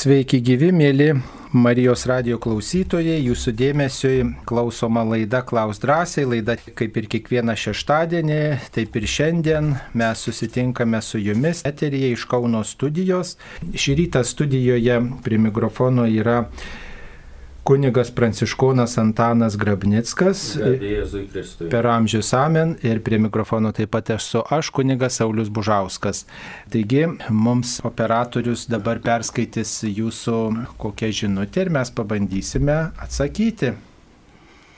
Sveiki gyvi, mėly Marijos radio klausytojai, jūsų dėmesiui klausoma laida Klaus drąsiai, laida kaip ir kiekvieną šeštadienį, taip ir šiandien mes susitinkame su jumis eteryje iš Kauno studijos. Šį rytą studijoje prie mikrofono yra kunigas Pranciškonas Antanas Grabnickas. Per amžius amen ir prie mikrofono taip pat esu aš, kunigas Saulis Bužauskas. Taigi mums operatorius dabar perskaitys jūsų kokią žinutę ir mes pabandysime atsakyti.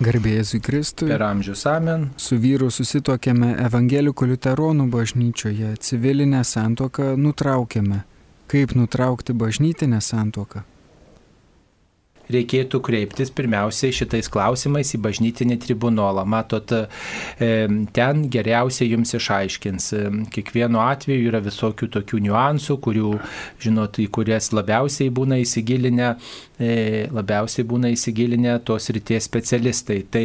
Garbėjai Kristui. Per amžius amen. Su vyru susitokėme Evangelikų liuteronų bažnyčioje, civilinę santoką nutraukėme. Kaip nutraukti bažnytinę santoką? Reikėtų kreiptis pirmiausiai šitais klausimais į bažnytinį tribunolą. Matot, e, ten geriausiai jums išaiškins. E, kiekvienu atveju yra visokių tokių niuansų, kurių, žinot, į kurias labiausiai būna įsigilinę, e, labiausiai būna įsigilinę tos ryties specialistai. Tai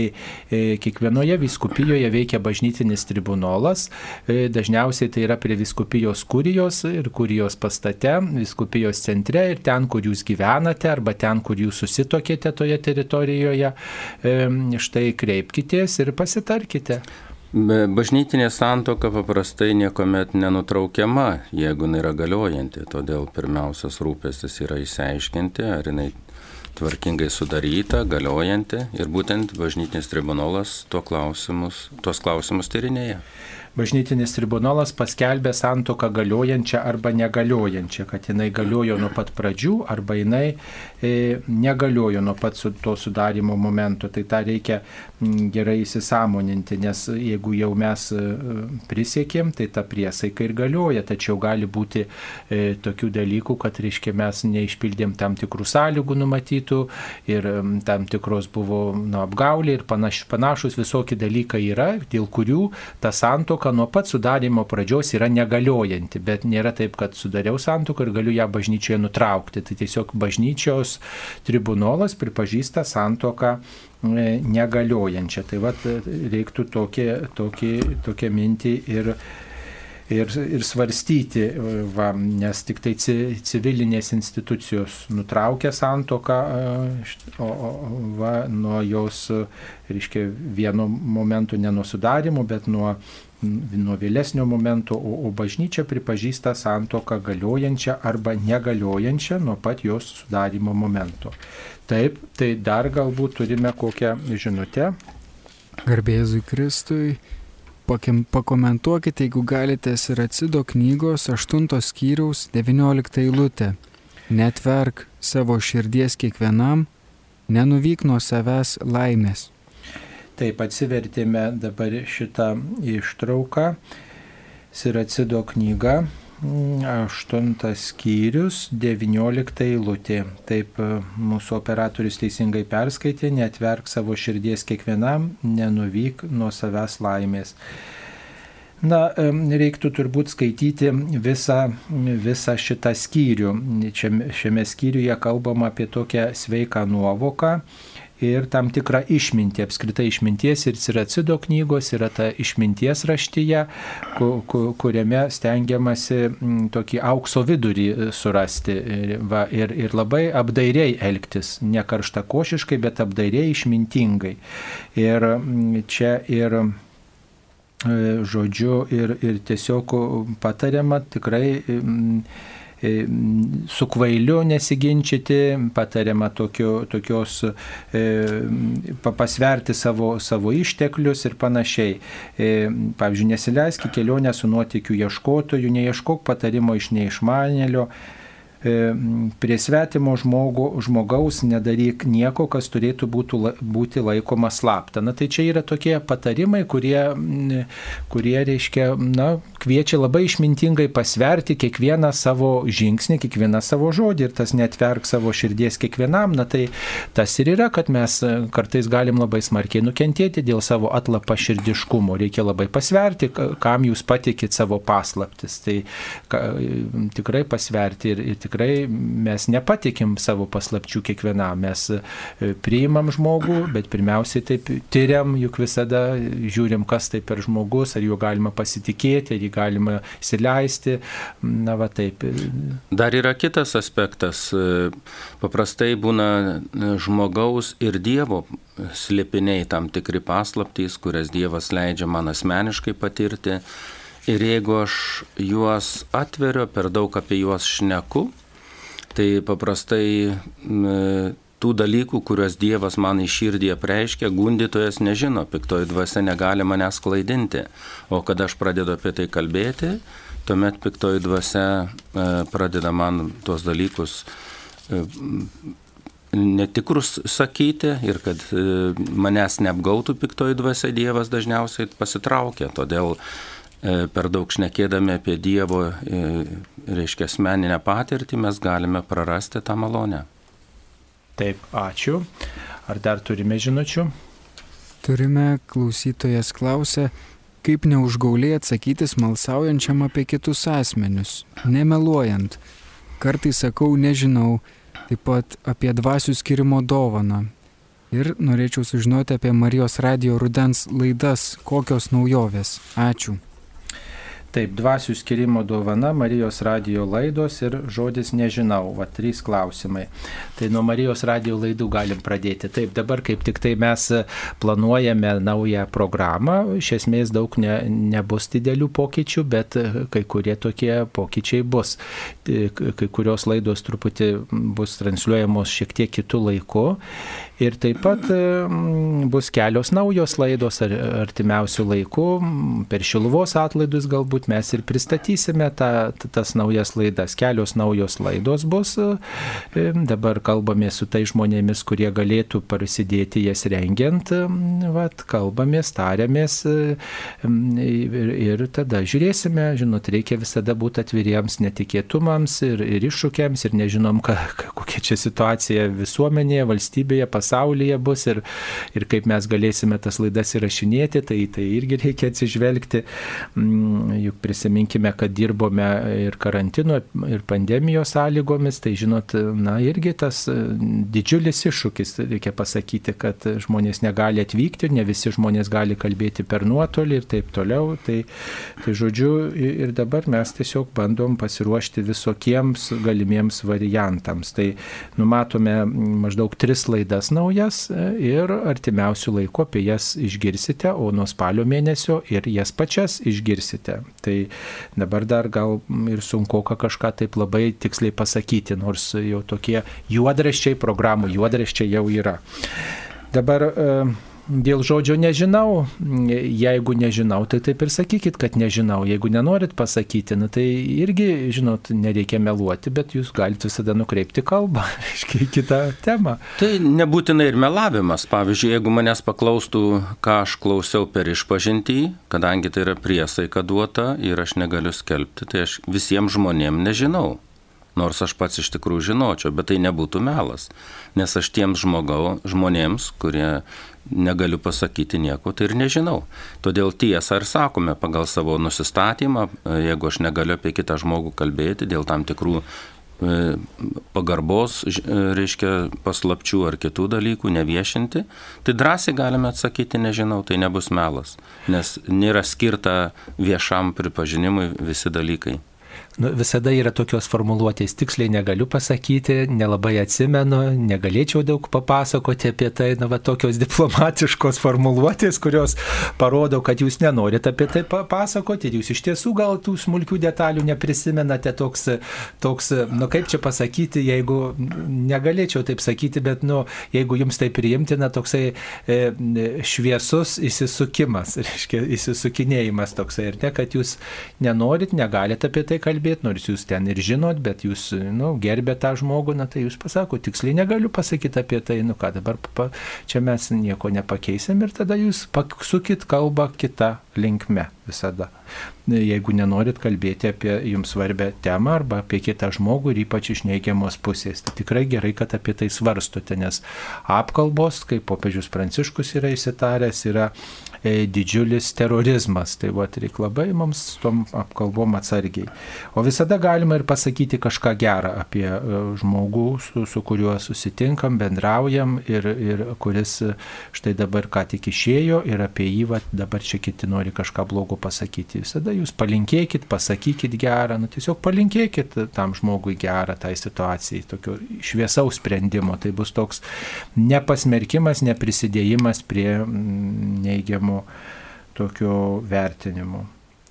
kiekvienoje viskupijoje veikia bažnytinis tribunolas. Dažniausiai tai yra prie viskupijos kurijos ir kurijos pastate, viskupijos centre ir ten, kur jūs gyvenate arba ten, kur jūs susitinkate susitokėte toje teritorijoje, štai kreipkitės ir pasitarkite. Bažnytinė santoka paprastai niekuomet nenutraukiama, jeigu jinai yra galiojanti. Todėl pirmiausias rūpestis yra išsiaiškinti, ar jinai tvarkingai sudaryta, galiojanti ir būtent bažnytinis tribunolas tuos klausimus, tuos klausimus tyrinėja bažnytinis tribunolas paskelbė santoką galiojančią arba negaliojančią, kad jinai galiojo nuo pat pradžių arba jinai e, negaliojo nuo pat su, to sudarimo momento. Tai tą reikia gerai įsisamoninti, nes jeigu jau mes e, prisiekėm, tai ta priesaika ir galioja, tačiau gali būti e, tokių dalykų, kad, reiškia, mes neišpildėm tam tikrų sąlygų numatytų ir tam tikros buvo nu, apgaulė ir panaš, panašus visokie dalykai yra, dėl kurių ta santoka santuoka nuo pat sudarimo pradžios yra negaliojanti, bet nėra taip, kad sudariau santuoką ir galiu ją bažnyčioje nutraukti. Tai tiesiog bažnyčios tribunolas pripažįsta santuoką e, negaliojančią. Tai vad reiktų tokie, tokie, tokią mintį ir ir, ir svarstyti, va, nes tik tai civilinės institucijos nutraukia santoką o, o, va, nuo jos, reiškia, vieno momento ne nuo sudarimo, bet nuo nuo vėlesnio momento, o, o bažnyčia pripažįsta santoką galiojančią arba negaliojančią nuo pat jos sudarimo momento. Taip, tai dar galbūt turime kokią žinutę. Garbėzui Kristui, pakim, pakomentuokite, jeigu galite, Siracido knygos 8 skyriaus 19 eilutę. Netverk savo širdies kiekvienam, nenuvyk nuo savęs laimės. Taip atsivertėme dabar šitą ištrauką. Siracido knyga, 8 skyrius, 19 eilutė. Taip mūsų operatorius teisingai perskaitė, netverk savo širdies kiekvienam, nenuvyk nuo savęs laimės. Na, reiktų turbūt skaityti visą, visą šitą skyrių. Šiame, šiame skyriuje kalbama apie tokią sveiką nuovoką ir tam tikrą išmintį. Apskritai išminties ir Ciracido knygos yra ta išminties raštyje, kuriame stengiamasi tokį aukso vidurį e, surasti va, ir, ir labai apdairiai elgtis, ne karšta košiškai, bet apdairiai išmintingai. Ir čia ir e, žodžiu ir, ir tiesiog patariama tikrai su kvailiu nesiginčyti, patariama tokio, tokios e, pasverti savo, savo išteklius ir panašiai. E, pavyzdžiui, nesileisk į kelionę su nuotikiu ieškotoju, neieškok patarimo iš neišmanėlio, E, prie svetimo žmogu, žmogaus nedaryk nieko, kas turėtų būtų, būti laikoma slapta. Na tai čia yra tokie patarimai, kurie, kurie reiškia, na, kviečia labai išmintingai pasverti kiekvieną savo žingsnį, kiekvieną savo žodį ir tas netverk savo širdies kiekvienam. Na tai tas ir yra, kad mes kartais galim labai smarkiai nukentėti dėl savo atlapa širdiškumo. Reikia labai pasverti, kam jūs patikit savo paslaptis. Tai ka, tikrai pasverti ir, ir tikrai mes nepatikim savo paslapčių kiekvienam, mes e, priimam žmogų, bet pirmiausiai taip tyriam, juk visada žiūrim, kas tai per žmogus, ar juo galima pasitikėti, ar jį galima įsileisti. Na va taip. Dar yra kitas aspektas. Paprastai būna žmogaus ir Dievo slėpiniai tam tikri paslaptys, kurias Dievas leidžia man asmeniškai patirti. Ir jeigu aš juos atveriu, per daug apie juos šneku, tai paprastai tų dalykų, kuriuos Dievas man į širdį apreiškia, gundytojas nežino, piktoji dvasia negali manęs klaidinti. O kada aš pradedu apie tai kalbėti, tuomet piktoji dvasia e, pradeda man tuos dalykus e, netikrus sakyti ir kad e, manęs neapgautų piktoji dvasia Dievas dažniausiai pasitraukia. Todėl per daug šnekėdami apie Dievo, e, reiškia, asmeninę patirtį, mes galime prarasti tą malonę. Taip, ačiū. Ar dar turime žinučių? Turime, klausytojas klausę, kaip neužgauliai atsakyti smalsaujančiam apie kitus asmenius, nemeluojant. Kartais sakau, nežinau, taip pat apie dvasių skirimo dovaną. Ir norėčiau sužinoti apie Marijos radio rudens laidas, kokios naujovės. Ačiū. Taip, dvasių skirimo dovana, Marijos radio laidos ir žodis nežinau. Va, trys klausimai. Tai nuo Marijos radio laidų galim pradėti. Taip, dabar kaip tik tai mes planuojame naują programą. Iš esmės daug ne, nebus didelių pokyčių, bet kai kurie tokie pokyčiai bus. Kai kurios laidos truputį bus transliuojamos šiek tiek kitų laikų. Ir taip pat bus kelios naujos laidos artimiausių laikų. Per Šiluvos atlaidus galbūt mes ir pristatysime ta, tas naujas laidas. Kelios naujos laidos bus. Dabar kalbame su tai žmonėmis, kurie galėtų prasidėti jas rengiant. Vat, kalbamės, tariamės ir, ir tada žiūrėsime. Žinot, reikia visada būti atviriems netikėtumams ir, ir iššūkiams ir nežinom, ka, kokia čia situacija visuomenėje, valstybėje, pasaulyje bus ir, ir kaip mes galėsime tas laidas įrašinėti, tai, tai irgi reikia atsižvelgti. Juk prisiminkime, kad dirbome ir karantino, ir pandemijos sąlygomis, tai žinot, na irgi tas e, didžiulis iššūkis, reikia pasakyti, kad žmonės negali atvykti, ne visi žmonės gali kalbėti per nuotolį ir taip toliau. Tai, tai žodžiu, ir dabar mes tiesiog bandom pasiruošti visokiems galimiems variantams. Tai numatome maždaug tris laidas naujas e, ir artimiausių laikų apie jas išgirsite, o nuo spalio mėnesio ir jas pačias išgirsite. Tai dabar dar gal ir sunku kažką taip labai tiksliai pasakyti, nors jau tokie juodraščiai, programų juodraščiai jau yra. Dabar uh, Dėl žodžio nežinau, jeigu nežinau, tai taip ir sakykit, kad nežinau. Jeigu nenorit pasakyti, nu, tai irgi, žinot, nereikia meluoti, bet jūs galite visada nukreipti kalbą, į kitą temą. Tai nebūtinai ir melavimas. Pavyzdžiui, jeigu manęs paklaustų, ką aš klausiau per išpažintį, kadangi tai yra priesaika duota ir aš negaliu skelbti, tai aš visiems žmonėms nežinau nors aš pats iš tikrųjų žinočiau, bet tai nebūtų melas. Nes aš tiems žmogau, žmonėms, kurie negaliu pasakyti nieko, tai ir nežinau. Todėl tiesą ir sakome pagal savo nusistatymą, jeigu aš negaliu apie kitą žmogų kalbėti dėl tam tikrų e, pagarbos, e, reiškia, paslapčių ar kitų dalykų neviešinti, tai drąsiai galime atsakyti, nežinau, tai nebus melas, nes nėra skirta viešam pripažinimui visi dalykai nu, visada yra tokios formuluotės, tiksliai negaliu pasakyti, nelabai atsimenu, negalėčiau daug papasakoti apie tai, na, va, tokios diplomatiškos formuluotės, kurios parodo, kad jūs nenorit apie tai papasakoti ir jūs iš tiesų gal tų smulkių detalių neprisimenate. Toks, toks nu, kaip čia pasakyti, jeigu negalėčiau taip sakyti, bet, nu, jeigu jums tai priimtina, toksai e, šviesus įsisukimas, reiškia, įsisukinėjimas toksai ir ne, kad jūs nenorit, negalit apie tai kalbėti kalbėti, nors jūs ten ir žinot, bet jūs nu, gerbė tą žmogų, na tai jūs pasako, tiksliai negaliu pasakyti apie tai, nu ką dabar pa, čia mes nieko nepakeisim ir tada jūs pasukit kalbą kitą linkme visada. Jeigu nenorit kalbėti apie jums svarbę temą arba apie kitą žmogų ir ypač iš neigiamos pusės, tai tikrai gerai, kad apie tai svarstote, nes apkalbos, kaip popiežius Pranciškus yra įsitaręs, yra E, didžiulis terorizmas. Tai va, reikia labai mums tom apkalbom atsargiai. O visada galima ir pasakyti kažką gerą apie e, žmogų, su, su kuriuo susitinkam, bendraujam ir, ir kuris štai dabar ką tik išėjo ir apie jį va, dabar čia kiti nori kažką blogo pasakyti. Visada jūs palinkėkit, pasakykit gerą, nu, tiesiog palinkėkit tam žmogui gerą tai situacijai, tokio šviesaus sprendimo. Tai bus toks nepasmerkimas, neprisidėjimas prie mm, neigiamų tokio vertinimo.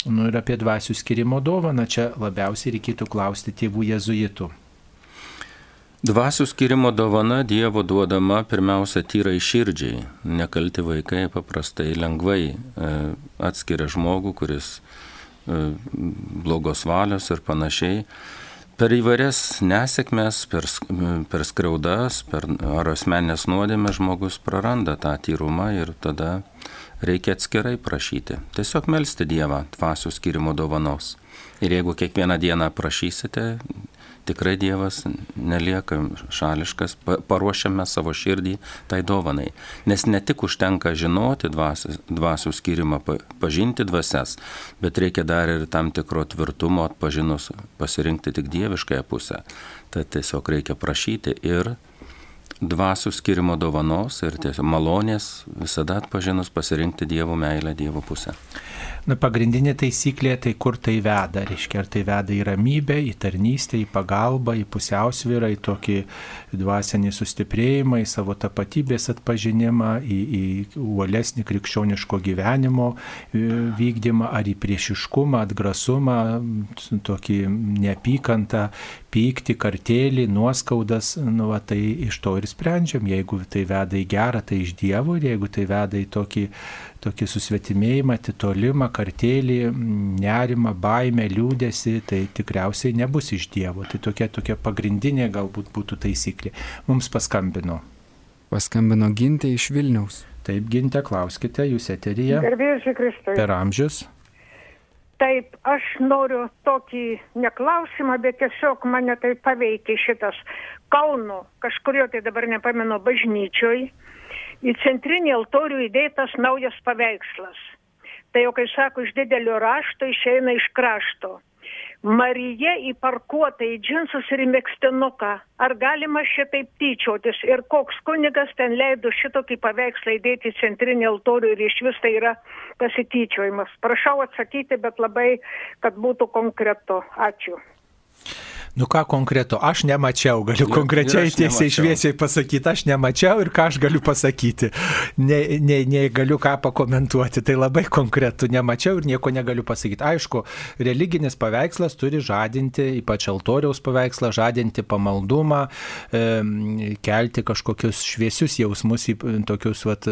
Nu ir apie dvasių skirimo dovaną čia labiausiai reikėtų klausti tėvų jezuitų. Dvasių skirimo dovana Dievo duodama pirmiausia tyrai širdžiai. Nekalti vaikai paprastai lengvai e, atskiria žmogų, kuris e, blogos valios ir panašiai. Per įvairias nesėkmes, per, per skriaudas, per ar asmenės nuodėmę žmogus praranda tą tyrumą ir tada reikia atskirai prašyti. Tiesiog melstį Dievą dvasių skirimo dovanos. Ir jeigu kiekvieną dieną prašysite, tikrai Dievas nelieka šališkas, paruošiame savo širdį tai dovanai. Nes ne tik užtenka žinoti dvasių, dvasių skirimą, pažinti dvasias, bet reikia dar ir tam tikro tvirtumo atpažinus pasirinkti tik dieviškąją pusę. Tai tiesiog reikia prašyti ir dvasių skirimo dovanos ir tiesiog malonės visada atpažinus pasirinkti Dievo meilę, Dievo pusę. Na, pagrindinė taisyklė tai kur tai veda. Reiškia, ar tai veda į ramybę, į tarnystę, į pagalbą, į pusiausvyrą, į tokį dvasinį sustiprėjimą, į savo tapatybės atpažinimą, į, į uolesnį krikščioniško gyvenimo e, vykdymą, ar į priešiškumą, atgrasumą, tokį neapykantą, pyktį, kartėlį, nuoskaudas, nu, va, tai iš to ir sprendžiam. Jeigu tai veda į gerą, tai iš Dievo, ir jeigu tai veda į tokį tokį susvetimėjimą, titolimą, kartėlį, nerimą, baimę, liūdėsi, tai tikriausiai nebus iš Dievo. Tai tokia, tokia pagrindinė galbūt būtų taisyklė. Mums paskambino. Paskambino gintė iš Vilniaus. Taip, gintė, klauskite, jūs eteryje. Gerbėjusi Kristui. Per amžius. Taip, aš noriu tokį neklausimą, bet tiesiog mane tai paveikia šitas Kauno, kažkurio tai dabar nepamenu, bažnyčioj į centrinį altorių įdėtas naujas paveikslas. Tai jau, kai sako, iš didelio rašto išeina iš krašto. Marija įparkuota į džinsus ir į mėgstinuką. Ar galima šitaip tyčiotis? Ir koks kunigas ten leido šitokį paveikslą įdėti į centrinį altorių ir iš vis tai yra pasityčiojimas? Prašau atsakyti, bet labai, kad būtų konkretu. Ačiū. Nu ką konkretu, aš nemačiau, galiu konkrečiai tiesiai šviesiai pasakyti, aš nemačiau ir ką aš galiu pasakyti. Ne, ne, negaliu ką pakomentuoti, tai labai konkretu, nemačiau ir nieko negaliu pasakyti. Aišku, religinis paveikslas turi žadinti, ypač altoriaus paveikslą, žadinti pamaldumą, kelti kažkokius šviesius jausmus, tokius, vat,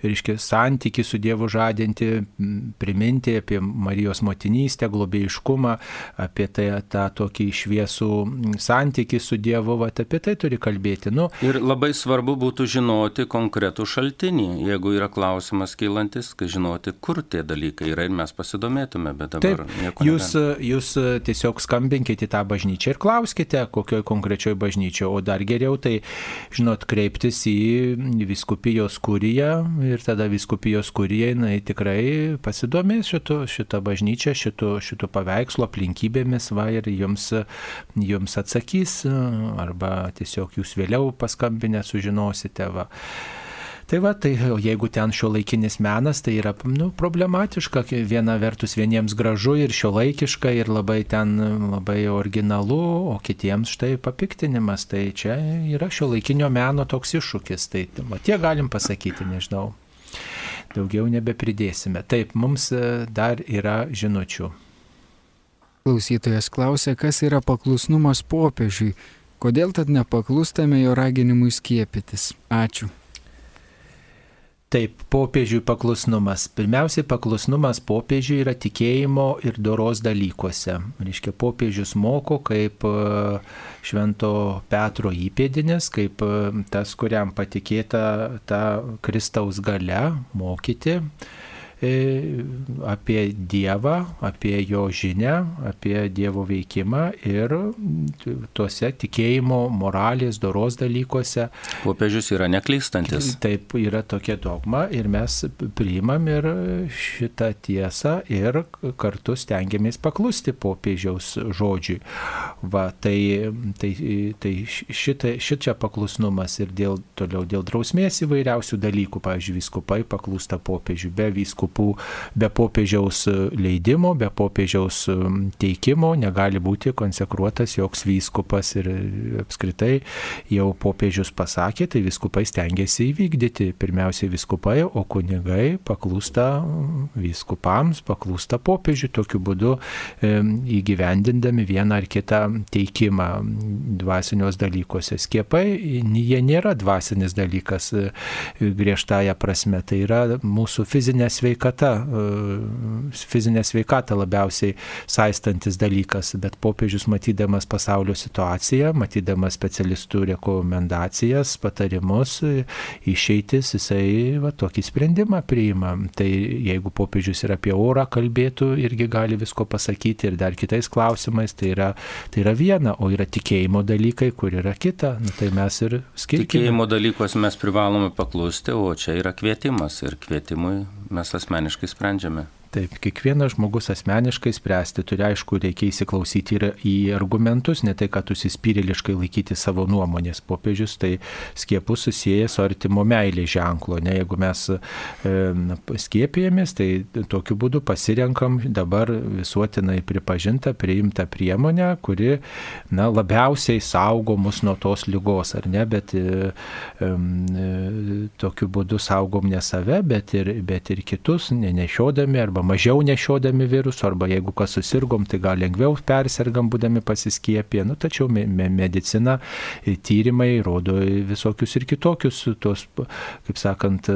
reiškia, santyki su Dievu žadinti, priminti apie Marijos motinystę, globėjiškumą, apie tai tą tokį šviesų santyki su Dievu, va, apie tai turi kalbėti. Nu, ir labai svarbu būtų žinoti konkretų šaltinį, jeigu yra klausimas kylantis, kad žinoti, kur tie dalykai yra ir mes pasidomėtume, bet dabar Taip, nieko. Jūs, negali. jūs tiesiog skambinkite į tą bažnyčią ir klauskite, kokioje konkrečioje bažnyčioje, o dar geriau tai, žinot, kreiptis į viskupijos kuriją ir tada viskupijos kurija, jinai tikrai pasidomės šito, šitą bažnyčią, šito, šito paveikslo aplinkybėmis, va ir jums jums atsakys, arba tiesiog jūs vėliau paskambinę sužinosite. Va. Tai va, tai jeigu ten šio laikinis menas, tai yra nu, problematiška, viena vertus vieniems gražu ir šio laikiška ir labai ten labai originalu, o kitiems štai papiktinimas, tai čia yra šio laikinio meno toks iššūkis, tai va, tie galim pasakyti, nežinau, daugiau nebepridėsime. Taip, mums dar yra žinučių. Klausytojas klausė, kas yra paklusnumas popiežiui, kodėl tad nepaklustame jo raginimui skiepytis. Ačiū. Taip, popiežiui paklusnumas. Pirmiausiai, paklusnumas popiežiui yra tikėjimo ir doros dalykuose. Reiškia, popiežius moko kaip e, švento Petro įpėdinis, kaip e, tas, kuriam patikėta ta Kristaus gale mokyti apie Dievą, apie jo žinę, apie Dievo veikimą ir tuose tikėjimo, moralės, doros dalykuose. Popiežius yra neklystantis. Taip, yra tokia dogma ir mes priimam ir šitą tiesą ir kartu stengiamės paklusti popiežiaus žodžiui. Va, tai, tai, tai šita, šičia paklusnumas ir dėl, toliau dėl drausmės įvairiausių dalykų, pavyzdžiui, viskupai paklūsta popiežiui, be viskupų, be popiežiaus leidimo, be popiežiaus teikimo negali būti konsekruotas joks vyskupas ir apskritai jau popiežius pasakė, tai viskupai stengiasi įvykdyti. Pirmiausiai viskupai, o kunigai paklūsta vyskupams, paklūsta popiežiui, tokiu būdu įgyvendindami vieną ar kitą teikimą dvasinios dalykuose. Skiepai, jie nėra dvasinis dalykas e, griežtąją prasme, tai yra mūsų fizinė sveikata, e, fizinė sveikata labiausiai saistantis dalykas, bet popiežius matydamas pasaulio situaciją, matydamas specialistų rekomendacijas, patarimus, išeitis, jisai va, tokį sprendimą priima. Tai jeigu popiežius ir apie orą kalbėtų, irgi gali visko pasakyti ir dar kitais klausimais, tai yra, tai yra viena, o yra tikėjimo dalykai, kur yra kita. Nu, tai mes ir skirkime. Tikėjimo dalykos mes privalome paklusti, o čia yra kvietimas ir kvietimui mes asmeniškai sprendžiame. Taip, kiekvienas žmogus asmeniškai spręsti turi, aišku, reikia įsiklausyti ir į argumentus, ne tai, kad užsispyrėliškai laikyti savo nuomonės. Popiežius tai skiepus susijęs su artimo meilė ženklo. Ne, jeigu mes e, skiepijamės, tai tokiu būdu pasirenkam dabar visuotinai pripažintą, priimtą priemonę, kuri na, labiausiai saugo mus nuo tos lygos, ar ne, bet e, e, tokiu būdu saugom ne save, bet ir, bet ir kitus, nenešiodami arba arba mažiau nešiodami virusų, arba jeigu kas susirgom, tai gal lengviau persergam būdami pasiskiepę. Nu, tačiau me, me, medicina, e, tyrimai rodo visokius ir kitokius, tos, kaip sakant,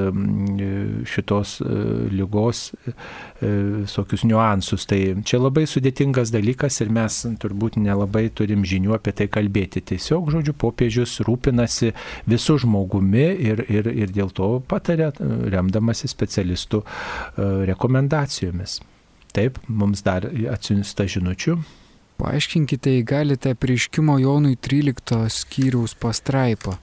šitos e, lygos e, visokius niuansus. Tai čia labai sudėtingas dalykas ir mes turbūt nelabai turim žinių apie tai kalbėti. Tiesiog, žodžiu, popiežius rūpinasi visų žmogumi ir, ir, ir dėl to patarė, remdamasi specialistų rekomendacijų situacijomis. Taip, mums dar atsiunsta žinučių. Paaiškinkite, jei galite prieškimo Jonui 13 skyriaus pastraipą.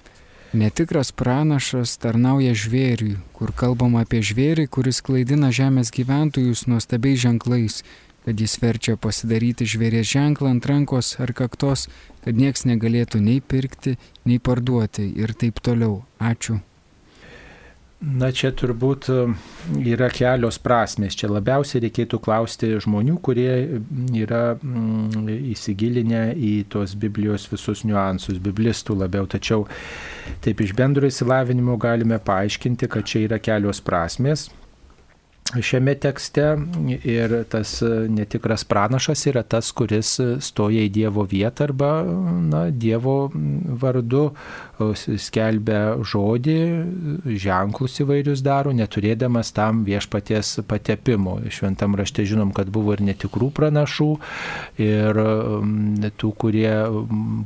Netikras pranašas tarnauja žvėriui, kur kalbama apie žvėrį, kuris klaidina žemės gyventojus nuostabiais ženklais, kad jis verčia pasidaryti žvėrės ženklą ant rankos ar kaktos, kad nieks negalėtų nei pirkti, nei parduoti ir taip toliau. Ačiū. Na čia turbūt e, yra kelios prasmės. Čia labiausiai reikėtų klausti žmonių, kurie yra mm, įsigilinę į tos Biblijos visus niuansus, biblistų labiau. Tačiau taip iš bendro įsilavinimo galime paaiškinti, kad čia yra kelios prasmės šiame tekste ir tas netikras pranašas yra tas, kuris stoja į Dievo vietą arba na, Dievo vardu skelbia žodį, ženklus įvairius daro, neturėdamas tam viešpaties patepimo. Šventam rašte žinom, kad buvo ir netikrų pranašų, ir tų, kurie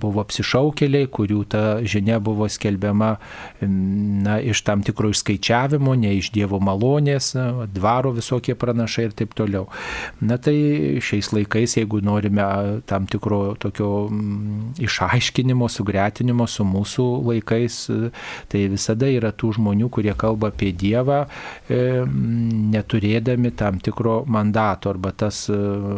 buvo apsišaukėliai, kurių ta žinia buvo skelbiama na, iš tam tikro išskaičiavimo, ne iš Dievo malonės, dvaro visokie pranašai ir taip toliau. Na tai šiais laikais, jeigu norime tam tikro tokio išaiškinimo, sugretinimo su mūsų laikais tai visada yra tų žmonių, kurie kalba apie Dievą, e, neturėdami tam tikro mandato arba tas e,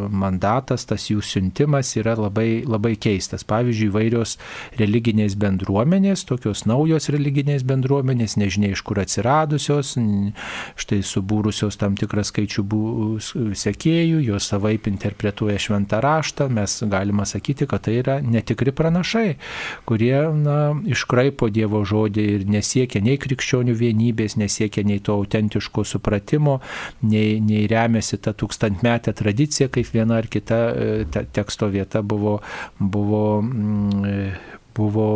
mandatas, tas jų siuntimas yra labai, labai keistas. Pavyzdžiui, vairios religinės bendruomenės, tokios naujos religinės bendruomenės, nežinia iš kur atsiradusios, štai subūrusios tam tikrą skaičių sekėjų, jos savaip interpretuoja šventą raštą, mes galime sakyti, kad tai yra netikri pranašai, kurie na, iškraipo iškraipo Dievo žodį ir nesiekia nei krikščionių vienybės, nesiekia nei to autentiško supratimo, nei, nei remiasi tą tūkstantmetę tradiciją, kaip viena ar kita e, te, teksto vieta buvo, buvo mm, buvo,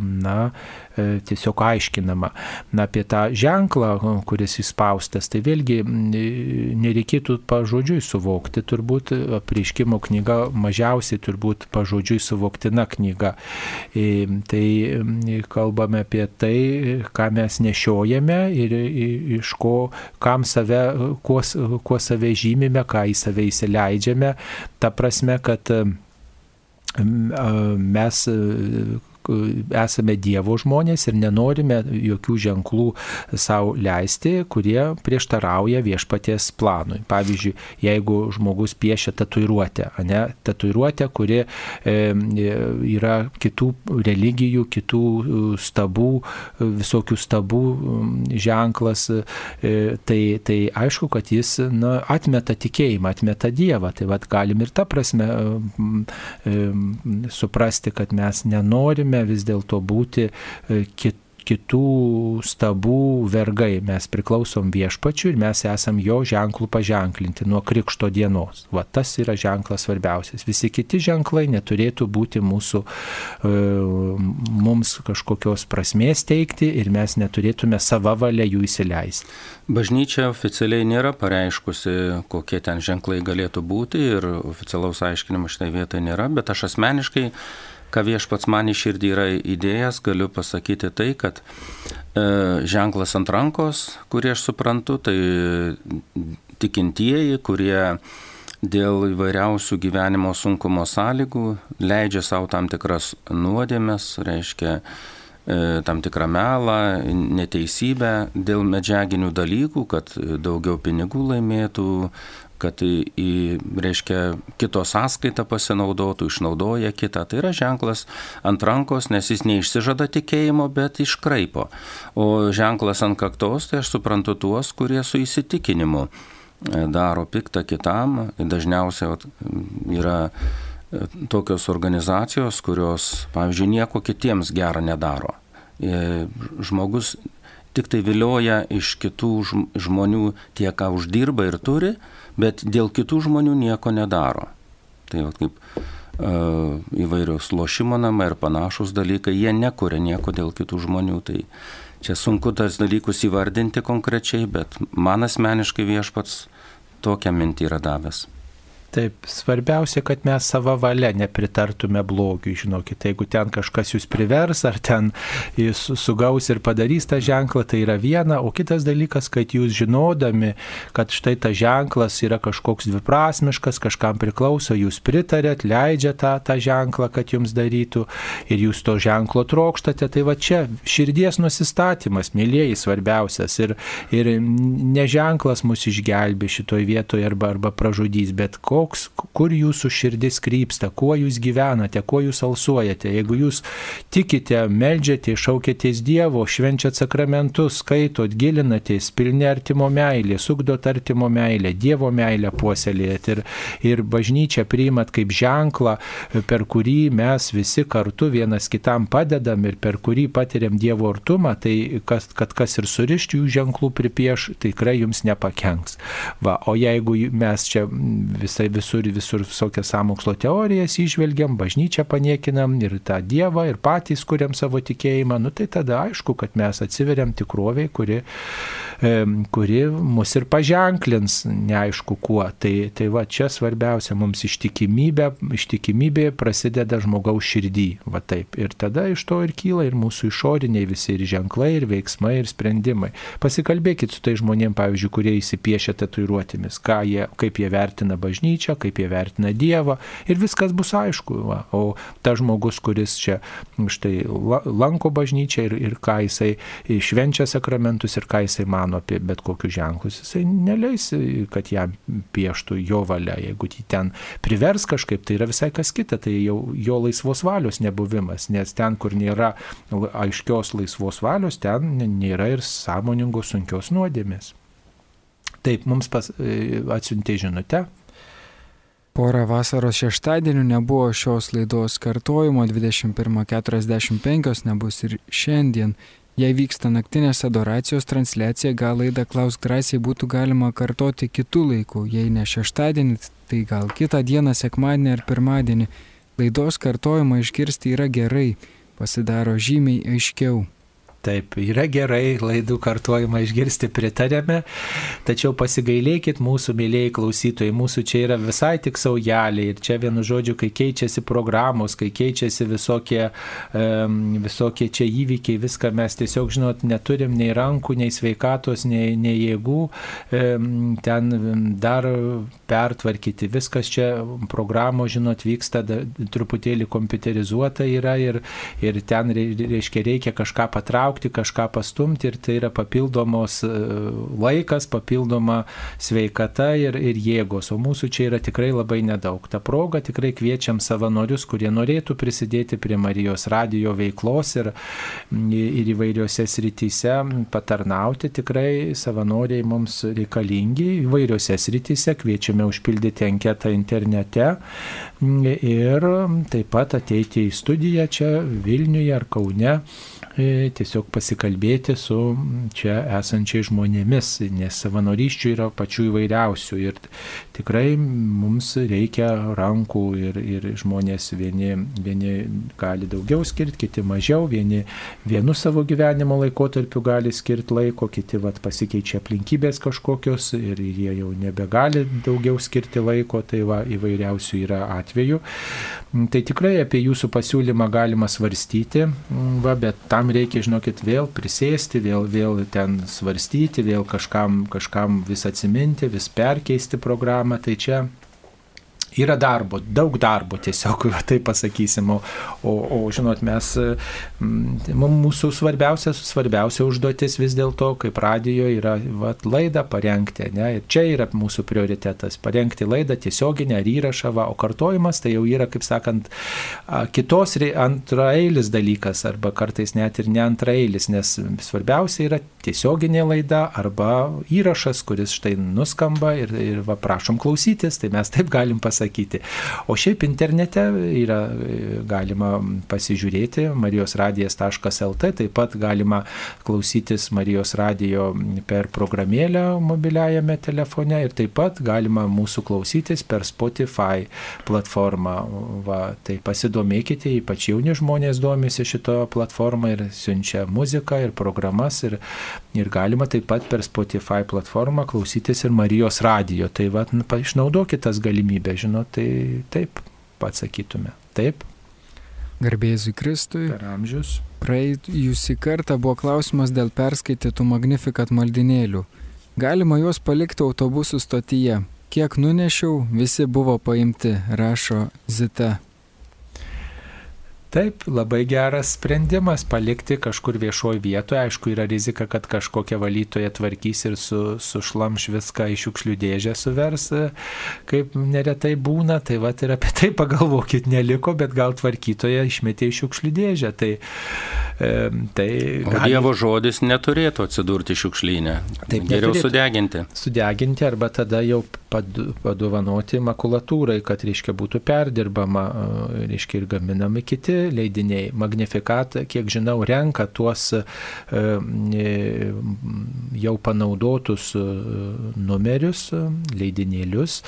na, e, tiesiog aiškinama. Na, apie tą ženklą, kuris įspaustas, tai vėlgi nereikėtų pažodžiui suvokti, turbūt prieškimo knyga mažiausiai turbūt pažodžiui suvoktina knyga. E, tai kalbame apie tai, ką mes nešiojame ir iš ko, kam save, kuo, kuo save žymime, ką į save įsileidžiame. Ta prasme, kad mes esame Dievo žmonės ir nenorime jokių ženklų savo leisti, kurie prieštarauja viešpaties planui. Pavyzdžiui, jeigu žmogus piešia tatuiruotę, ne, tatuiruotę, kuri e, yra kitų religijų, kitų e, stabų, visokių stabų ženklas, e, tai, tai aišku, kad jis na, atmeta tikėjimą, atmeta Dievą. Tai vad galim ir tą prasme e, suprasti, kad mes nenorime turime vis dėlto būti e, kit, kitų stabų vergai. Mes priklausom viešpačiu ir mes esam jo ženklų paženklinti nuo krikšto dienos. Va tas yra ženklas svarbiausias. Visi kiti ženklai neturėtų būti mūsų, e, mums kažkokios prasmės teikti ir mes neturėtume savo valia jų įsileisti. Bažnyčia oficialiai nėra pareiškusi, kokie ten ženklai galėtų būti ir oficialaus aiškinimo šitai vietai nėra, bet aš asmeniškai ką viešpats man į širdį yra įdėjęs, galiu pasakyti tai, kad e, ženklas ant rankos, kurį aš suprantu, tai tikintieji, kurie dėl įvairiausių gyvenimo sunkumo sąlygų leidžia savo tam tikras nuodėmės, reiškia e, tam tikrą melą, neteisybę dėl medžiaginių dalykų, kad daugiau pinigų laimėtų, kad į, reiškia, kito sąskaitą pasinaudotų, išnaudoja kitą. Tai yra ženklas ant rankos, nes jis neišsižada tikėjimo, bet iškraipo. O ženklas ant kaktos, tai aš suprantu tuos, kurie su įsitikinimu e, daro piktą kitam. Dažniausiai yra e, tokios organizacijos, kurios, pavyzdžiui, nieko kitiems gerą nedaro. E, žmogus tik tai vilioja iš kitų žmonių tiek, ką uždirba ir turi, bet dėl kitų žmonių nieko nedaro. Tai va, kaip uh, įvairios lošimo namai ir panašus dalykai, jie nekuria nieko dėl kitų žmonių. Tai čia sunku tas dalykus įvardinti konkrečiai, bet man asmeniškai viešpats tokią mintį yra davęs. Taip, svarbiausia, kad mes savo valia nepritartume blogiui, žinokit, jeigu ten kažkas jūs privers, ar ten jūs sugaus ir padarys tą ženklą, tai yra viena, o kitas dalykas, kad jūs žinodami, kad štai tas ženklas yra kažkoks dviprasmiškas, kažkam priklauso, jūs pritarėt, leidžia tą, tą ženklą, kad jums darytų ir jūs to ženklo trokštate, tai va čia širdies nusistatymas, mėlyjeji, svarbiausias. Ir, ir ne ženklas mus išgelbė šitoje vietoje arba, arba pražudys, bet ko koks, kur jūsų širdis krypsta, kuo jūs gyvenate, kuo jūs alsuojate. Jeigu jūs tikite, melžiate, šaukėtės Dievo, švenčiat sakramentus, skaitot, gilinatės, pilni artimo meilė, sugdot artimo meilę, Dievo meilę puoselėjat ir, ir bažnyčią priimat kaip ženklą, per kurį mes visi kartu vienas kitam padedam ir per kurį patiriam Dievo artumą, tai kas, kad kas ir surišti jų ženklų pripieš, tikrai jums nepakenks. Va, o jeigu mes čia visai visur, visur visokias samokslo teorijas išvelgiam, bažnyčią paniekinam ir tą Dievą, ir patys kuriam savo tikėjimą, nu tai tada aišku, kad mes atsiveriam tikroviai, kuri, kuri mus ir paženklins, neaišku kuo. Tai, tai va čia svarbiausia mums ištikimybė, ištikimybė prasideda žmogaus širdį, va taip. Ir tada iš to ir kyla ir mūsų išoriniai visi ir ženklai, ir veiksmai, ir sprendimai. Pasikalbėkit su tai žmonėm, pavyzdžiui, kurie įsipiešia tatuiruotėmis, jie, kaip jie vertina bažnyčią bažnyčią, kaip jie vertina Dievą ir viskas bus aišku. Va. O ta žmogus, kuris čia štai lanko bažnyčią ir, ir ką jisai švenčia sakramentus ir ką jisai mano apie bet kokius ženklus, jisai neleis, kad jam pieštų jo valia. Jeigu jį ten privers kažkaip, tai yra visai kas kita, tai jau jo laisvos valios nebuvimas, nes ten, kur nėra aiškios laisvos valios, ten nėra ir sąmoningos sunkios nuodėmės. Taip, mums pas, e, atsiuntė žinutę Porą vasaros šeštadienių nebuvo šios laidos kartojimo, 21.45 nebus ir šiandien. Jei vyksta naktinės adoracijos transliacija, gal laidą Klaus drąsiai būtų galima kartoti kitų laikų, jei ne šeštadienį, tai gal kitą dieną, sekmadienį ar pirmadienį. Laidos kartojimą išgirsti yra gerai. pasidaro žymiai aiškiau. Taip, yra gerai laidų kartuojimą išgirsti, pritarėme, tačiau pasigailėkit mūsų mėlyjei klausytojai, mūsų čia yra visai tik saujelė. Ir čia vienu žodžiu, kai keičiasi programos, kai keičiasi visokie, um, visokie čia įvykiai, viską mes tiesiog, žinot, neturim nei rankų, nei sveikatos, nei, nei jėgų. Um, ten dar pertvarkyti. Viskas čia programos, žinot, vyksta da, truputėlį kompiuterizuota yra ir, ir ten reiškia reikia kažką patraukti patraukti, kažką pastumti ir tai yra papildomos e, laikas, papildoma sveikata ir, ir jėgos. O mūsų čia yra tikrai labai nedaug. Ta proga tikrai kviečiam savanorius, kurie norėtų prisidėti prie Marijos radijo veiklos ir, ir įvairiose srityse patarnauti. Tikrai savanoriai mums reikalingi įvairiose srityse. Kviečiame užpildyti anketą internete ir taip pat ateiti į studiją čia Vilniuje ar Kaune tiesiog pasikalbėti su čia esančiais žmonėmis, nes savanorysčių yra pačių įvairiausių ir tikrai mums reikia rankų ir, ir žmonės vieni, vieni gali daugiau skirti, kiti mažiau, vieni vienu savo gyvenimo laikotarpiu gali skirti laiko, kiti vat, pasikeičia aplinkybės kažkokios ir jie jau nebegali daugiau skirti laiko, tai va įvairiausių yra atvejų. Tai tikrai apie jūsų pasiūlymą galima svarstyti, va, bet tam tam reikia, žinokit, vėl prisėsti, vėl, vėl ten svarstyti, vėl kažkam, kažkam vis atsiminti, vis perkeisti programą. Tai čia yra darbo, daug darbo tiesiog, tai pasakysim. O, o, o žinot, mes, mm, mūsų svarbiausia, svarbiausia užduotis vis dėlto, kaip radijo, yra vat, laidą parengti. Ne? Ir čia yra mūsų prioritetas - parengti laidą tiesioginę ar įrašą, va, o kartojimas tai jau yra, kaip sakant, kitos antraeilis dalykas, arba kartais net ir ne antraeilis, nes svarbiausia yra tiesioginė laida arba įrašas, kuris štai nuskamba ir, ir va, prašom klausytis, tai mes taip galim pasakyti pasakyti. O šiaip internete yra galima pasižiūrėti marijosradijas.lt, taip pat galima klausytis Marijos radijo per programėlę mobiliajame telefone ir taip pat galima mūsų klausytis per Spotify platformą. Va, tai pasidomėkite, ypač jauni žmonės domisi šito platformą ir siunčia muziką ir programas ir, ir galima taip pat per Spotify platformą klausytis ir Marijos radijo. Tai va, išnaudokite tas galimybės, žinot, tai taip atsakytume. Taip. Garbėzui Kristui. Per amžius. Praėjusį kartą buvo klausimas dėl perskaitytų Magnificat maldinėlių. Galima juos palikti autobusų stotyje. Kiek nunešiau, visi buvo paimti, rašo Zita. Taip, labai geras sprendimas palikti kažkur viešoje vietoje. Aišku, yra rizika, kad kažkokia valytoja tvarkys ir su, sušlamš viską į šiukšlių dėžę suvers, kaip neretai būna. Tai va ir apie tai pagalvokit, neliko, bet gal tvarkytoja išmetė į šiukšlių dėžę. Tai, e, tai gali... Dievo žodis neturėtų atsidurti šiukšlynę. Taip, Geriau neturėtų. sudeginti. Sudeginti arba tada jau padovanoti makulatūrai, kad, reiškia, būtų perdirbama, reiškia, ir gaminami kiti leidiniai. Magnifikat, kiek žinau, renka tuos e, e, jau panaudotus e, numerius, leidinėlius.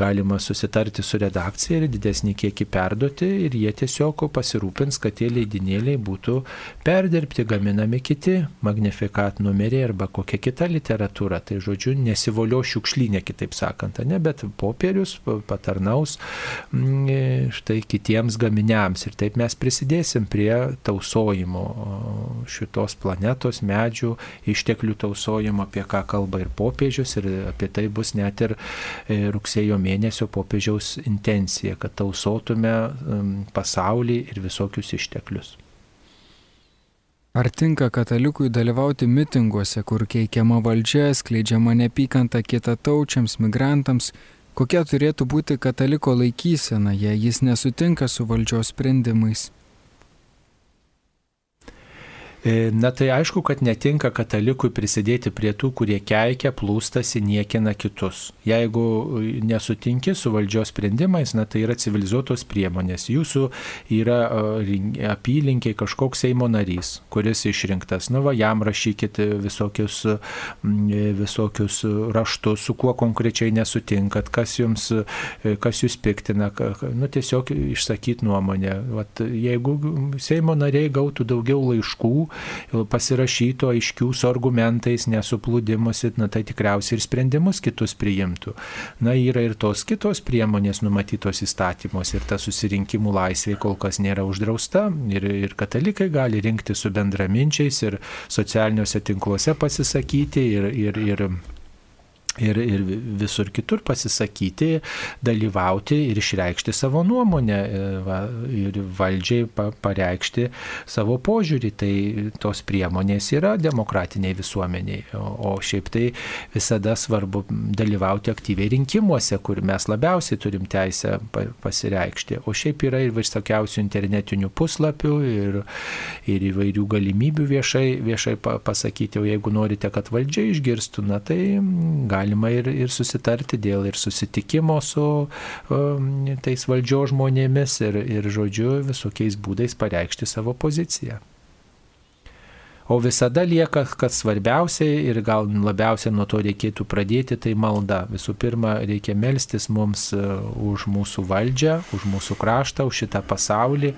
Galima susitarti su redakcija ir didesnį kiekį perduoti ir jie tiesiog pasirūpins, kad tie leidinėliai būtų perdirbti, gaminami kiti Magnifikat numeriai arba kokia kita literatūra. Tai žodžiu, nesivolio šiukšlynė, kitaip sakant, ne, bet popierius patarnaus štai kitiems gaminiams. Ir taip mes prisidėsim prie tausojimo šitos planetos medžių išteklių tausojimo, apie ką kalba ir popiežius, ir apie tai bus net ir e, rugsėjo mėnesio popiežiaus intencija, kad tausotume pasaulį ir visokius išteklius. Ar tinka katalikui dalyvauti mitinguose, kur keikiama valdžia, skleidžiama nepykanta kitataučiams, migrantams, Kokia turėtų būti kataliko laikysena, jei jis nesutinka su valdžios sprendimais? E, na tai aišku, kad netinka katalikui prisidėti prie tų, kurie keikia, plūstasi, niekina kitus. Jeigu e, nesutinki su valdžios sprendimais, na tai yra civilizuotos priemonės. Jūsų yra e, apylinkiai kažkoks Seimo narys, kuris išrinktas. Na va, jam rašykit visokius, visokius raštus, su kuo konkrečiai nesutinkat, kas jums, kas jūs piktina. Nu tiesiog išsakyti nuomonę. Vat, jeigu Seimo nariai gautų daugiau laiškų, pasirašytų aiškių su argumentais, nesuplūdimusi, na tai tikriausiai ir sprendimus kitus priimtų. Na yra ir tos kitos priemonės numatytos įstatymuose ir ta susirinkimų laisvė kol kas nėra uždrausta ir, ir katalikai gali rinkti su bendraminčiais ir socialiniuose tinkluose pasisakyti ir, ir, ir ir, ir visur kitur pasisakyti, dalyvauti ir išreikšti savo nuomonę e, va, ir valdžiai pa, pareikšti savo požiūrį. Tai tos priemonės yra demokratiniai visuomeniai. O, o šiaip tai visada svarbu dalyvauti aktyviai rinkimuose, kur mes labiausiai turim teisę pa, pasireikšti. O šiaip yra ir visokiausių internetinių puslapių ir, ir įvairių galimybių viešai, viešai pasakyti. O jeigu norite, kad valdžia išgirstų, na tai gali galima ir, ir susitarti dėl ir susitikimo su um, tais valdžios žmonėmis ir, ir, žodžiu, visokiais būdais pareikšti savo poziciją. O visada lieka, kad svarbiausia ir gal labiausiai nuo to reikėtų pradėti, tai malda. Visų pirma, reikia melstis mums uh, už mūsų valdžią, už mūsų kraštą, už šitą pasaulį.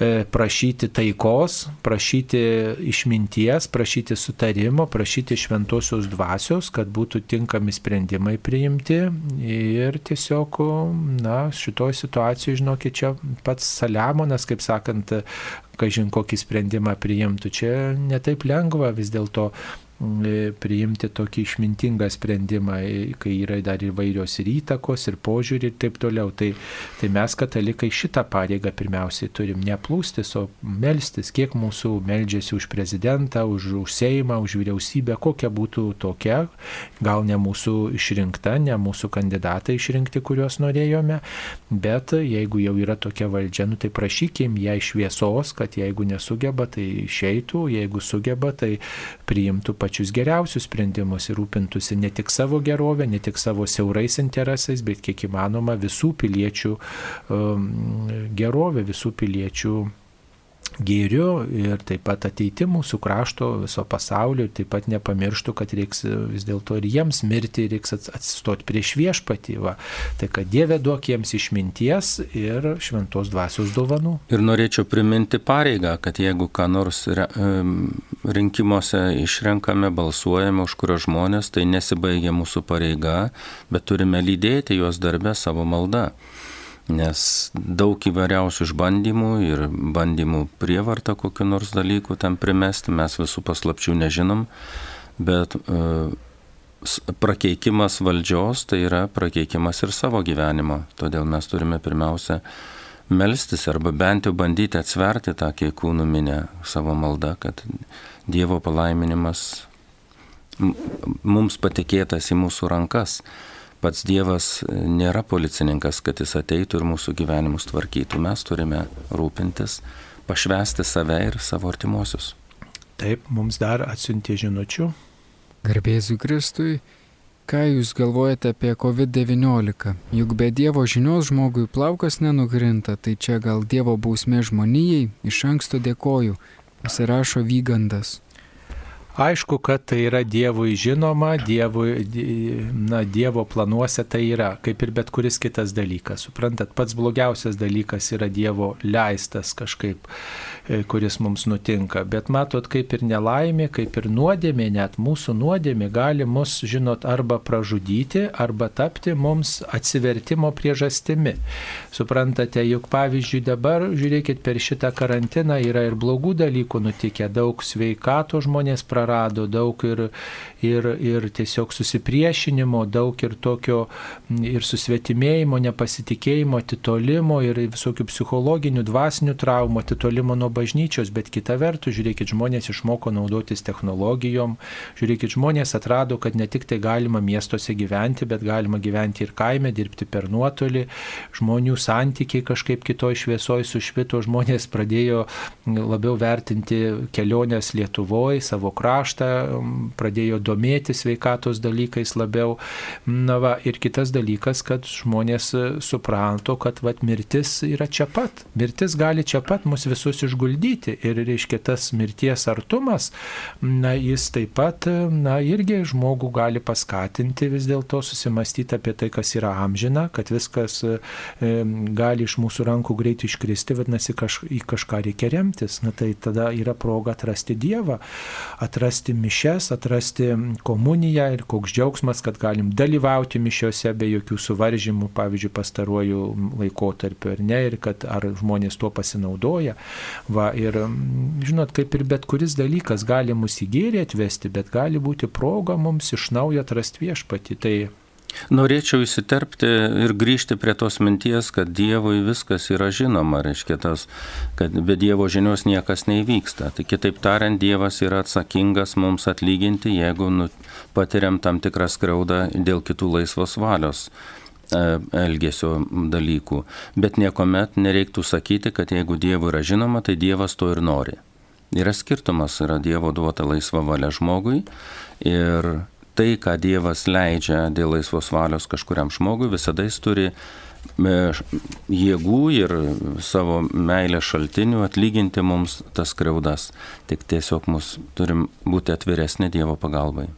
E, prašyti taikos, prašyti išminties, prašyti sutarimo, prašyti šventosios dvasios, kad būtų tinkami sprendimai priimti. Ir tiesiog, na, šitoje situacijoje, žinokit, čia pats Saliamonas, kaip sakant, kažin kokį sprendimą priimtų. Čia netaip lengva vis dėlto priimti tokį išmintingą sprendimą, e, kai yra dar įvairios ir įtakos, ir požiūrį ir taip toliau. Tai, tai mes katalikai šitą pareigą pirmiausiai turim neplūstis, o melstis, kiek mūsų meldžiasi už prezidentą, už, už Seimą, už vyriausybę, kokia būtų tokia, gal ne mūsų išrinkta, ne mūsų kandidatai išrinkti, kuriuos norėjome, bet jeigu jau yra tokia valdžia, nu, tai prašykim ją šviesos, kad jeigu nesugeba, tai išeitų, jeigu sugeba, tai priimtų pačius geriausius sprendimus ir rūpintųsi ne tik savo gerovę, ne tik savo siaurais interesais, bet kiek įmanoma visų piliečių um, gerovę, visų piliečių gėriu ir taip pat ateiti mūsų krašto, viso pasaulio ir taip pat nepamirštų, kad reiks vis dėlto ir jiems mirti, reiks atsistoti prieš viešpatį. Va. Tai kad Dieve duok jiems išminties ir šventos dvasios dovanų. Ir norėčiau priminti pareigą, kad jeigu ką nors rinkimuose išrenkame, balsuojame už kurio žmonės, tai nesibaigia mūsų pareiga, bet turime lydėti juos darbę savo maldą nes daug įvairiausių išbandymų ir bandymų prievartą kokiu nors dalyku tam primesti, mes visų paslapčių nežinom, bet uh, prakeikimas valdžios tai yra prakeikimas ir savo gyvenimo. Todėl mes turime pirmiausia melstis arba bent jau bandyti atsverti tą kiekūnų minę savo maldą, kad Dievo palaiminimas mums patikėtas į mūsų rankas pats Dievas nėra policininkas, kad jis ateitų ir mūsų gyvenimus tvarkytų. Mes turime rūpintis, pašvesti save ir savo artimuosius. Taip, mums dar atsiuntė žinučių. Garbėsiu Kristui, ką Jūs galvojate apie COVID-19? Juk be Dievo žinios žmogui plaukas nenugrinta, tai čia gal Dievo bausmė žmonijai, iš anksto dėkoju, pasirašo Vygandas. Aišku, kad tai yra Dievui žinoma, Dievui, na, Dievo planuose tai yra, kaip ir bet kuris kitas dalykas. Suprantat, pats blogiausias dalykas yra Dievo leistas kažkaip, kuris mums nutinka. Bet matot, kaip ir nelaimė, kaip ir nuodėmė, net mūsų nuodėmė gali mus, žinot, arba pražudyti, arba tapti mums atsivertimo priežastimi. Suprantate, juk pavyzdžiui dabar, žiūrėkit, per šitą karantiną yra ir blogų dalykų nutikę, daug sveikato žmonės prarado, daug ir, ir, ir tiesiog susipriešinimo, daug ir tokio ir susvetimėjimo, nepasitikėjimo, atitolimo ir visokių psichologinių, dvasinių traumų, atitolimo nuo bažnyčios, bet kita vertus, žiūrėkit, žmonės išmoko naudotis technologijom, žiūrėkit, žmonės atrado, kad ne tik tai galima miestuose gyventi, bet galima gyventi ir kaime, dirbti per nuotolį, žmonių santykiai kažkaip kitoj šviesoje sušvito, žmonės pradėjo labiau vertinti keliones Lietuvoje, savo kraštą, pradėjo domėtis sveikatos dalykais labiau. Na va, ir kitas dalykas, kad žmonės supranto, kad vat, mirtis yra čia pat. Mirtis gali čia pat mus visus išguldyti. Ir reiškia tas mirties artumas, na, jis taip pat, na, irgi žmogų gali paskatinti vis dėlto susimastyti apie tai, kas yra amžina, kad viskas e, gali iš mūsų rankų greitai iškristi, vadinasi, kaž, į kažką reikia remtis. Na, tai tada yra proga atrasti Dievą, atrasti mišes, atrasti komuniją ir koks džiaugsmas, kad galim dalyvauti mišiuose be jokių suvaržymų, pavyzdžiui, pastaruoju laikotarpiu ar ne, ir kad ar žmonės tuo pasinaudoja. Va, ir žinot, kaip ir bet kuris dalykas gali mus į gėrį atvesti, bet gali būti proga mums iš naujo atrasti viešpatį. Tai Norėčiau įsiterpti ir grįžti prie tos minties, kad Dievui viskas yra žinoma, reiškia tas, kad be Dievo žinios niekas neįvyksta. Tai kitaip tariant, Dievas yra atsakingas mums atlyginti, jeigu nu, patiriam tam tikrą skriaudą dėl kitų laisvos valios elgesio dalykų. Bet niekuomet nereiktų sakyti, kad jeigu Dievui yra žinoma, tai Dievas to ir nori. Yra skirtumas, yra Dievo duota laisva valia žmogui ir tai, ką Dievas leidžia dėl laisvos valios kažkuriam žmogui, visada jis turi e, jėgų ir savo meilės šaltinių atlyginti mums tas kreudas. Tik tiesiog mus turim būti atviresni Dievo pagalbai.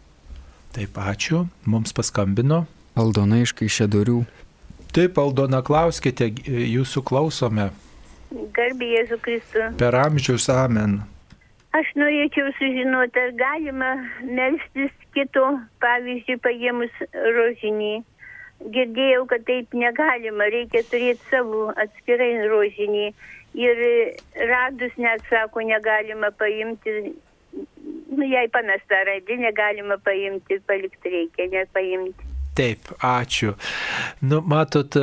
Taip, ačiū. Mums paskambino. Aldona iš Kaišėdorių. Taip, Aldona, klauskite, jūsų klausome. Garbė Jėzų Kristų. Per amžius amen. Aš norėčiau sužinoti, ar galima melstis kito, pavyzdžiui, paėmus rožinį. Girdėjau, kad taip negalima, reikia turėti savo atskirai rožinį. Ir radus net sako, negalima paimti, nu, jei pamesta radinė, galima paimti, palikti reikia, nepaimti. Taip, ačiū. Nu, matot,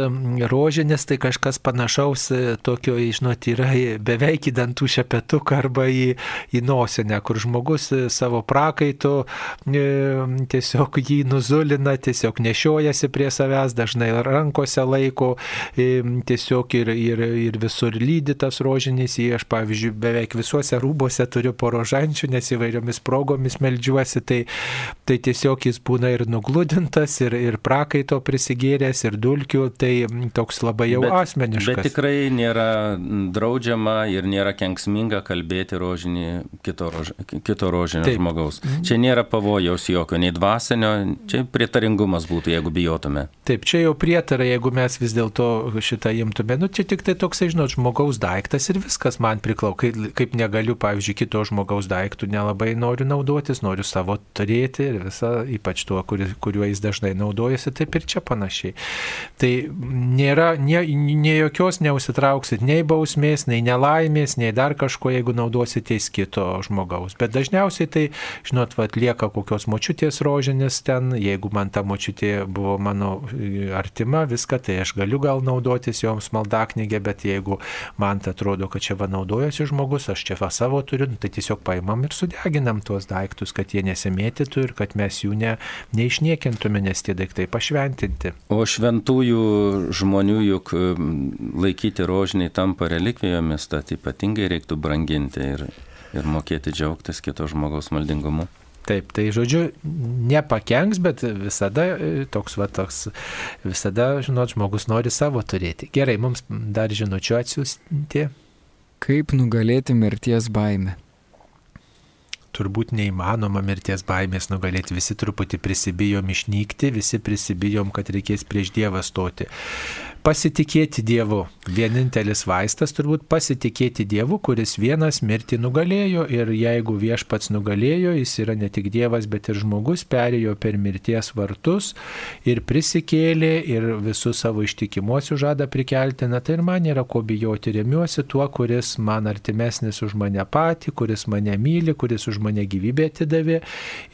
rožinės tai kažkas panašaus, e, tokio, žinot, yra beveik į dantų šepetuką arba į, į nosinę, kur žmogus e, savo prakaitu e, tiesiog jį nuzulina, tiesiog nešiojasi prie savęs, dažnai rankose laiko, e, tiesiog ir, ir, ir visur lydi tas rožinis, aš, pavyzdžiui, beveik visuose rūbose turiu porožančių, nes įvairiomis progomis melžiuosi, tai, tai tiesiog jis būna ir nugludintas, ir, ir prakaito prisigėręs, ir dulkių, tai toks labai jau bet, asmeniškas. Bet tikrai nėra draudžiama ir nėra kenksminga kalbėti rožinį kito, rož, kito rožinio Taip. žmogaus. Mhm. Čia nėra pavojaus jokio, nei dvasinio, čia prietaringumas būtų, jeigu bijotume. Taip, čia jau prietarai, jeigu mes vis dėlto šitą imtume, nu čia tik tai toksai, žinot, žmogaus daiktas ir viskas man priklauso, kaip, kaip negaliu, pavyzdžiui, kito žmogaus daiktų nelabai noriu naudotis, noriu savo turėti ir visą, ypač tuo, kuriuo jis dažnai naudoja naudojasi, taip ir čia panašiai. Tai nėra, nie, nie jokios neusitrauksit nei bausmės, nei nelaimės, nei dar kažko, jeigu naudositės kito žmogaus. Bet dažniausiai tai, žinot, va, lieka kokios močiutės rožinės ten, jeigu man ta močiutė buvo mano e, artima, viską, tai aš galiu gal naudotis joms maldaknygė, bet jeigu man tai atrodo, kad čia va naudojasi žmogus, aš čia va savo turiu, nu, tai tiesiog paimam ir sudeginam tuos daiktus, kad jie nesimėtytų ir kad mes jų ne, neišniekintume, nes tie daiktai pašventinti. O šventųjų žmonių juk laikyti rožiniai tampa relikvijomis, tad ypatingai reiktų branginti ir, ir mokėti džiaugtis kito žmogaus maldingumu. Taip, tai žodžiu, nepakenks, bet visada e, toks, va, toks, visada, žinot, žmogus nori savo turėti. Gerai, mums dar žinučiu atsiųsti. Kaip nugalėti mirties baimę? Turbūt neįmanoma mirties baimės nugalėti. Visi truputį prisibijom išnykti, visi prisibijom, kad reikės prieš Dievą stoti. Pasitikėti Dievu. Vienintelis vaistas turbūt pasitikėti Dievu, kuris vienas mirtį nugalėjo ir jeigu viešpats nugalėjo, jis yra ne tik Dievas, bet ir žmogus, perėjo per mirties vartus ir prisikėlė ir visus savo ištikimuosius žada prikelti, na tai ir man yra ko bijoti, remiuosi tuo, kuris man artimesnis už mane patį, kuris mane myli, kuris už mane gyvybę atidavė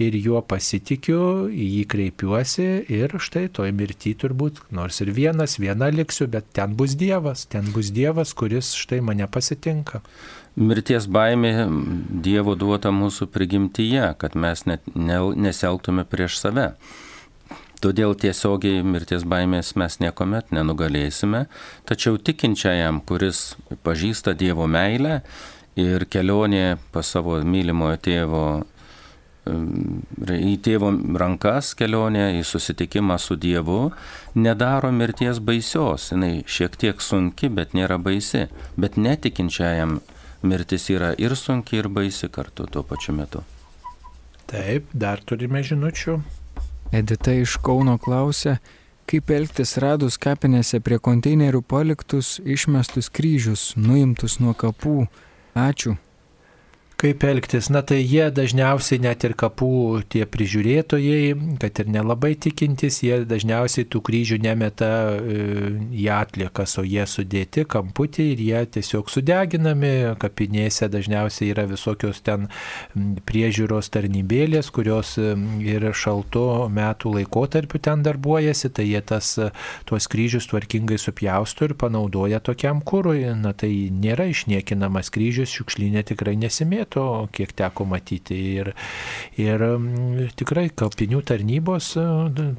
ir juo pasitikiu, į jį kreipiuosi ir štai toj mirti turbūt, nors ir vienas, viena liksiu, bet ten bus Dievas, ten bus Dievas, kuris štai mane pasitinka. Mirties baimė Dievo duota mūsų prigimtyje, kad mes net ne, neseltume prieš save. Todėl tiesiogiai mirties baimės mes niekuomet nenugalėsime, tačiau tikinčiajam, kuris pažįsta Dievo meilę ir kelionė pas savo mylimojo tėvo į tėvo rankas kelionė, į susitikimą su Dievu, nedaro mirties baisios. Jis šiek tiek sunki, bet nėra baisi. Bet netikinčiajam mirtis yra ir sunki, ir baisi kartu tuo pačiu metu. Taip, dar turime žinučių. Edita iš Kauno klausė, kaip elgtis radus kapinėse prie konteinerių paliktus išmestus kryžius, nuimtus nuo kapų. Ačiū. Kaip elgtis? Na tai jie dažniausiai net ir kapų tie prižiūrėtojai, kad ir nelabai tikintys, jie dažniausiai tų kryžių nemeta e, į atliekas, o jie sudėti kamputį ir jie tiesiog sudeginami. Kapinėse dažniausiai yra visokios ten priežiūros tarnybėlės, kurios ir šalto metų laikotarpiu ten darbuojasi, tai jie tas, tuos kryžius tvarkingai supjausto ir panaudoja tokiam kūrui. Na tai nėra išniekinamas kryžius, šiukšlinė tikrai nesimėtų to, kiek teko matyti. Ir, ir mm, tikrai kapinių tarnybos e,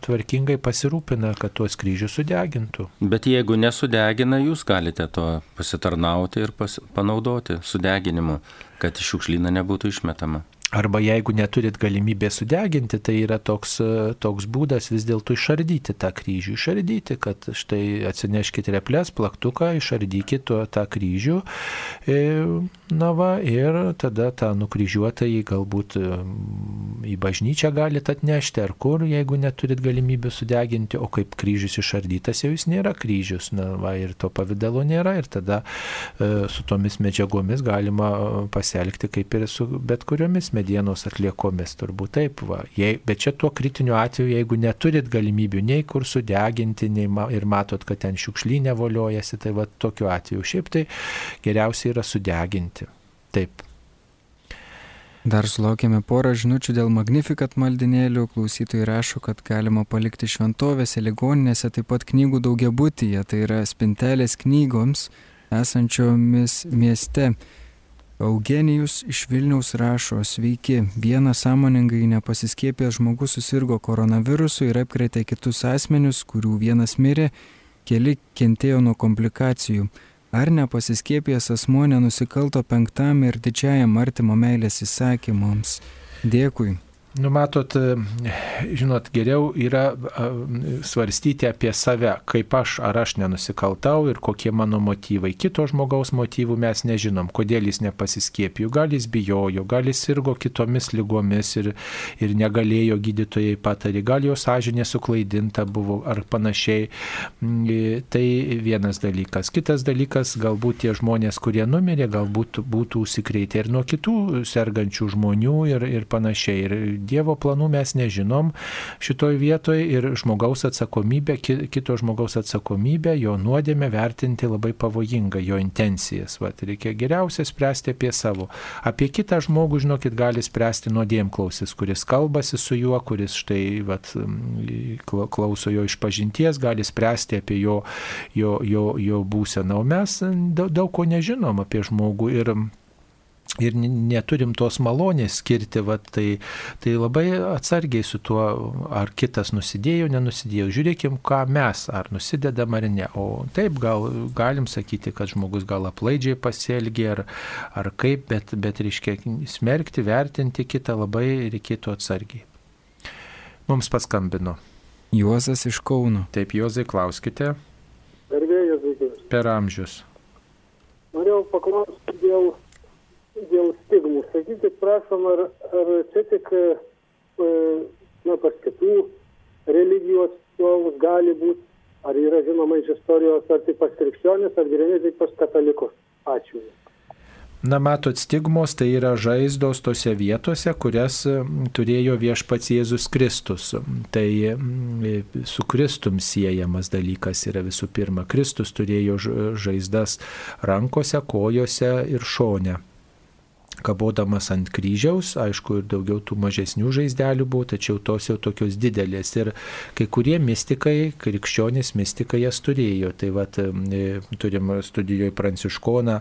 tvarkingai pasirūpina, kad tuos kryžius sudegintų. Bet jeigu nesudegina, jūs galite to pasitarnauti ir pas, panaudoti sudeginimu, kad šiukšlyną nebūtų išmetama. Arba jeigu neturit galimybę sudeginti, tai yra toks, toks būdas vis dėlto išardyti tą kryžių. Išardyti, kad štai atsineškite replės, plaktuką, išardykite tą kryžių. E, na va, ir tada tą nukryžiuotą į galbūt į bažnyčią galite atnešti ar kur, jeigu neturit galimybę sudeginti, o kaip kryžius išardytas, jau jis nėra kryžius. Na va, ir to pavydalo nėra. Ir tada e, su tomis medžiagomis galima pasielgti kaip ir su bet kuriomis medžiagomis medienos atliekomis, turbūt taip. Va. Jei, bet čia tuo kritiniu atveju, jeigu neturit galimybių nei kur sudeginti, nei ma, ir matot, kad ten šiukšlynė voliojasi, tai va tokiu atveju šiaip tai geriausia yra sudeginti. Taip. Dar sulaukėme porą žinučių dėl Magnificat maldinėlių. Klausytojai rašo, kad galima palikti šventovėse, ligoninėse, taip pat knygų daugiabutyje, tai yra spintelės knygoms esančiomis mieste. Eugenijus iš Vilniaus rašo, sveiki, vienas sąmoningai nepasiskėpęs žmogus susirgo koronavirusu ir apkrėtė kitus asmenius, kurių vienas mirė, keli kentėjo nuo komplikacijų. Ar nepasiskėpęs asmuo nenusikalto penktam ir didžiajam artimo meilės įsakymams? Dėkui. Numatot, žinot, geriau yra svarstyti apie save, kaip aš ar aš nenusikaltau ir kokie mano motyvai. Kito žmogaus motyvų mes nežinom, kodėl jis nepasiskėpėjo. Gal jis bijojo, gal jis sirgo kitomis lygomis ir, ir negalėjo gydytojai patarė, gal jo sąžinė suklaidinta buvo ar panašiai. Mm, tai vienas dalykas. Kitas dalykas, galbūt tie žmonės, kurie numirė, galbūt būtų užsikrėtę ir nuo kitų sergančių žmonių ir, ir panašiai. Ir Dievo planų mes nežinom šitoj vietoje ir žmogaus atsakomybė, kito žmogaus atsakomybė, jo nuodėmė vertinti labai pavojinga, jo intencijas. Vat, reikia geriausia spręsti apie savo. Apie kitą žmogų, žinokit, gali spręsti nuodėmklausis, kuris kalbasi su juo, kuris štai vat, klauso jo išpažinties, gali spręsti apie jo, jo, jo, jo būseną. O mes daug, daug ko nežinom apie žmogų ir ir neturim tos malonės skirti, va, tai, tai labai atsargiai su tuo, ar kitas nusidėjo, nenusidėjo. Žiūrėkim, ką mes, ar nusidedam ar ne. O taip, gal galim sakyti, kad žmogus gal aplaidžiai pasielgė, ar, ar kaip, bet, bet reiškia, smerkti, vertinti kitą labai reikėtų atsargiai. Mums paskambino. Juozas iš Kauno. Taip, Juozai, klauskite. Per vėjas, Per amžius. Norėjau paklausti dėl dėl stigmų. Sakykit, prašom, ar, ar čia tik e, na, pas kitų religijos atstovus gali būti Ar yra žinoma iš istorijos, ar tik pas krikščionis, ar geriau tik pas katalikus? Ačiū. Na, matot, stigmos tai yra žaizdos tose vietose, kurias turėjo viešpats Jėzus Kristus. Tai su Kristum siejamas dalykas yra visų pirma. Kristus turėjo žaizdas rankose, kojose ir šone kabodamas ant kryžiaus, aišku, ir daugiau tų mažesnių žaizdelių buvo, tačiau tos jau tokios didelės. Ir kai kurie mystikai, krikščionys mystikai jas turėjo. Tai vad, e, turim studijoje Pranciškoną,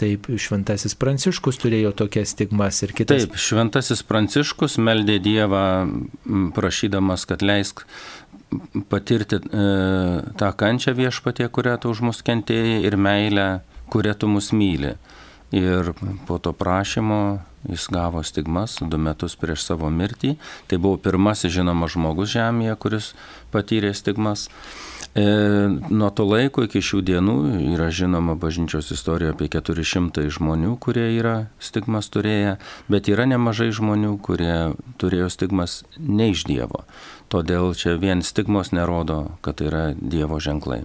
taip Šventasis Pranciškus turėjo tokias stigmas ir kitas. Taip, Šventasis Pranciškus meldė Dievą, prašydamas, kad leisk patirti e, tą kančią viešpatie, kurią tu už mus kentėjai ir meilę, kurią tu mus myli. Ir po to prašymo jis gavo stigmas du metus prieš savo mirtį. Tai buvo pirmasis žinomas žmogus Žemėje, kuris patyrė stigmas. E, nuo to laiko iki šių dienų yra žinoma bažnyčios istorija apie 400 žmonių, kurie yra stigmas turėję, bet yra nemažai žmonių, kurie turėjo stigmas ne iš Dievo. Todėl čia vien stigmos nerodo, kad tai yra Dievo ženklai.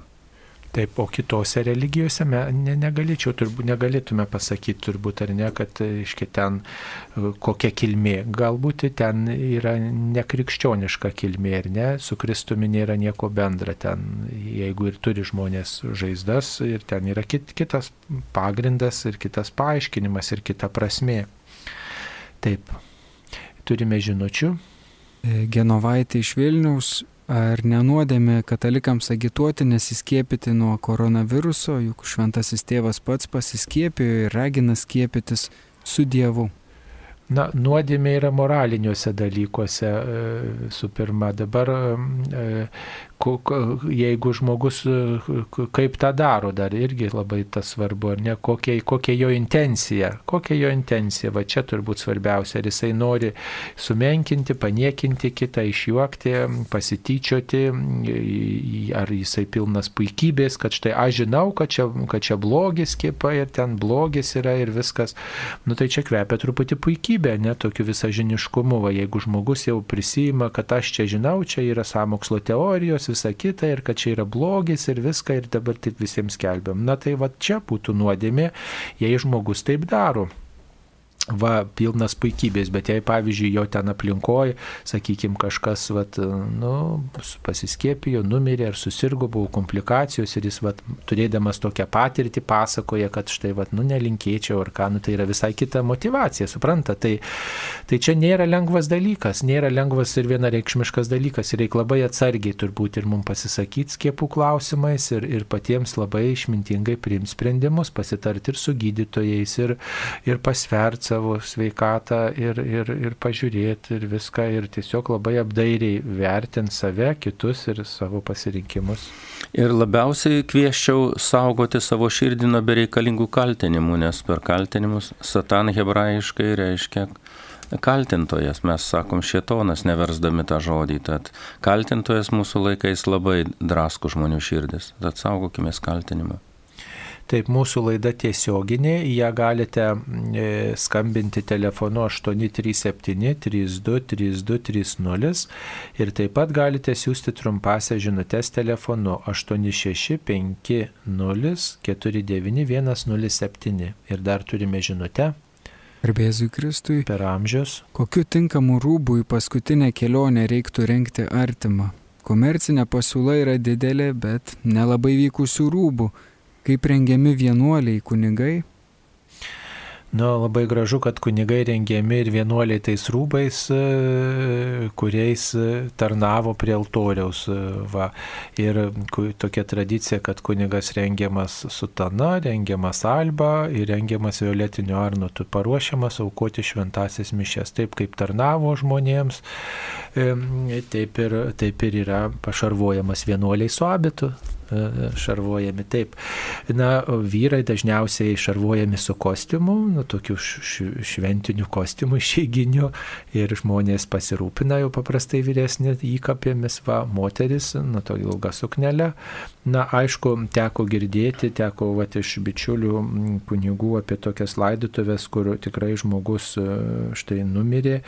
Taip, o kitose religijose me, ne, negalėčiau, turbūt negalėtume pasakyti turbūt ar ne, kad iški ten e, kokia kilmė. Galbūt ten yra nekrikščioniška kilmė ir ne, su Kristumi nėra nieko bendra ten, jeigu ir turi žmonės žaizdas ir ten yra kit, kitas pagrindas ir kitas paaiškinimas ir kita prasme. Taip, turime žinučių. Genovaitė iš Vilniaus Ar nenuodėmė katalikams agituoti nesiskiepyti nuo koronaviruso, juk šventasis tėvas pats pasiskiepijo ir ragina skiepytis su Dievu? Na, nuodėmė yra moraliniuose dalykuose. Su pirma, dabar jeigu žmogus kaip tą daro, dar irgi labai tas svarbu, ar ne, kokia, kokia jo intencija, kokia jo intencija, va čia turbūt svarbiausia, ar jisai nori sumenkinti, paniekinti kitą, išjuokti, pasityčioti, ar jisai pilnas puikybės, kad štai aš žinau, kad čia, kad čia blogis kiepa ir ten blogis yra ir viskas, nu tai čia kvepia truputį puikybė, ne tokiu visažiniškumu, va jeigu žmogus jau prisima, kad aš čia žinau, čia yra samokslo teorijos, visa kita ir kad čia yra blogis ir viską ir dabar taip visiems skelbiam. Na tai va čia būtų nuodėmė, jei žmogus taip daro va, pilnas puikybės, bet jei, pavyzdžiui, jo ten aplinkoje, sakykime, kažkas, vat, nu, pasiskėpijo, numirė ar susirgo, buvo komplikacijos ir jis, vat, turėdamas tokią patirtį, pasakoja, kad štai, vat, nu, nelinkėčiau ar ką, nu, tai yra visai kita motivacija, supranta. Tai, tai čia nėra lengvas dalykas, nėra lengvas ir vienareikšmiškas dalykas reikia labai atsargiai turbūt ir mums pasisakyti skiepų klausimais ir, ir patiems labai išmintingai priimti sprendimus, pasitarti ir su gydytojais ir, ir pasverti savo sveikatą ir, ir, ir pažiūrėti ir viską ir tiesiog labai apdairiai vertinti save, kitus ir savo pasirinkimus. Ir labiausiai kvieščiau saugoti savo širdį nuo bereikalingų kaltinimų, nes per kaltinimus satan hebrajiškai reiškia kaltintojas, mes sakom šietonas, neversdami tą žodį, tad kaltintojas mūsų laikais labai drasko žmonių širdis, tad saugokime kaltinimą. Taip, mūsų laida tiesioginė, ją galite e, skambinti telefonu 837 32 32 30 ir taip pat galite siūsti trumpąsią žinutės telefonu 865 0 49 107 ir dar turime žinutę. Garbėzui Kristui. Per amžius. Kokiu tinkamu rūbui paskutinę kelionę reiktų renkti artimą? Komercinė pasiūla yra didelė, bet nelabai vykusių rūbų kaip rengiami vienuoliai kunigai. Nu, labai gražu, kad kunigai rengiami ir vienuoliai tais rūbais, e, kuriais e, tarnavo prie altoriaus. E, va. Ir tokia tradicija, kad kunigas rengiamas sutana, rengiamas alba ir rengiamas violetiniu arnutu, paruošiamas aukoti šventasis mišes. Taip kaip tarnavo žmonėms, taip ir, taip ir yra pašarvojamas vienuoliai su abitu. E, šarvojami. Taip. Na, vyrai dažniausiai šarvojami su kostiumu, nu, tokiu šventiniu kostiumu išeiginiu ir žmonės pasirūpina jau paprastai vyresnė įkapėmis, va, moteris, nu, to ilgą suknelę. Na, aišku, teko girdėti, teko va, iš bičiulių kunigų apie tokias laidotuvės, kur tikrai žmogus e, štai numirė,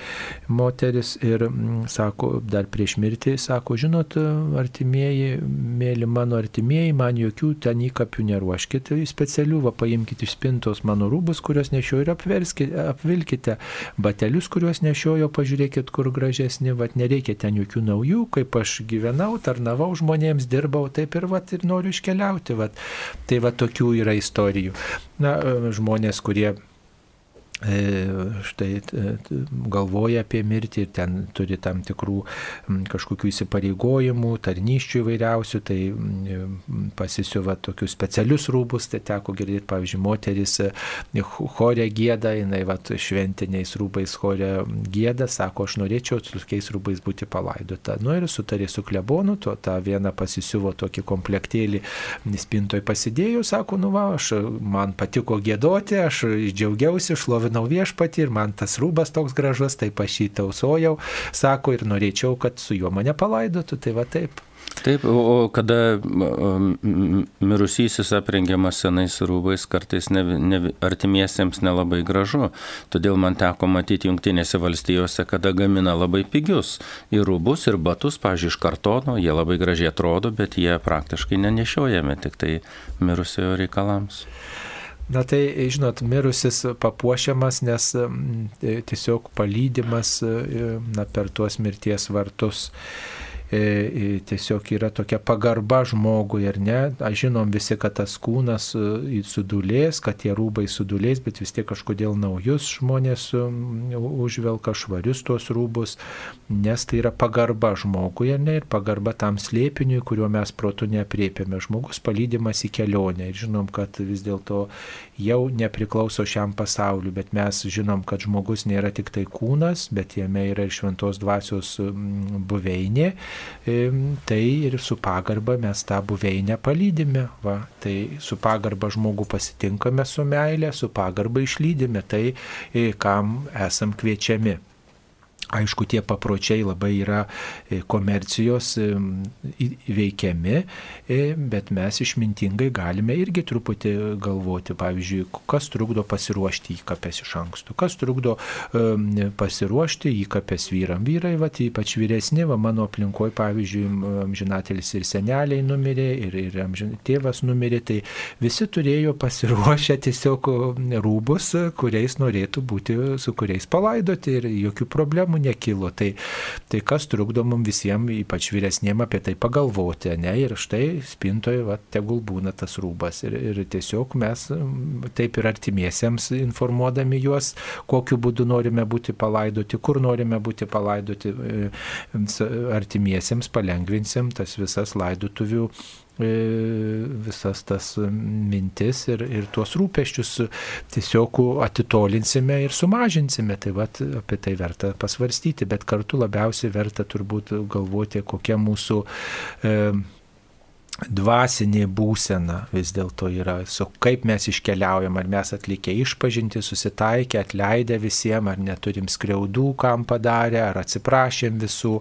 moteris ir sako, dar prieš mirtį, sako, žinot, artimieji, mėly mano artimieji, man jokių ten įkapių neruoškite, specialių, va, paimkite iš spintos mano rūbus, kuriuos nešioju ir apvilkite, batelius, kuriuos nešioju, pažiūrėkit, kur gražesni, va, nereikia ten jokių naujų, kaip aš gyvenau, tarnavau žmonėms, dirbau, taip ir va, ir noriu iškeliauti. Vat. Tai va tokių yra istorijų. Na, žmonės, kurie štai galvoja apie mirtį ir ten turi tam tikrų kažkokių įsipareigojimų, tarnyščių įvairiausių, tai pasisiuva tokius specialius rūbus, tai teko girdėti, pavyzdžiui, moteris e, chorė gėda, jinai va, šventiniais rūbais chorė gėda, sako, aš norėčiau tokiais rūbais būti palaidota. Nu ir sutarė su klebonu, to tą vieną pasisiuvo tokį komplektėlį, spintoj pasidėjau, sako, nu va, aš, man patiko gėdoti, aš džiaugiausi, šlovinau šlovinau viešpatį ir man tas rūbas toks gražus, taip aš jį tausojau, sako, ir norėčiau, kad su juo mane palaidotų, tai va taip. Taip, o kada mirusysis aprengiamas senais rūbais, kartais ne, ne, artimiesiems nelabai gražu. Todėl man teko matyti Junktinėse valstijose, kada gamina labai pigius ir rūbus, ir batus, pažiūrėjau, iš kartono, jie labai gražiai atrodo, bet jie praktiškai nenešiojami, tik tai mirusiojo reikalams. Na tai, žinot, mirusis papuošiamas, nes tiesiog palydimas na, per tuos mirties vartus. E, tiesiog yra tokia pagarba žmogui, ar ne? Aš žinom visi, kad tas kūnas e, sudulės, kad tie rūbai sudulės, bet vis tiek kažkodėl naujus žmonės užvelka švarius tuos rūbus, nes tai yra pagarba žmogui, ar ne? Ir pagarba tam slėpiniui, kuriuo mes protų neapriepiame. Žmogus palydimas į kelionę ir žinom, kad vis dėlto jau nepriklauso šiam pasauliu, bet mes žinom, kad žmogus nėra tik tai kūnas, bet jame yra ir šventos dvasios buveinė tai ir su pagarba mes tą buveinę palydime. Va. Tai su pagarba žmogų pasitinkame su meilė, su pagarba išlydime tai, kam esam kviečiami. Aišku, tie papročiai labai yra e, komercijos e, įveikiami, e, bet mes išmintingai galime irgi truputį galvoti, pavyzdžiui, kas trukdo pasiruošti įkapės iš anksto, kas trukdo pasiruošti įkapės vyram. Vyrai, va, ypač vyresni, va, mano aplinkoje, pavyzdžiui, amžinatelis ir seneliai numirė, ir, ir amžin, tėvas numirė, tai visi turėjo pasiruošę tiesiog rūbus, kuriais norėtų būti, su kuriais palaidoti ir jokių problemų problemų nekilo. Tai, tai kas trukdo mums visiems, ypač vyresniem, apie tai pagalvoti, ne? Ir štai spintoje, va, tegul būna tas rūbas. Ir, ir tiesiog mes taip ir artimiesiems informuodami juos, kokiu būdu norime būti palaidoti, kur norime būti palaidoti, e, artimiesiems palengvinsim tas visas laidotuvių E, visas tas mintis ir, ir tuos rūpeščius tiesiog atitolinsime ir sumažinsime. Tai vat, apie tai verta pasvarstyti, bet kartu labiausiai verta turbūt galvoti, kokia mūsų e, dvasinė būsena vis dėlto yra, su kaip mes iškeliaujam, ar mes atlikę išpažinti, susitaikę, atleidę visiems, ar neturim skriaudų, kam padarė, ar atsiprašėm visų,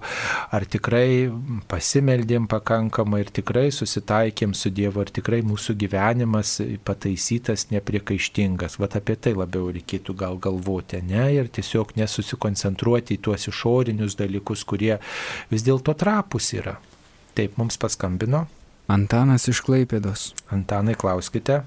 ar tikrai pasimeldėm pakankamai ir tikrai susitaikėm su Dievu, ar tikrai mūsų gyvenimas pataisytas, nepriekaištingas. Vat apie tai labiau reikėtų gal galvoti, ne, ir tiesiog nesusikoncentruoti į tuos išorinius dalykus, kurie vis dėlto trapus yra. Taip, mums paskambino. Antanas iš Klaipėdos. Antanai, klauskite.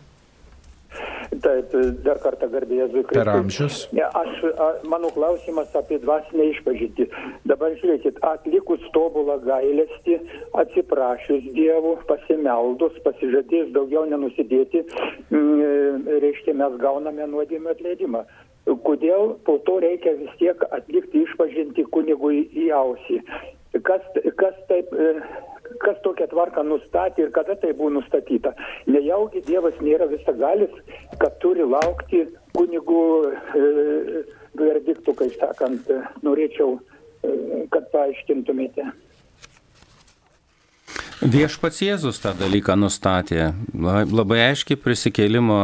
Taip, dar kartą garbė Jėzui Kristui. Per amžius. Aš, a, mano klausimas apie dvasinę išpažinti. Dabar žiūrėkit, atlikus tobulą gailestį, atsiprašius Dievų, pasimeldus, pasižadėjus daugiau nenusidėti, m, mm, reiškia, mes gauname nuodėmę atleidimą. Kodėl po to reikia vis tiek atlikti išpažinti kunigui į ausį? Kas, kas taip e, kas tokią tvarką nustatė ir kada tai buvo nustatyta. Nejaugi Dievas nėra visagalis, kad turi laukti kunigų e, verdiktų, kaip sakant, norėčiau, e, kad paaiškintumėte. Viešpats Jėzus tą dalyką nustatė. Labai aiškiai prisikėlimo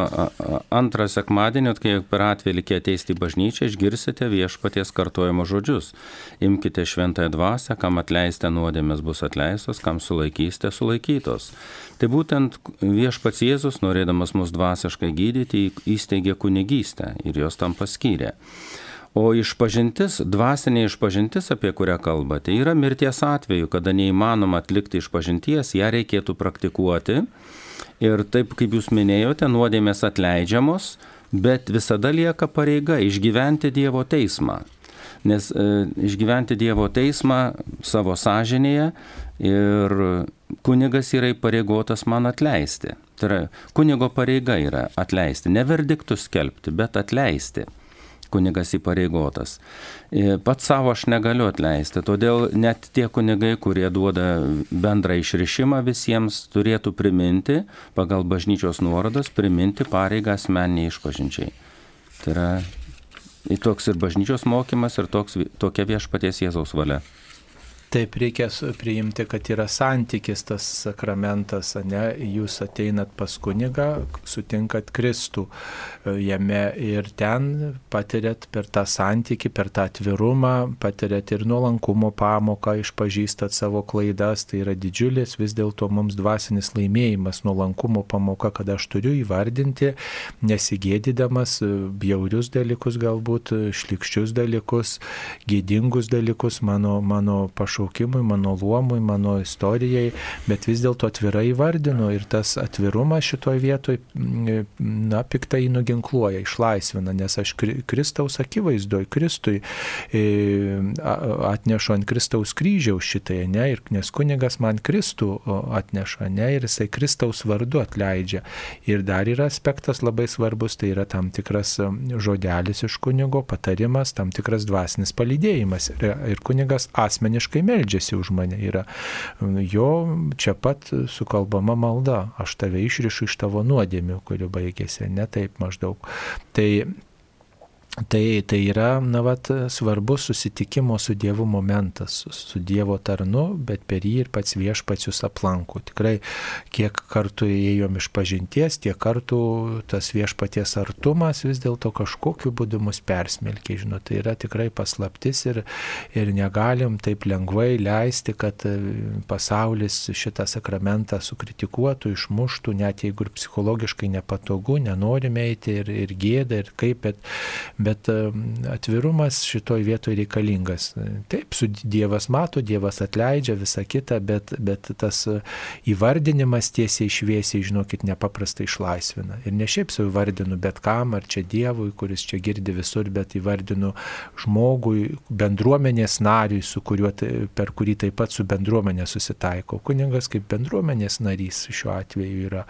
antrą sekmadienį, kai per atvelį ateisite į bažnyčią, išgirsite viešpaties kartojimo žodžius. Imkite šventąją dvasę, kam atleistė nuodėmės bus atleistos, kam sulaikysite sulaikytos. Tai būtent viešpats Jėzus, norėdamas mus dvasiškai gydyti, įsteigė kunigystę ir jos tam paskyrė. O išpažintis, dvasinė išpažintis, apie kurią kalbate, yra mirties atveju, kada neįmanoma atlikti išpažinties, ją reikėtų praktikuoti. Ir taip, kaip jūs minėjote, nuodėmės atleidžiamos, bet visada lieka pareiga išgyventi Dievo teismą. Nes e, išgyventi Dievo teismą savo sąžinėje ir kunigas yra įpareigotas man atleisti. Tai yra, kunigo pareiga yra atleisti, ne verdiktus skelbti, bet atleisti kunigas įpareigotas. Pats savo aš negaliu atleisti, todėl net tie kunigai, kurie duoda bendrą išrišimą visiems, turėtų priminti, pagal bažnyčios nuorodas, priminti pareigą asmeniai išpažinčiai. Tai yra toks ir bažnyčios mokymas, ir toks, tokia viešpaties Jėzaus valia. Taip reikia priimti, kad yra santykis tas sakramentas, ne, jūs ateinat pas kunigą, sutinkat Kristų e, jame ir ten patiriat per tą santykį, per tą atvirumą, patiriat ir nuolankumo pamoką, išpažįstat savo klaidas, tai yra didžiulis vis dėlto mums dvasinis laimėjimas, nuolankumo pamoka, kad aš turiu įvardinti, nesigėdydamas e, bjaurius dalykus galbūt, šlikščius dalykus, gėdingus dalykus mano, mano pašaukimą pašaukimui, mano luomui, mano istorijai, bet vis dėlto atvirai įvardinu ir tas atvirumas šitoje vietoje, na, piktai nuginkluoja, išlaisvina, nes aš Kristaus akivaizdoje, Kristui e, atnešu ant Kristaus kryžiaus šitai, ne, ir nes kunigas man Kristų atneša, ne, ir jisai Kristaus vardu atleidžia. Ir dar yra aspektas labai svarbus, tai yra tam tikras žodelis iš kunigo, patarimas, tam tikras dvasinis palydėjimas. Ir kunigas asmeniškai meldžiasi už mane. Yra jo čia pat sukalbama malda. Aš tave išrišu iš tavo nuodėmių, kurių baigėsi. Ne taip maždaug. Tai Tai, tai yra, na, vat, svarbus susitikimo su Dievu momentas, su, Dievo tarnu, bet per jį ir pats viešpats jūs aplanko. Tikrai, kiek kartų įėjom iš pažinties, tiek kartų tas viešpaties artumas vis dėlto kažkokiu būdu mus persmelkia. Žinot, tai yra tikrai paslaptis ir, ir negalim taip lengvai leisti, kad e, pasaulis šitą sakramentą sukritikuotų, išmuštų, net jeigu ir psichologiškai nepatogu, nenorime eiti ir, ir gėda, ir kaip, bet Bet atvirumas šitoj vietoje reikalingas. Taip, su Dievas mato, Dievas atleidžia visą kitą, bet, bet tas įvardinimas tiesiai išviesiai, žinokit, nepaprastai išlaisvina. Ir ne šiaip savo įvardinu bet kam, ar čia Dievui, kuris čia girdi visur, bet įvardinu žmogui, bendruomenės nariui, kuriuo, per kurį taip pat su bendruomenė susitaiko. Kuningas kaip bendruomenės narys šiuo atveju yra.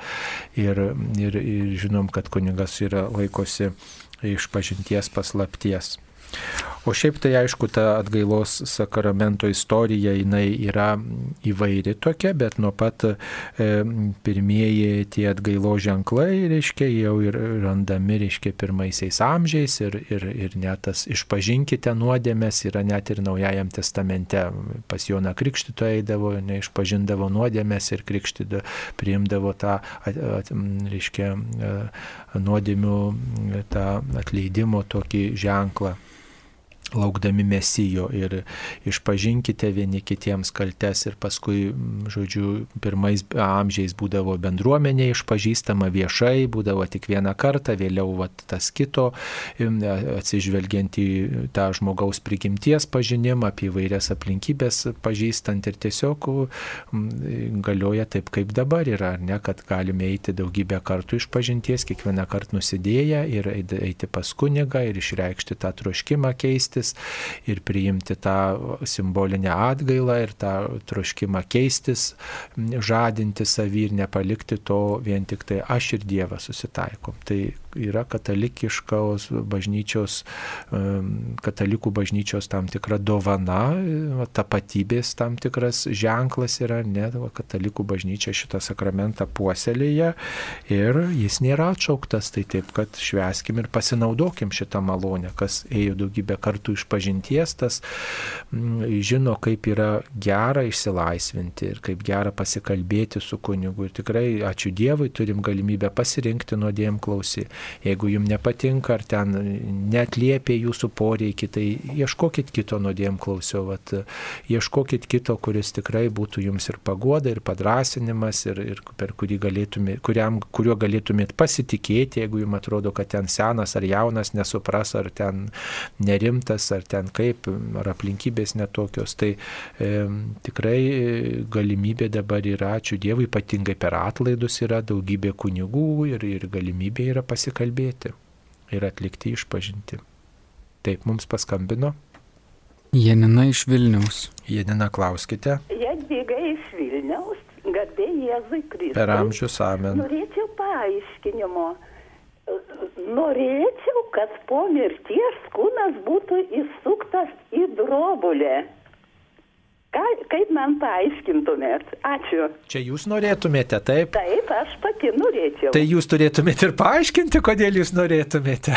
Ir, ir, ir žinom, kad kuningas yra laikosi iš pažinties paslapties. O šiaip tai aišku, ta atgailos sakramento istorija, jinai yra įvairi tokia, bet nuo pat e, pirmieji tie atgailos ženklai, reiškia, jau ir randami, reiškia, pirmaisiais amžiais ir, ir, ir net tas išpažinkite nuodėmės yra net ir Naujajam testamente. Pas Joną Krikštytoją eidavo, neišpažindavo nuodėmės ir Krikštytoją priimdavo tą, at, at, reiškia, e, nuodėmių tą atleidimo tokį ženklą laukdami mesijo ir išpažinkite vieni kitiems kaltes ir paskui, žodžiu, pirmais amžiais būdavo bendruomenė išpažįstama viešai, būdavo tik vieną kartą, vėliau vat, tas kito, atsižvelgiant į tą žmogaus prigimties pažinimą, apie vairias aplinkybės pažįstant ir tiesiog galioja taip, kaip dabar yra, ne, kad galime eiti daugybę kartų išpažinties, kiekvieną kartą nusidėję ir eiti pas kunigą ir išreikšti tą troškimą keistis keistis ir priimti tą simbolinę atgailą ir tą troškimą keistis, žadinti savį ir nepalikti to vien tik tai aš ir Dievas susitaikom. Tai yra katalikiškos bažnyčios, katalikų bažnyčios tam tikra dovana, tapatybės tam tikras ženklas yra, ne, katalikų bažnyčia šitą sakramentą puoselėje ir jis nėra atšauktas, tai taip, kad šveskim ir pasinaudokim šitą malonę, kas ėjo daugybę kartų iš pažinties, tas žino, kaip yra gera išsilaisvinti ir kaip gera pasikalbėti su kunigu. Ir tikrai, ačiū Dievui, turim galimybę pasirinkti nuodėm klausy. Jeigu jums nepatinka ar ten netliepia jūsų poreikį, tai ieškokit kito nuodėm klausio, vat, ieškokit kito, kuris tikrai būtų jums ir pagoda, ir padrasinimas, ir, ir per kurį galėtumėt, kuriam, kuriuo galėtumėt pasitikėti, jeigu jums atrodo, kad ten senas ar jaunas nesupras, ar ten nerimtas, ar ten kaip, ar aplinkybės netokios. Tai e, tikrai galimybė dabar yra, ačiū Dievui, ypatingai per atlaidus yra daugybė kunigų ir, ir galimybė yra pasikalbėti ir atlikti išpažinti. Taip, mums paskambino. Janina iš Vilniaus. Janina, klauskite. Jadviga iš Vilniaus, garbė Jėzui Kristui. Per amžius amen. Norėčiau paaiškinimo. Norėčiau, kad po mirties kūnas būtų įsuktas į drobulę. Ką, kaip man paaiškintumėt? Ačiū. Čia jūs norėtumėte, taip? Taip, aš pati norėčiau. Tai jūs turėtumėte ir paaiškinti, kodėl jūs norėtumėte.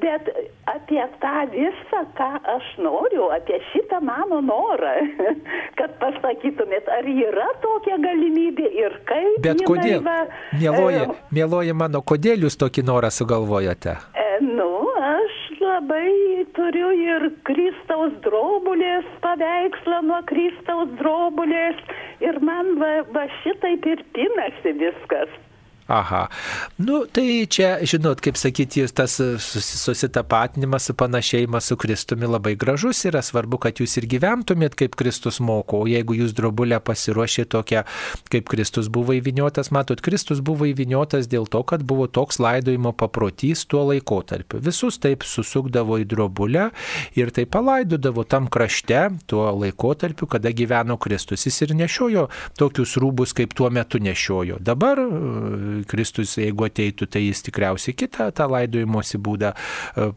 Bet apie tą visą, ką aš noriu, apie šitą mano norą, kad pasakytumėt, ar yra tokia galimybė ir kaip. Bet kodėl? Va, mėloji, e, mėloji mano, kodėl jūs tokį norą sugalvojate? E, nu, labai turiu ir Kristaus drobulės paveikslą nuo Kristaus drobulės ir man va, va šitaip ir pinasi viskas. Aha. Nu, tai čia, žinot, kaip sakyti, tas susitapatinimas, panašėjimas su Kristumi labai gražus yra. Svarbu, kad jūs ir gyventumėt, kaip Kristus moko. O jeigu jūs drobulę pasiruošė tokią, kaip Kristus buvo įviniotas, matot, Kristus buvo įviniotas dėl to, kad buvo toks laidojimo paprotys tuo laikotarpiu. Visus taip susukdavo į drobulę ir taip palaidodavo tam krašte tuo laikotarpiu, kada gyveno Kristus. Jis ir nešiojo tokius rūbus, kaip tuo metu nešiojo. Dabar Kristus, jeigu ateitų, tai jis tikriausiai kitą tą laidojimosi būdą e,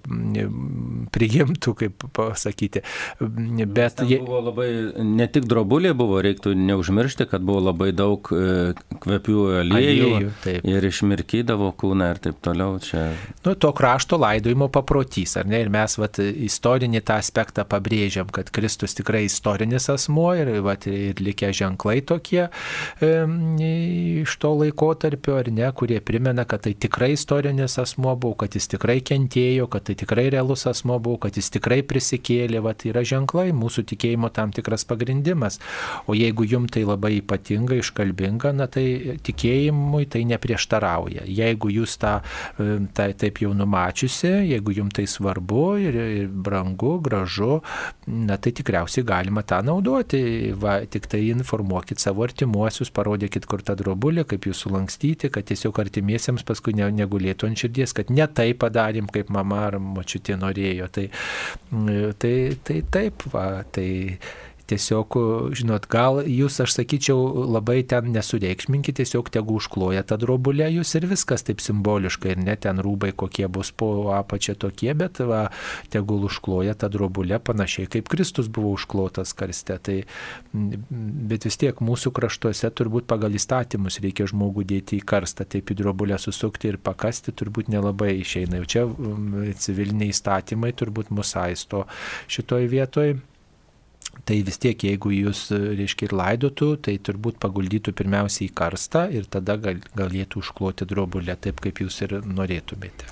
priimtų, kaip pasakyti. Bet je... buvo labai, ne tik drobulė buvo, reiktų neužmiršti, kad buvo labai daug e, kvepių aliejų, aliejų taip. ir išmirkydavo kūną ir taip toliau. Čia... Nu, to krašto laidojimo paprotys, ar ne? Ir mes vat, istorinį tą aspektą pabrėžiam, kad Kristus tikrai istorinis asmuo ir, vat, ir likę ženklai tokie e, iš to laikotarpio, ar ne, kurie primena, kad tai tikrai istorinis asmo buvo, kad jis tikrai kentėjo, kad tai tikrai realus asmo buvo, kad jis tikrai prisikėlė, va tai yra ženklai, mūsų tikėjimo tam tikras pagrindimas. O jeigu jum tai labai ypatinga, iškalbinga, na tai tikėjimui tai neprieštarauja. Jeigu jūs tą tai, taip jau numačiusi, jeigu jum tai svarbu ir, ir brangu, gražu, na tai tikriausiai galima tą naudoti. Va, tik tai informuokit savo artimuosius, parodykit, kur ta drobulė, kaip jūs sulankstyti, kad tiesiog artimiesiems paskui ne, negulėtų ant širdies, kad ne tai padarėm, kaip mama ar močiutė norėjo. Tai, tai, tai taip, va, tai tiesiog, žinot, gal jūs, aš sakyčiau, labai ten nesureikšminkite, tiesiog tegu užkloja tą drobulę jūs ir viskas taip simboliškai, ir ne ten rūbai kokie bus po apačia tokie, bet va, tegul užkloja tą drobulę panašiai kaip Kristus buvo užklotas karste. Tai, bet vis tiek mūsų kraštuose turbūt pagal įstatymus reikia žmogų dėti į karstą, taip į drobulę susukti ir pakasti turbūt nelabai išeina. Jau čia civiliniai įstatymai turbūt mus aisto šitoj vietoj. Tai vis tiek, jeigu jūs, reiškia, ir laidotų, tai turbūt paguldytų pirmiausiai į karstą ir tada gal, galėtų užkloti drobulę taip, kaip jūs ir norėtumėte.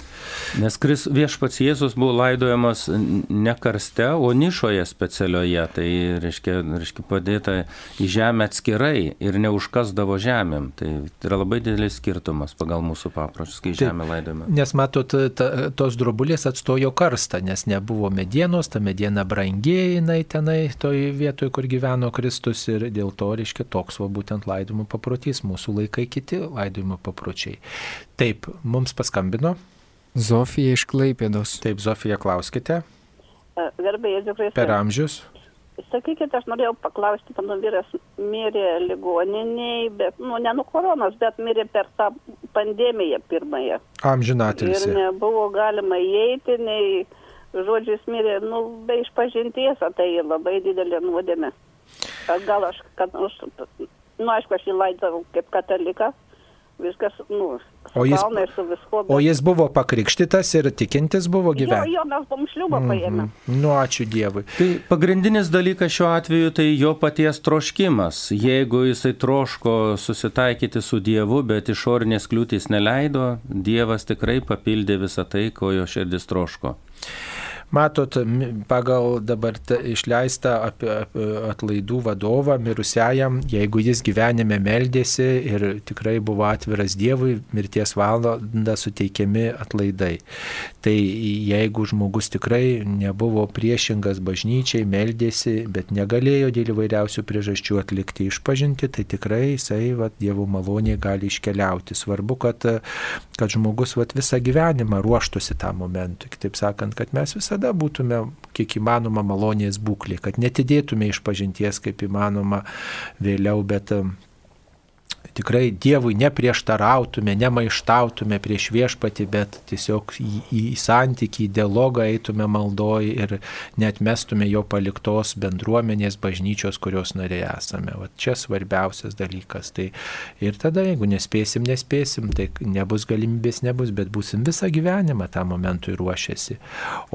Nes kris, viešpats Jėzus buvo laidojamas ne karste, o nišoje specialioje. Tai reiškia, reiškia padėta į žemę atskirai ir neužkasdavo žemėm. Tai yra labai didelis skirtumas pagal mūsų papročius, kai žemė laidojama. Nes matot, ta, tos drobulės atstojo karstą, nes nebuvo medienos, ta mediena brangiai jinai tenai toj vietoje, kur gyveno Kristus ir dėl to, reiškia, toks va būtent laidojimo paprotys, mūsų laikai kiti laidojimo papročiai. Taip, mums paskambino. Zofija iš Klaipėdos. Taip, Zofija, klauskite. Garbėjai, Jėzus Kristus. Per amžius. sakykit, aš norėjau paklausti, mano vyras mirė ligoniniai, bet, nu, ne nuo koronos, bet mirė per tą pandemiją pirmąją. Ir Amžinatilsi. nebuvo galima įeiti, nei žodžiais mirė, nu, be išpažinties, o tai labai didelė nuodėmė. Gal aš, kad, nu, nu, aišku, aš jį laidavau kaip kataliką, viskas, nu, O jis- su viskuo. O bet- jis buvo pakrikštytas ir tikintis buvo Jo, gyventi. jo, mes buvom šliubą paėmę. Nu, ačiū Dievui. Tai pagrindinis dalykas šiuo atveju tai jo paties troškimas. Jeigu jisai troško susitaikyti su Dievu, bet išorinės kliūtys neleido, Dievas tikrai papildė visą tai, ko jo širdis troško. Matot, pagal dabar išleistą atlaidų vadovą mirusiajam, jeigu jis gyvenime meldėsi ir tikrai buvo atviras Dievui, mirties valandą suteikiami atlaidai. Tai jeigu žmogus tikrai nebuvo priešingas bažnyčiai, meldėsi, bet negalėjo dėl įvairiausių priežasčių atlikti išpažinti, tai tikrai jisai vat, Dievo maloniai gali iškeliauti. Svarbu, kad, kad žmogus vat, visą gyvenimą ruoštųsi tam momentui. Kitaip sakant, kad mes visada būtume kiek įmanoma malonės būklė, kad netidėtume iš pažinties kaip įmanoma vėliau, bet tikrai Dievui neprieštarautume, nemaištautume prieš viešpatį, bet tiesiog į, į santykį, į dialogą eitume maldoj ir netmestume jo paliktos bendruomenės bažnyčios, kurios nariai esame. Va čia svarbiausias dalykas. Tai ir tada, jeigu nespėsim, nespėsim, tai nebus galimybės, nebus, bet būsim visą gyvenimą tam momentui ruošiasi.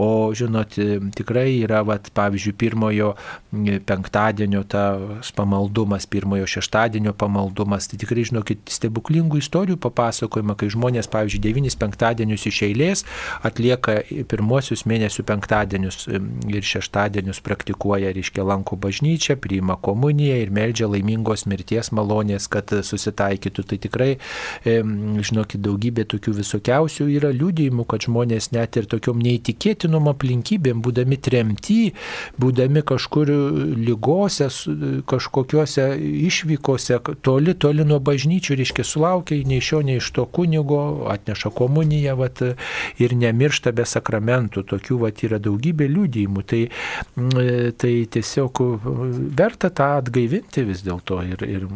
O žinot, tikrai yra, vat, pavyzdžiui, pirmojo m, penktadienio tas pamaldumas, pirmojo šeštadienio pamaldumas, tai tikrai, žinokit, stebuklingų istorijų papasakojama, kai žmonės, pavyzdžiui, devynis penktadienius iš eilės atlieka pirmosius mėnesių penktadienius ir šeštadienius praktikuoja, reiškia, lanko bažnyčią, priima komuniją ir meldžia laimingos mirties malonės, kad susitaikytų. Tai tikrai, žinokit, daugybė tokių visokiausių yra liūdėjimų, kad žmonės net ir tokiom neįtikėtinom aplinkybėm, būdami tremty, būdami kažkur lygose, kažkokiuose išvykose, toli, toli nuo bažnyčių, reiškia, sulaukia nei iš jo, nei iš to kunigo, atneša komuniją vat, ir nemiršta be sakramentų. Tokių vat, yra daugybė liūdėjimų. Tai, mm, tai tiesiog verta tą atgaivinti vis dėlto ir, ir,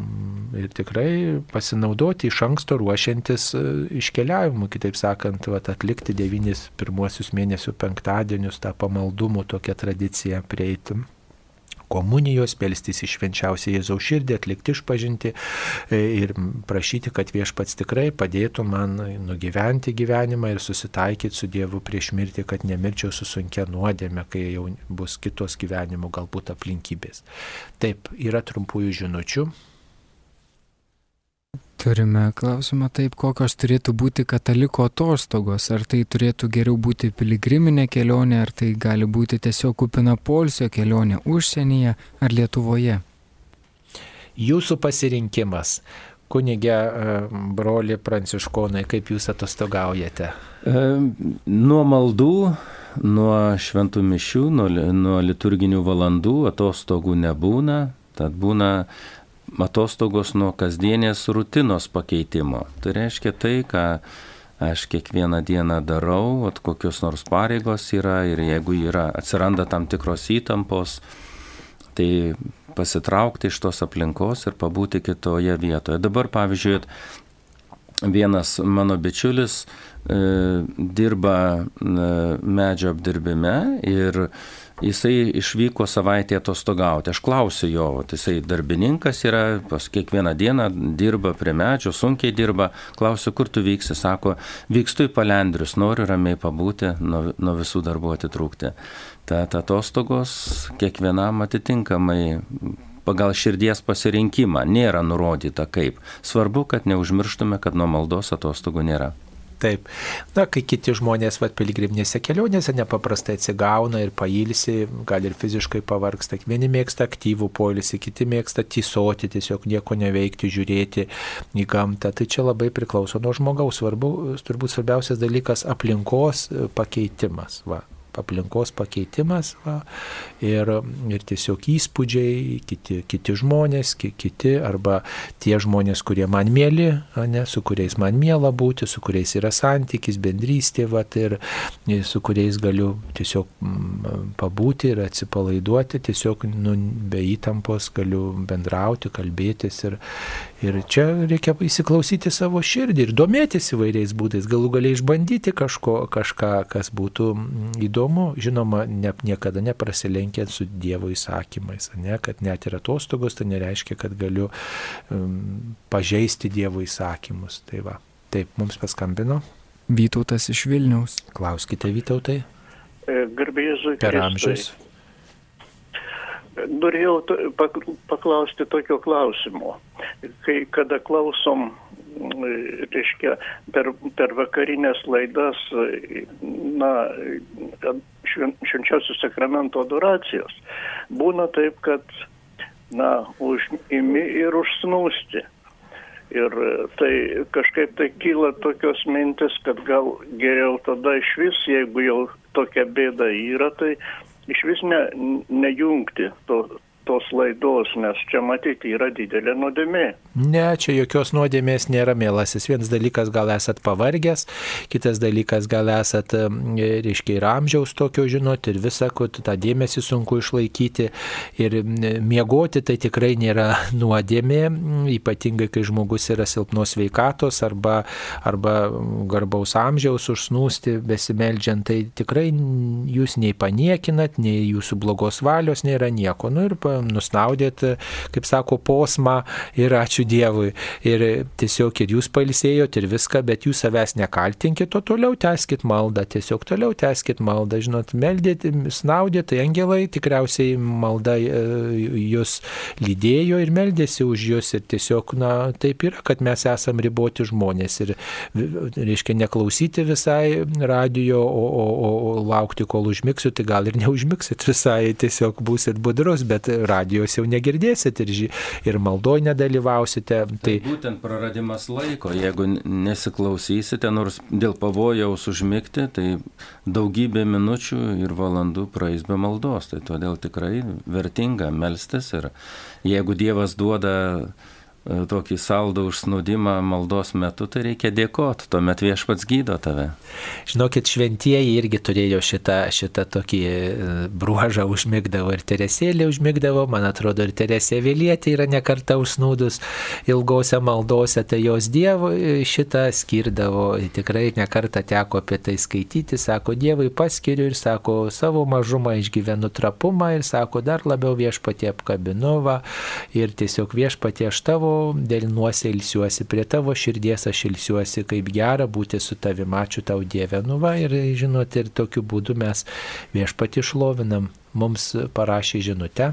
ir tikrai pasinaudoti iš anksto ruošiantis e, iškeliavimu, kitaip sakant, vat, atlikti devynis pirmuosius mėnesių penktadienius, tą pamaldumų tokią tradiciją prieiti komunijos, pelstis į švenčiausią Jėzaus širdį, atlikti išpažinti e, ir prašyti, kad viešpats tikrai padėtų man nugyventi gyvenimą ir susitaikyti su Dievu prieš mirtį, kad nemirčiau su sunkia nuodėme, kai jau bus kitos gyvenimo galbūt aplinkybės. Taip, yra trumpųjų žinučių. Turime klausimą taip, kokios turėtų būti kataliko atostogos. Ar tai turėtų geriau būti piligriminė kelionė, ar tai gali būti tiesiog kupina polsio kelionė užsienyje ar Lietuvoje. Jūsų pasirinkimas. Kunigė, e, broli pranciškonai, kaip jūs atostogaujate? E, Nuo maldų, nuo šventų mišių, nuo, nuo liturginių valandų atostogų nebūna, tad būna atostogos nuo kasdienės rutinos pakeitimo. Tai reiškia tai, ką aš kiekvieną dieną darau, at kokios nors pareigos yra ir jeigu yra, atsiranda tam tikros įtampos, tai pasitraukti iš tos aplinkos ir pabūti kitoje vietoje. Dabar, pavyzdžiui, vienas mano bičiulis e, dirba e, medžio apdirbime ir jisai išvyko savaitę atostogauti. Aš klausiu jo, jisai darbininkas yra, pas kiekvieną dieną dirba prie medžio, sunkiai dirba. Klausiu, kur tu vyksi, sako, vykstu į palendrius, noriu ramiai pabūti, nuo, nuo visų darbų atitrūkti. Tad atostogos kiekvienam atitinkamai pagal širdies pasirinkimą nėra nurodyta kaip. Svarbu, kad neužmirštume, kad nuo maldos atostogų nėra. Taip. Na, kai kiti žmonės, vad, piligriminėse kelionėse nepaprastai atsigauna ir pailsi, gal ir fiziškai pavargsta. Vieni mėgsta aktyvų poilsį, kiti mėgsta tysoti, tiesiog nieko neveikti, žiūrėti į gamtą. Tai čia labai priklauso nuo žmogaus. Svarbu, turbūt svarbiausias dalykas - aplinkos pakeitimas. Va. Aplinkos pakeitimas va, ir, ir tiesiog įspūdžiai, kiti, kiti žmonės, kiti arba tie žmonės, kurie man mėly, ne, su kuriais man mėla būti, su kuriais yra santykis, bendrystė, va, ir su kuriais galiu tiesiog mm, pabūti ir atsipalaiduoti, tiesiog nu, be įtampos galiu bendrauti, kalbėtis ir, Ir čia reikia įsiklausyti savo širdį ir domėtis įvairiais būdais, galų galiai išbandyti kažko, kažką, kas būtų įdomu, žinoma, ne, niekada neprasilenkiant su Dievo įsakymais, ne, kad net ir atostogos, tai nereiškia, kad galiu um, pažeisti Dievo įsakymus. Tai va, taip, mums paskambino. Vytautas iš Vilniaus. Klauskite, Vytautai. E, Garbėjai Per amžius norėjau paklausti tokio klausimo. Kai kada klausom, reiškia, per, per vakarinės laidas, na, švenčiausios sakramento adoracijos, būna taip, kad, na, užimi ir užsnūsti. Ir tai kažkaip tai kyla tokios mintis, kad gal geriau tada iš vis, jeigu jau tokia bėda yra, tai iš vis ne, nejungti to, tos laidos, nes čia matyti yra didelė nuodėmė. Ne, čia jokios nuodėmės nėra, mėlasis. Vienas dalykas, gal esat pavargęs, kitas dalykas, gal esat, reiškia, ir amžiaus tokio žinot, ir visą, kad tą dėmesį sunku išlaikyti. Ir miegoti tai tikrai nėra nuodėmė, ypatingai, kai žmogus yra silpnos veikatos arba, arba garbaus amžiaus užsnūsti besimeldžiant, tai tikrai jūs nei paniekinat, nei jūsų blogos valios nėra nieko. Nu ir nusnaudėt, kaip sako, posmą ir ačiū Dievui. Ir tiesiog ir jūs palisėjot ir viską, bet jūs savęs nekaltinkit, o toliau teskit maldą, tiesiog toliau teskit maldą, žinot, meldėt, snaudėt, tai angelai tikriausiai malda e, jūs lydėjo ir meldėsi už jūs ir tiesiog, na, taip yra, kad mes esam riboti žmonės ir, reiškia, neklausyti visai radio, o, o, o, laukti, kol užmigsiu, tai gal ir neužmigsit visai, tiesiog būsit budrus, bet radijos jau negirdėsit ir, ir maldoj nedalyvausite. Tai, tai būtent praradimas laiko, jeigu nesiklausysite, nors dėl pavojaus užmigti, tai daugybė minučių ir valandų praeis be maldos. Tai todėl tikrai vertinga melstis ir jeigu Dievas duoda tokį saldų užsnūdimą maldos metu, tai reikia dėkoti, tuomet viešpats gydo tave. Žinokit, šventieji irgi turėjo šitą, šitą tokį e, bruožą užmigdavo ir Teresėlė užmigdavo, man atrodo, ir Teresė Vėlietė yra nekarta užsnūdus ilgose maldose, tai jos Dievo e, šitą skirdavo, tikrai nekarta teko apie tai skaityti, sako, Dievui paskiriu ir sako, savo mažumą išgyvenu trapumą ir sako, dar labiau viešpatie apkabinu va, ir tiesiog viešpatie aš tavo tavo dėlinuose ilsiuosi, prie tavo širdies aš ilsiuosi, kaip gera būti su tavimi, ačiū tau Dieve. Nu va ir žinot, ir tokiu būdu mes viešpati šlovinam. Mums parašė žinutę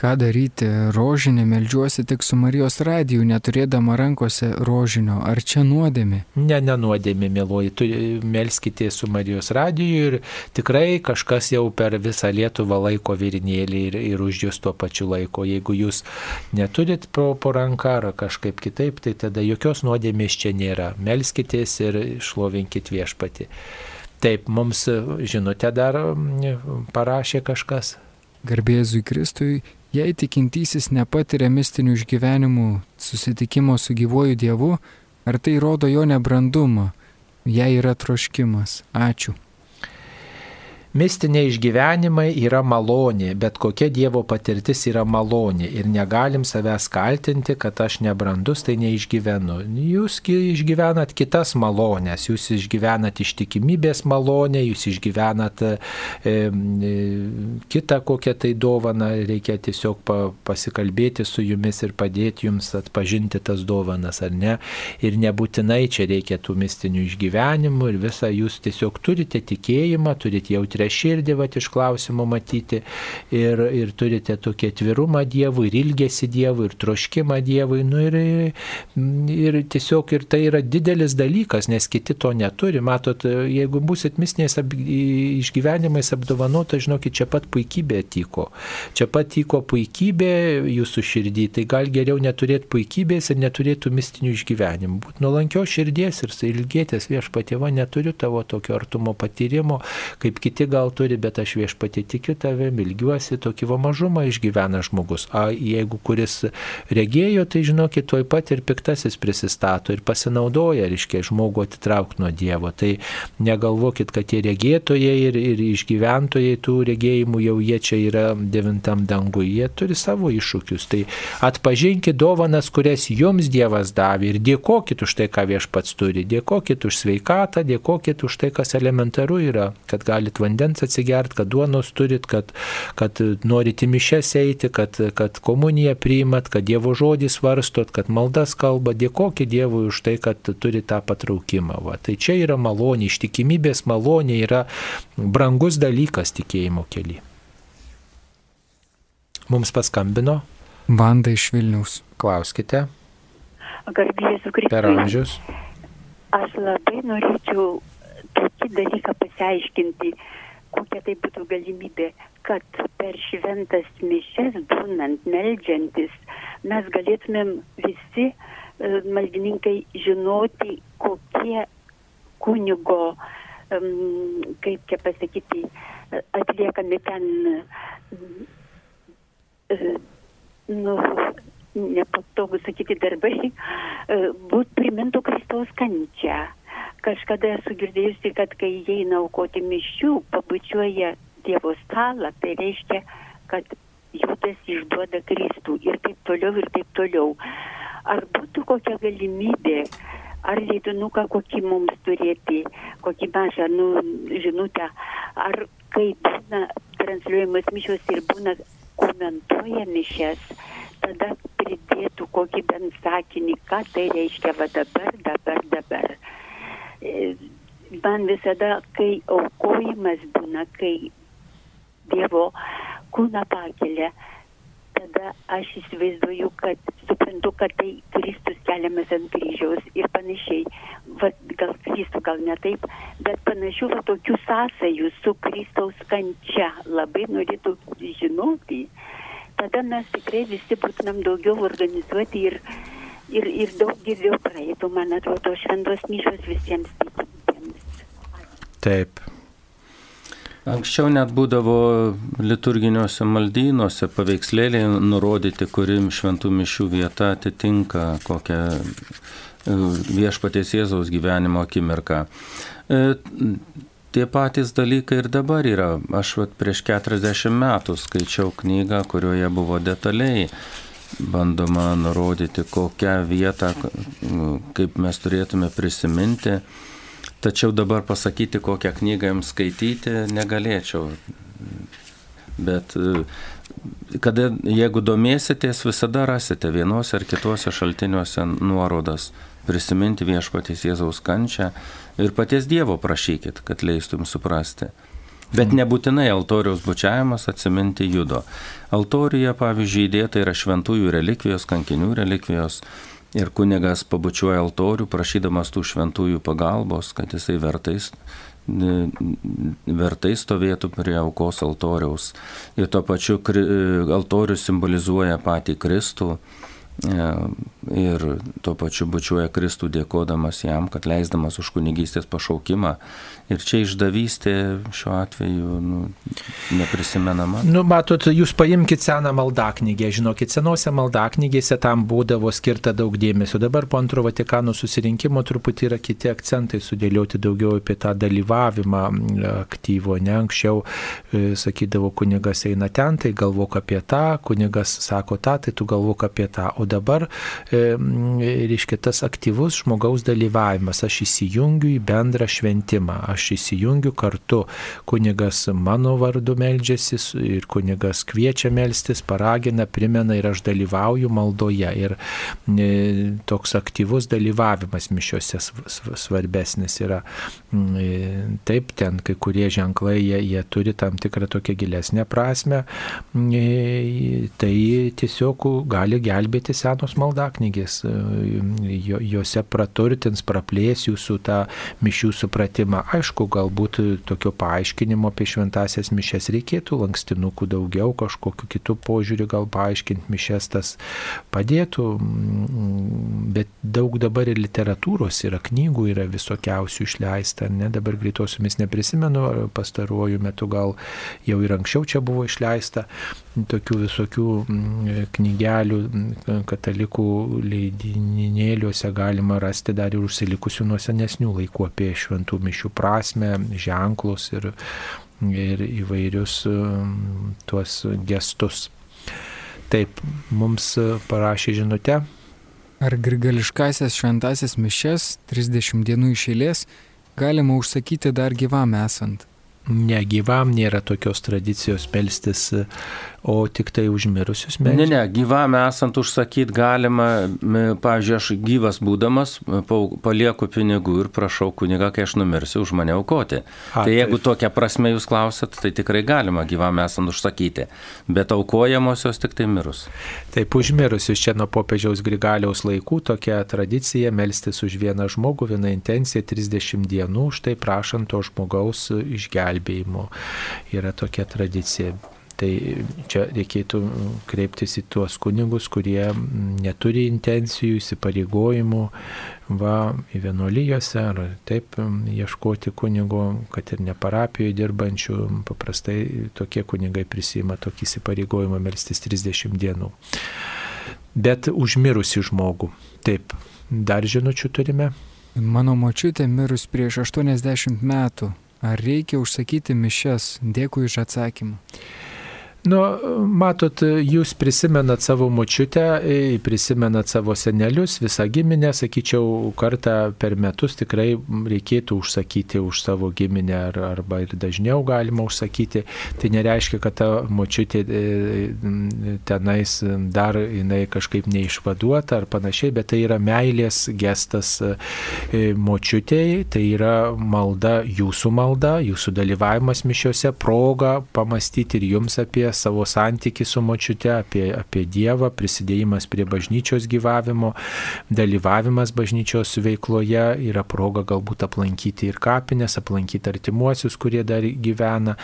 Ką daryti? Rožinė melžiuosi tik su Marijos radiju, neturėdama rankose rožinio. Ar čia nuodėmi? Ne, nenuodėmi, mėloji. Tu melskite su Marijos radiju ir tikrai kažkas jau per visą Lietuvą laiko virinėlį ir, ir už jūs tuo pačiu laiko. Jeigu jūs neturit po, po ranką ar kažkaip kitaip, tai tada jokios nuodėmės čia nėra. Melskitės ir šlovinkit viešpati. Taip, mums žinutę dar parašė kažkas. Garbėzui Kristui Jei tikintysis nepatiria mistinių išgyvenimų susitikimo su gyvuoju Dievu, ar tai rodo jo nebrandumą, jei yra troškimas? Ačiū. Mistiniai išgyvenimai yra malonė, bet kokia Dievo patirtis yra malonė ir negalim savęs kaltinti, kad aš nebrandus, tai neišgyvenu. Jūs išgyvenat kitas malonės, jūs išgyvenat ištikimybės malonę, jūs išgyvenat e, e, kitą kokią tai dovaną, reikia tiesiog pa, pasikalbėti su jumis ir padėti jums atpažinti tas dovanas, ar ne. Ir nebūtinai čia reikia tų mistinių išgyvenimų ir visą jūs tiesiog turite tikėjimą, turite jautrę atvirą širdį, va, iš klausimų matyti, ir, ir turite tokį atvirumą Dievui, ir ilgesi Dievui, ir troškimą Dievui, nu, ir, ir tiesiog ir tai yra didelis dalykas, nes kiti to neturi. Matot, jeigu busit misniais ap, išgyvenimais apdovanota, žinokit, čia pat puikybė atiko. Čia pat atiko puikybė jūsų širdį, tai gal geriau neturėti puikybės ir neturėtų mistinių išgyvenimų. Būt nuolankio širdies ir ilgėtės viešpatėva neturiu tavo tokio artumo patyrimo, kaip kiti gal turi, bet aš viešpatė tikiu tave, ilgiuosi, tokį va mažumą išgyvena žmogus. O jeigu kuris regėjo, tai žinokit, tuoj pat ir piktasis prisistato ir pasinaudoja, reiškia, žmogų atitraukti nuo Dievo. Tai negalvokit, kad tie regėtojai ir, ir išgyventojai tų regėjimų jau jie čia yra devintam dangui, jie turi savo iššūkius. Tai atpažinkit dovanas, kurias jums Dievas davė ir dėkokit už tai, ką viešpats turi. Dėkokit už sveikatą, dėkokit už tai, kas elementaru yra, kad galit vandens atsigert, kad duonos turit, kad, kad norit į mišes eiti, kad, kad komuniją priimat, kad Dievo žodį svarstot, kad maldas kalba. Dėkokit Dievui už tai, kad turi tą patraukimą. Va. Tai čia yra malonė, ištikimybės malonė yra brangus dalykas tikėjimo keli. Mums paskambino. Vanda iš Vilniaus. Klauskite. Garbėjus Kristus. Per amžius. Aš labai norėčiau tokį dalyką pasiaiškinti, kokia tai būtų galimybė, kad per šventas mišes būnant, meldžiantis, mes galėtumėm visi e, maldininkai žinoti, kokie kunigo, kaip čia pasakyti, atliekami ten e, nu, nepatogu sakyti darbai, e, būt primintų Kristaus kančią. Kažkada esu girdėjusi, kad kai įeina aukoti mišių, pabučiuoja Dievo stalą, tai reiškia, kad Judas išduoda Kristų ir taip toliau, ir taip toliau. Ar būtų kokia galimybė, ar leidinuką kokį mums turėti, kokį mažą nu, žinutę, ar kai būna transliuojamas mišios ir būna komentuoja mišes, tada pridėtų kokį bent sakinį, ką tai reiškia va dabar, dabar, dabar. Man visada, kai aukojimas būna, kai Dievo kūną pakelia, tada aš įsivaizduoju, kad suprantu, kad tai Kristus keliamas ant kryžiaus ir panašiai. Va, gal Kristų, gal ne taip, bet panašių va tokių sąsajų su Kristaus kančia. Labai norėtų žinoti. Tada mes tikrai visi būtumėm daugiau organizuoti ir, ir, ir daug geriau praeitų, man atrodo, šventos mišos visiems tikintiems. Taip. Anksčiau net būdavo liturginiuose maldynuose paveikslėliai nurodyti, kuri šventų mišių vieta atitinka kokią e, viešpaties Jėzaus gyvenimo akimirką. E, tie patys dalykai ir dabar yra. Aš vat, prieš 40 metų skaičiau knygą, kurioje buvo detaliai bandoma nurodyti, kokią vietą, kaip mes turėtume prisiminti. Tačiau dabar pasakyti, kokią knygą jums skaityti, negalėčiau. Bet kada, jeigu domėsitės, visada rasite vienose ar kitose šaltiniuose nuorodas prisiminti viešpatys Jėzaus kančią ir paties Dievo prašykit, kad leistum suprasti. Bet nebūtinai altoriaus bučiavimas atsiminti judo. Altorija, pavyzdžiui, įdėta yra šventųjų relikvijos, kankinių relikvijos ir kunigas pabučiuoja altorių, prašydamas tų šventųjų pagalbos, kad jisai vertais, vertai stovėtų prie aukos altoriaus. Ir tuo pačiu altorius simbolizuoja patį Kristų E, ir tuo pačiu bučiuoja Kristų dėkodamas jam, kad leisdamas už kunigystės pašaukimą. Ir čia išdavystė šiuo atveju nu, neprisimenama. Nu, matot, jūs paimkite seną maldaknygę, žinokit, senose maldaknygėse tam būdavo skirta daug dėmesio. Dabar po antro Vatikano susirinkimo truputį yra kiti akcentai sudėlioti daugiau apie tą dalyvavimą aktyvo. Ne anksčiau e, sakydavo, kunigas eina ten, tai galvok apie tą, kunigas sako tą, tai tu galvok apie tą. O dabar, e, reiškia, tas aktyvus žmogaus dalyvavimas, aš įsijungiu į bendrą šventimą, aš įsijungiu kartu, kunigas mano vardu meldžiasi ir kunigas kviečia melstis, paragina, primena ir aš dalyvauju maldoje. Ir e, toks aktyvus dalyvavimas mišiuose svarbesnis yra. E, taip, ten kai kurie ženklai, jie, jie turi tam tikrą tokią gilesnę prasme, e, tai tiesiog gali gelbėti senos maldaknygės, juose praturtins, praplės jūsų tą mišių supratimą. Aišku, galbūt tokio paaiškinimo apie šventasias mišes reikėtų, lankstinukų daugiau, kažkokiu kitų požiūrių gal paaiškinti mišes tas padėtų, bet daug dabar ir literatūros yra, knygų yra visokiausių išleista, ne dabar greitosiomis neprisimenu, pastaruoju metu gal jau ir anksčiau čia buvo išleista tokių visokių knygelių katalikų leidinėliuose galima rasti dar ir užsilikusių nuo senesnių laikų apie šventų mišių prasme, ženklus ir, ir įvairius tuos gestus. Taip, mums parašė žinutę. Ar grigališkasias šventasias mišes 30 dienų išėlės galima užsakyti dar gyvam esant? Negyvam nėra tokios tradicijos melstis o tik tai užmirusius medžius? Ne, ne, gyvam esant užsakyti galima, pavyzdžiui, aš gyvas būdamas palieku pinigų ir prašau kunigą, kai aš numirsiu, už mane aukoti. A, tai jeigu taip. tokia prasme jūs klausat, tai tikrai galima gyvam esant užsakyti, bet aukojamosios tik tai mirus. Taip, užmirusius čia nuo popiežiaus Grigaliaus laikų tokia tradicija melstis už vieną žmogų, vieną intenciją 30 dienų, štai prašant to žmogaus išgelbėjimo. Yra tokia tradicija. Tai čia reikėtų kreiptis į tuos kunigus, kurie neturi intencijų, įsipareigojimų, va, į vienuolyjose ar taip ieškoti kunigo, kad ir ne parapijoje dirbančių, paprastai tokie kunigai prisima tokį įsipareigojimą melstis 30 dienų. Bet užmirusi žmogų. Taip, dar žinučių turime. Mano močiutė mirus prieš 80 metų. Ar reikia užsakyti mišes? Dėkui iš atsakymą. Nu, matot, jūs prisimenat savo močiutę, prisimenat savo senelius, visą giminę, sakyčiau, kartą per metus tikrai reikėtų užsakyti už savo giminę ar, arba ir dažniau galima užsakyti. Tai nereiškia, kad ta močiutė e, tenais dar jinai kažkaip neišvaduota ar panašiai, bet tai yra meilės gestas e, močiutėjai, tai yra malda, jūsų malda, jūsų dalyvavimas mišiuose, proga pamastyti ir jums apie savo santyki su močiute, apie, apie Dievą, prisidėjimas prie bažnyčios gyvavimo, dalyvavimas bažnyčios veikloje, yra proga galbūt aplankyti ir kapinės, aplankyti artimuosius, kurie dar gyvena.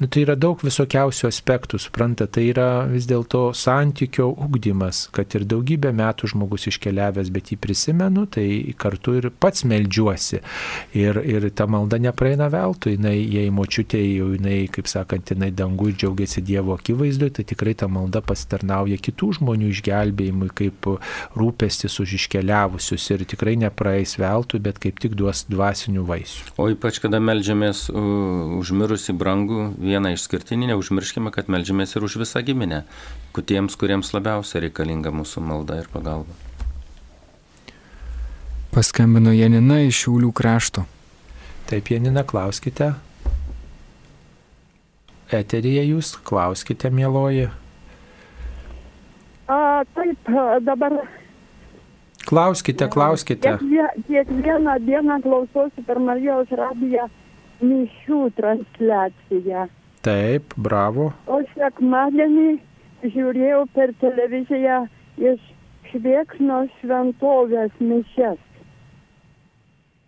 Nu, tai yra daug visokiausių aspektų, supranta, tai yra vis dėlto santykio ugdymas, kad ir daugybę metų žmogus iškeliavęs, bet jį prisimenu, tai kartu ir pats melžiuosi. Ir, ir ta malda nepraeina veltui, jinai, jei močiutė jau jinai, kaip sakant, jinai dangų džiaugiasi Dievo akivaizdoje, tai tikrai ta malda pasitarnauja kitų žmonių išgelbėjimui, kaip rūpestis už iškeliavusius ir tikrai nepraeis veltui, bet kaip tik duos dvasinių vaisių. O ypač, kada melžiamės už mirusį brangų, vieną išskirtinį, neužmirškime, kad melžiamės ir už visą giminę, tiems, kuriems labiausiai reikalinga mūsų malda ir pagalba. Paskambino Janina iš Šiaulių krašto. Taip, Janina, klauskite eteryje jūs, klauskite, mėloji. A, taip, dabar. Klauskite, klauskite. Kiekvieną dieną klausausi per Marijos radiją mišių transliaciją. Taip, bravo. O sekmadienį žiūrėjau per televiziją iš Švėksno šventovės mišes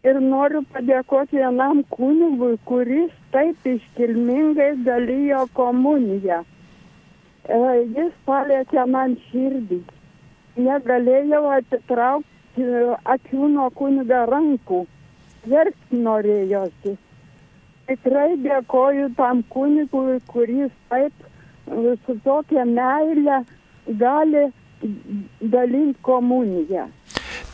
ir noriu padėkoti vienam kunigui, kuris taip iškilmingai dalyjo komuniją. E, jis palėtė man širdį. Negalėjau atitraukti akių nuo kuniga rankų. Verkti norėjosi. Tikrai dėkoju tam kunigui, kuris taip su tokia meile gali dalinti komuniją.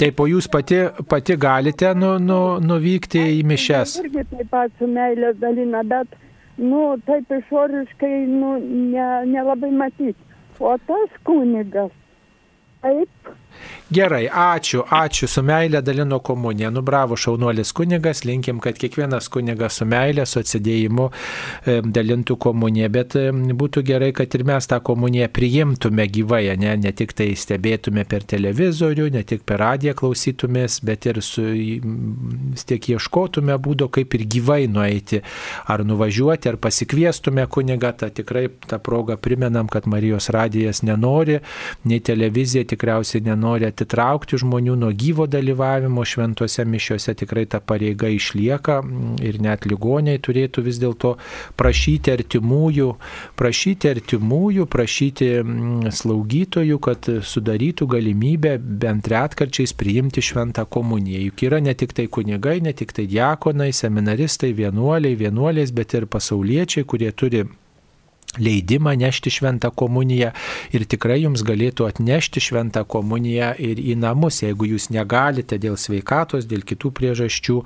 Taip, o jūs pati, pati galite nu, nu, nuvykti į mišes. Aš irgi taip pat su meilė dalina, bet, nu, taip išoriškai, nu, nelabai ne matyti. O tas kunigas, Taip. Gerai, ačiū, ačiū, su meilė dalino komuniją. Nu, bravo, šaunuolis kunigas, linkim, kad kiekvienas kunigas su meilė, su atsidėjimu e, dalintų komuniją, bet e, būtų gerai, kad ir mes tą komuniją priimtume gyvai, ne, ne tik tai stebėtume per televizorių, ne tik per radiją klausytumės, bet ir su, tiek ieškotume būdo, kaip ir gyvai nueiti, ar nuvažiuoti, ar pasikviestume kunigą, tą tikrai tą progą primenam, kad Marijos radijas nenori, nei televizija tikriausiai nenori atitraukti žmonių nuo gyvo dalyvavimo šventose mišiuose, tikrai ta pareiga išlieka ir net ligoniai turėtų vis dėlto prašyti artimųjų, prašyti artimųjų, prašyti slaugytojų, kad sudarytų galimybę bent retkarčiais priimti šventą komuniją. Juk yra ne tik tai kunigai, ne tik tai diakonai, seminaristai, vienuoliai, vienuolės, bet ir pasauliečiai, kurie turi leidimą nešti šventą komuniją ir tikrai jums galėtų atnešti šventą komuniją ir į namus, jeigu jūs negalite dėl sveikatos, dėl kitų priežasčių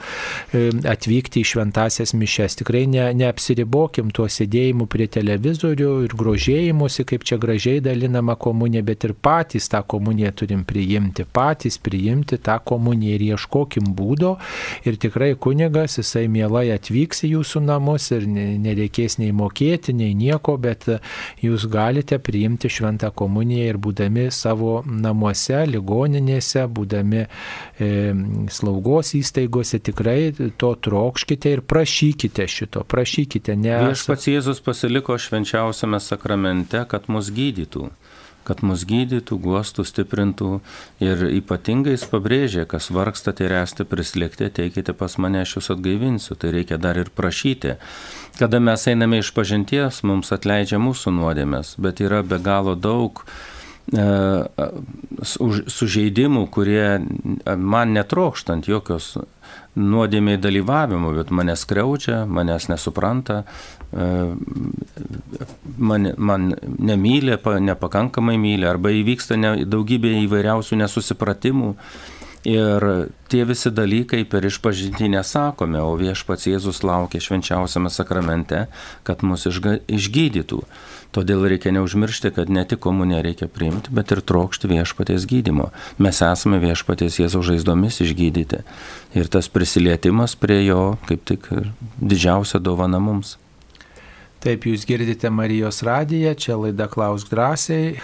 atvykti į šventasias mišes. Tikrai ne, neapsiribokim tuo sėdėjimu prie televizorių ir grožėjimusi, kaip čia gražiai dalinama komunija, bet ir patys tą komuniją turim priimti, patys priimti tą komuniją ir ieškokim būdo. Ir tikrai kunigas, jisai mielai atvyks į jūsų namus ir nereikės nei mokėti, nei nieko, bet jūs galite priimti šventą komuniją ir būdami savo namuose, ligoninėse, būdami e, slaugos įstaigose, tikrai to trokškite ir prašykite šito, prašykite. Nes... Viešpats Jėzus pasiliko švenčiausiame sakramente, kad mus gydytų kad mus gydytų, guostų, stiprintų ir ypatingai jis pabrėžė, kas vargstate ir esate prislėgti, teikite pas mane, aš jūs atgaivinsiu, tai reikia dar ir prašyti. Kada mes einame iš pažinties, mums atleidžia mūsų nuodėmės, bet yra be galo daug e, sužeidimų, kurie man netrokštant jokios nuodėmiai dalyvavimo, bet mane skriaudžia, manęs nesupranta, e, man, man nemylė, nepakankamai myli, arba įvyksta ne, daugybė įvairiausių nesusipratimų. Ir tie visi dalykai per išpažinti nesakome, o viešpats Jėzus laukia švenčiausiame sakramente, kad mus išgydytų. Todėl reikia neužmiršti, kad ne tik komuniją reikia priimti, bet ir trokšti viešpaties gydimo. Mes esame viešpaties Jėzaus žaizdomis išgydyti. Ir tas prisilietimas prie jo kaip tik didžiausia dovana mums. Taip, jūs girdite Marijos radiją, čia laida Klausk drąsiai.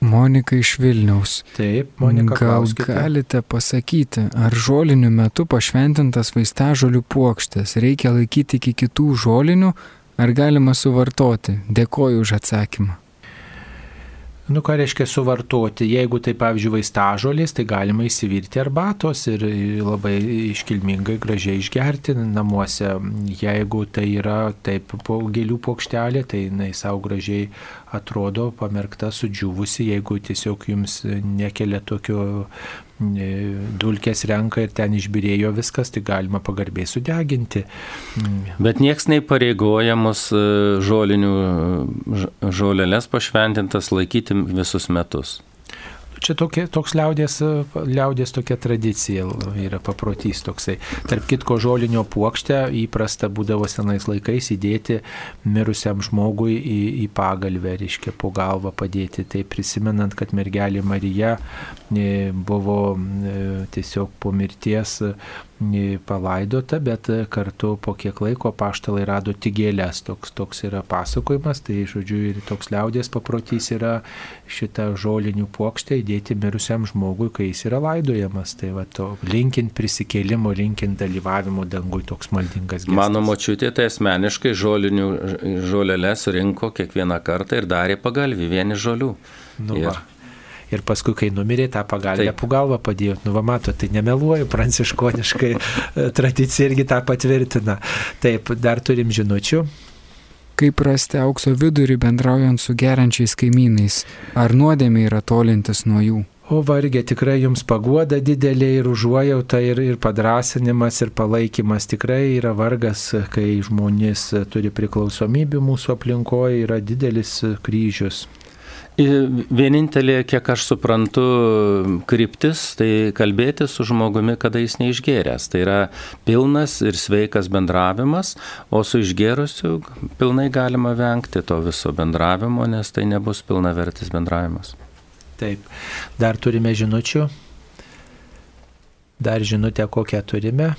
Monika iš Vilniaus. Taip, Monika. Gal klauskite. galite pasakyti, ar žolinių metu pašventintas vaistažolių puokštės reikia laikyti iki kitų žolinių, ar galima suvartoti? Dėkoju už atsakymą. Nu, ką reiškia suvartoti? Jeigu tai, pavyzdžiui, vaistažolės, tai galima įsivirti arbatos ir labai iškilmingai, gražiai išgerti namuose. Jeigu tai yra taip po gėlių plokštelė, tai jinai savo gražiai atrodo pamerkta, sudžiūvusi, jeigu tiesiog jums nekelia tokio e, dulkės renka ir ten išbirėjo viskas, tai galima pagarbiai sudeginti. Bet nieks neįpareigoja mus e, žolinių žolelės pašventintas laikyti visus metus. Čia tokie, toks liaudės, liaudės tokia tradicija yra paprotys toksai. Tarp kitko žolinio puokštę įprasta būdavo senais laikais įdėti mirusiam žmogui į, į pagalbę, reiškia po galvą padėti. Tai prisimenant, kad mergelė Marija buvo e, tiesiog po mirties palaidota, bet kartu po kiek laiko paštalai rado tik gėlės. Toks, toks yra pasakojimas, tai žodžiu ir toks liaudės paprotys yra šitą žolinių plokštę įdėti mirusiam žmogui, kai jis yra laidojamas. Tai va to linkint prisikėlimo, linkint dalyvavimo dangui toks maldingas gestas. Mano močiutė tai asmeniškai žolinių žolelės rinko kiekvieną kartą ir darė pagalvį vieni žolių. Nu, ir, va. Ir paskui, kai numirė, tą pagalbę po galvą padėjo. Nu, va, mato, tai nemeluoju, pranciškoniškai tradicija irgi tą patvirtina. Taip, dar turim žinučių. Kaip rasti aukso vidurį bendraujant su geriančiais kaimynais? Ar nuodėmė yra tolintis nuo jų? O vargė tikrai jums paguoda didelė ir užuojauta ir, ir padrasinimas ir palaikymas. Tikrai yra vargas, kai žmonės turi priklausomybę mūsų aplinkoje, yra didelis kryžius. Vienintelė, kiek aš suprantu, kryptis, tai kalbėti su žmogumi, kada jis neišgėręs. Tai yra pilnas ir sveikas bendravimas, o su išgėrusiu pilnai galima vengti to viso bendravimo, nes tai nebus pilnavertis bendravimas. Taip. Dar turime žinučių. Dar žinutę kokią turime.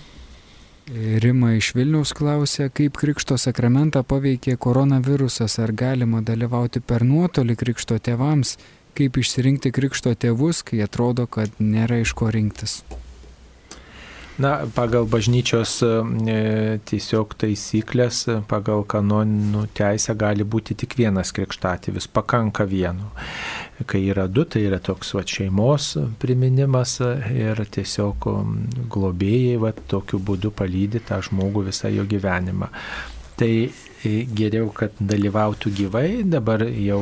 Rima iš Vilniaus klausė, kaip Krikšto sakramentą paveikė koronavirusas, ar galima dalyvauti per nuotolį Krikšto tėvams, kaip išsirinkti Krikšto tėvus, kai atrodo, kad nėra iš ko rinktis. Na, pagal bažnyčios e, tiesiog taisyklės, pagal kanonų teisę gali būti tik vienas krikštatėvis, pakanka vieno. Kai yra du, tai yra toks va, šeimos priminimas ir tiesiog globėjai va, tokiu būdu palydė tą žmogų visą jo gyvenimą. Tai geriau, kad dalyvautų gyvai, dabar jau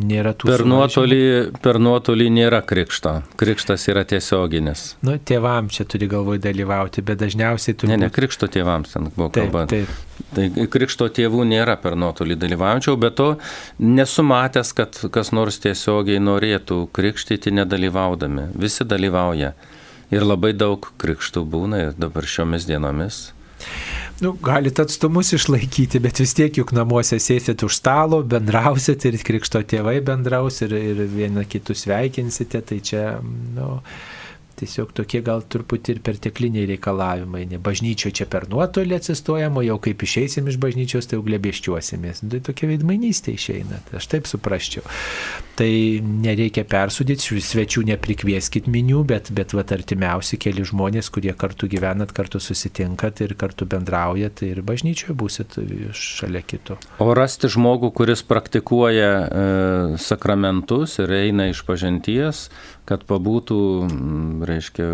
nėra tų. Per nuotolį, per nuotolį nėra krikšto. Krikštas yra tiesioginis. Nu, tėvam čia turi galvoj dalyvauti, bet dažniausiai turi. Ne, ne, krikšto tėvams ten buvo kalba. Taip, taip. Tai krikšto tėvų nėra per nuotolį dalyvaujančių, bet to nesu matęs, kad kas nors tiesiogiai norėtų krikštyti nedalyvaudami. Visi dalyvauja. Ir labai daug krikštų būna ir dabar šiomis dienomis. Nu, galite atstumus išlaikyti, bet vis tiek juk namuose sėsit už stalo, bendrausit ir krikšto tėvai bendraus ir, ir vieną kitus sveikinsite, tai čia, nu, tiesiog tokie gal truputį ir pertekliniai reikalavimai. Ne bažnyčio čia per nuotolį atsistojama, jau kaip išeisim iš bažnyčios, tai jau glebėščiuosimės. Tai tokia veidmainystė išeina, tai aš taip suprasčiau. Tai nereikia persudyti, svečių neprikvieskit minių, bet, bet vat artimiausi keli žmonės, kurie kartu gyvenat, kartu susitinkat ir kartu bendraujat, tai ir bažnyčioje būsit šalia kito. O rasti žmogų, kuris praktikuoja e, sakramentus ir eina iš pažinties, kad pabūtų, reiškia,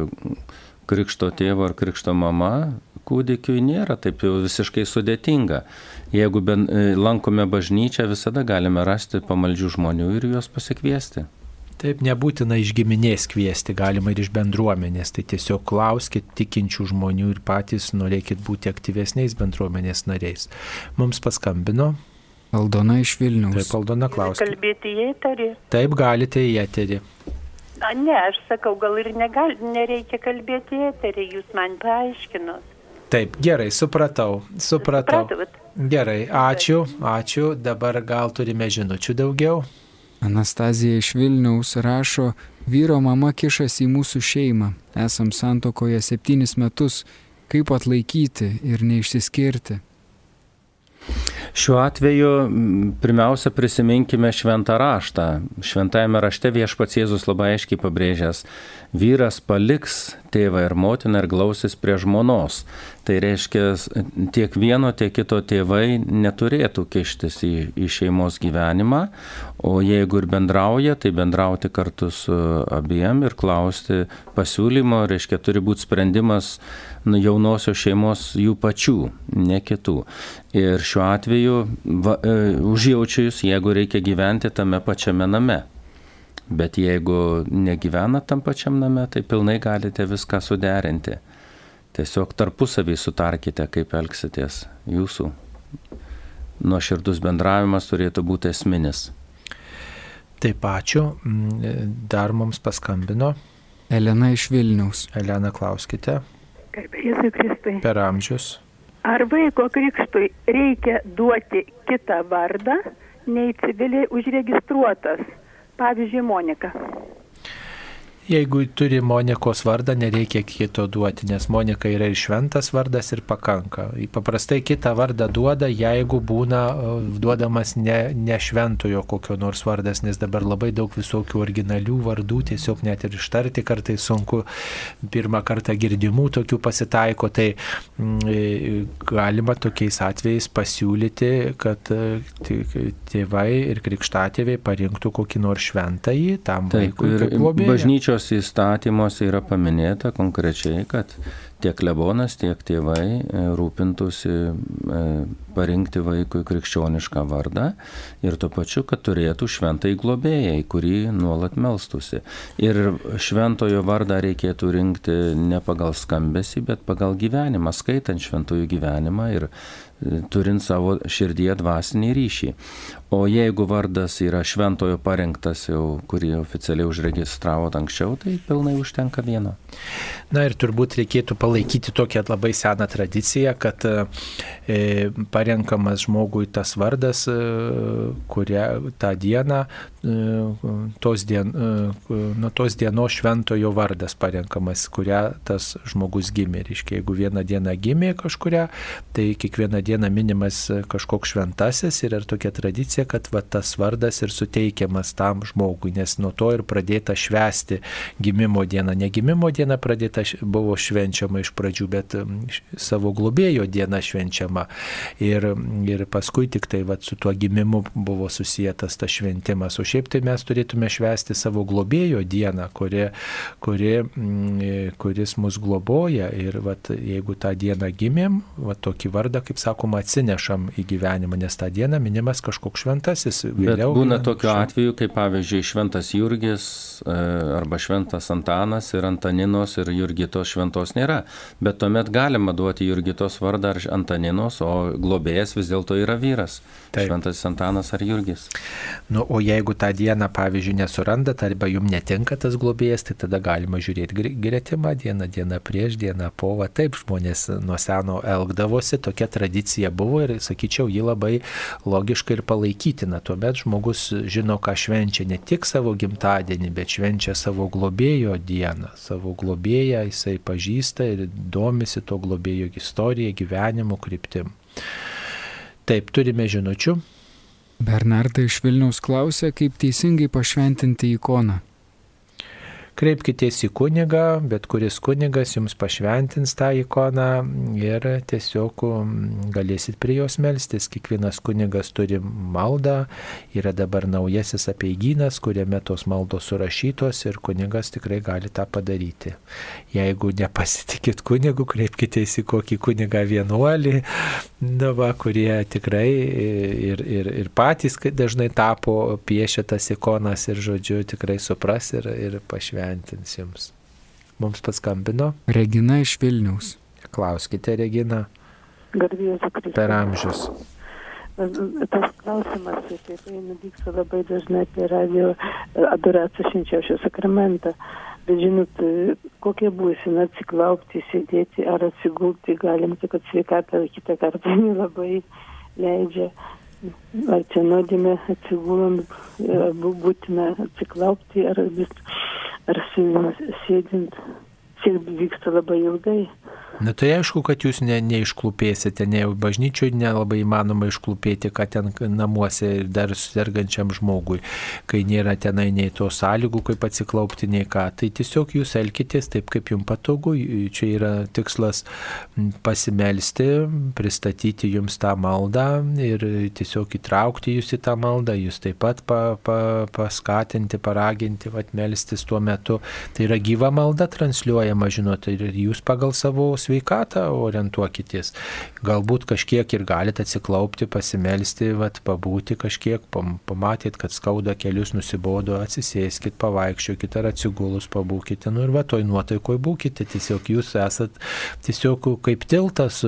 krikšto tėvo ar krikšto mama kūdikiui nėra taip jau visiškai sudėtinga. Jeigu ben, e, lankome bažnyčią, visada galime rasti pamaldžių žmonių ir juos pasikviesti. Taip, nebūtina iš giminės kviesti, galima ir iš bendruomenės. Tai tiesiog klauskit tikinčių žmonių ir patys norėkit būti aktyvesniais bendruomenės nariais. Mums paskambino. Aldona iš Vilnius. Taip, Aldona klausia. Kalbėti į eterį? Taip, galite į eterį. A, ne, aš sakau, gal ir negal, nereikia kalbėti eterį, jūs man paaiškinot. Taip, gerai, supratau, supratau. Supratot? Gerai, ačiū, ačiū. Dabar gal turime žinučių daugiau. Anastazija iš Vilniaus rašo, vyro mama kišasi į mūsų šeimą. Esam santokoje septynis metus. Kaip atlaikyti ir neišsiskirti? Šiuo atveju pirmiausia prisiminkime šventą raštą. Šventajame rašte viešpats Jėzus labai aiškiai pabrėžęs, vyras paliks tėvą ir motiną ir glausis prie žmonos. Tai reiškia, tiek vieno, tiek kito tėvai neturėtų kištis į, į šeimos gyvenimą, o jeigu ir bendrauja, tai bendrauti kartu su abiem ir klausti pasiūlymo, reiškia, turi būti sprendimas jaunosios šeimos jų pačių, ne kitų. Ir šiuo atveju va, e, užjaučiu jūs, jeigu reikia gyventi tame pačiame name. Bet jeigu negyvena tam pačiam name, tai pilnai galite viską suderinti. Tiesiog tarpusavį sutarkite, kaip elgsitės. Jūsų nuoširdus bendravimas turėtų būti esminis. Taip, ačiū. Mm, dar mums paskambino. Elena iš Vilniaus. Elena, klauskite. Per amžius. Ar vaiko krikštui reikia duoti kitą vardą, nei civiliai užregistruotas? Pavyzdžiui, Monika. Jeigu turi Monikos vardą, nereikia kito duoti, nes Monika yra ir šventas vardas ir pakanka. Paprastai kitą vardą duoda, jeigu būna e, duodamas ne, ne šventojo kokio nors vardas, nes dabar labai daug visokių originalių vardų, tiesiog net ir ištarti kartais sunku, pirmą kartą girdimų tokių pasitaiko, tai m, e, galima tokiais atvejais pasiūlyti, kad e, tėvai ir krikštatėviai parinktų kokį nors šventąjį tam Taip, vaikui. Bažnyčios bažnyčios įstatymuose yra paminėta konkrečiai, kad tiek klebonas, tiek tėvai e, rūpintųsi e, parinkti vaikui krikščionišką vardą ir tuo pačiu, kad turėtų šventai globėjai, kurį nuolat melstusi. Ir šventojo vardą reikėtų rinkti ne pagal skambesį, bet pagal gyvenimą, skaitant šventojų gyvenimą ir turint savo širdyje dvasinį ryšį. O jeigu vardas yra šventojo parengtas jau, kurį oficialiai užregistravo anksčiau, tai pilnai užtenka vieno. Na ir turbūt reikėtų palaikyti tokią labai seną tradiciją, kad e, parenkamas žmogui tas vardas, e, kurią tą dieną, tos, dien, nuo tos dienos šventojo vardas parenkamas, kurią tas žmogus gimė. Reiškia, jeigu vieną dieną gimė kažkuria, tai kiekvieną dieną minimas kažkoks šventasis ir yra tokia tradicija, kad va, tas vardas ir suteikiamas tam žmogui, nes nuo to ir pradėta švęsti gimimo dieną. Ne gimimo diena pradėta buvo švenčiama iš pradžių, bet savo globėjo diena švenčiama. Ir, ir paskui tik tai va, su tuo gimimu buvo susijęs tas šventimas. O šiaip tai mes turėtume švęsti savo globėjo dieną, kuri, kuri, mm, kuris mus globoja ir vat, jeigu tą dieną gimėm, vat, tokį vardą, kaip sakoma, atsinešam į gyvenimą, nes tą dieną minimas kažkoks šventasis. Vėliau, Bet būna tokiu atveju, kaip pavyzdžiui šventas Jurgis e, arba šventas Antanas ir Antaninos ir Jurgitos šventos nėra. Bet tuomet galima duoti Jurgitos vardą ar Antaninos, o globėjas vis dėlto yra vyras. Taip. Šventas Antanas ar Jurgis. Nu, o jeigu tą dieną, pavyzdžiui, nesurandat arba jums netinka tas globėjas, tai tada galima žiūrėti gretimą dieną, dieną prieš dieną po. Va, taip žmonės nuo seno elgdavosi, tokia tradicija buvo ir, sakyčiau, ji labai logiška ir palaikytina. Tuomet žmogus žino, ką švenčia ne tik savo gimtadienį, bet švenčia savo globėjo dieną. Savo globėją jisai pažįsta ir domisi to globėjo istorija, gyvenimo kryptim. Taip, turime žinučių. Bernardai iš Vilniaus klausė, kaip teisingai pašventinti ikoną. Kreipkitės į kunigą, bet kuris kunigas jums pašventins tą ikoną ir tiesiog um, galėsit prie jos melstis. Kiekvienas kunigas turi maldą, yra dabar naujasis apieigynas, kuriame tos maldos surašytos ir kunigas tikrai gali tą padaryti. Jeigu nepasitikit kunigu, kreipkitės į kokį kunigą vienuolį, na va, kurie tikrai ir, ir, ir patys dažnai tapo piešę tas ikonas ir žodžiu tikrai supras ir, ir pašventins įgyventins jums. Mums paskambino. Regina iš Vilniaus. Klauskite, Regina. Garbėjus Kristus. Per amžius. Tas klausimas, apie tai nuvyksta labai dažnai apie radio adoracijos švenčiausio sakramentą. Bet žinot, kokia būsina atsiklaupti, sėdėti ar atsigulti, galim tik, kad sveikata kitą kartą nelabai leidžia. Ar čia nuodėmė atsigulom, būtina atsiklaupti, ar vis ar sėdint, sėdint vyksta labai ilgai. Na tai aišku, kad jūs ne, neišklupėsite, ne bažnyčiui nelabai įmanoma išklupėti, kad ten namuose dar sergančiam žmogui, kai nėra tenai nei to sąlygų, kaip atsiklaupti, nei ką. Tai tiesiog jūs elkitės taip, kaip jums patogu. Čia yra tikslas pasimelsti, pristatyti jums tą maldą ir tiesiog įtraukti jūs į tą maldą, jūs taip pat pa, pa, paskatinti, paraginti, atmelstis tuo metu. Tai yra gyva malda transliuojama, žinote, ir jūs pagal savo sveikatą orientuokitės. Galbūt kažkiek ir galite atsiklaupti, pasimelsti, vat, pabūti kažkiek, pamatėt, kad skauda kelius, nusibodo, atsisėskit, pavaikščiokit ar atsigulus pabūkite. Nu ir va, toj nuotaikoje būkite. Tiesiog jūs esat tiesiog kaip tiltas,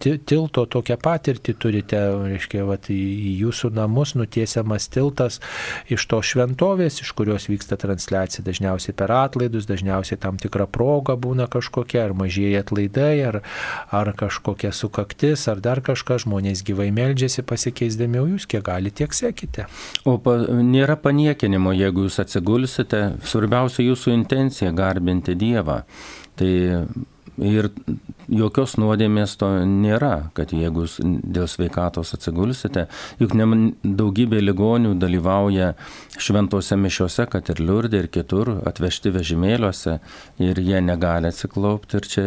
tilto tokią patirtį turite, reiškia, vat, į jūsų namus nutiesiamas tiltas iš to šventovės, iš kurios vyksta transliacija dažniausiai per atlaidus, dažniausiai tam tikra proga būna kažkokia, ar mažieji atlaidai atlaidai, ar, ar kažkokia sukaktis, ar dar kažką, žmonės gyvai meldžiasi pasikeisdami, o jūs kiek gali, tiek sekite. O pa, nėra paniekinimo, jeigu jūs atsigulsite, svarbiausia jūsų intencija garbinti Dievą. Tai ir jokios nuodėmės to nėra, kad jeigu dėl sveikatos atsigulsite, juk ne, daugybė ligonių dalyvauja šventose mišiuose, kad ir liurdė ir kitur, atvežti vežimėliuose ir jie negali atsiklaupti ir čia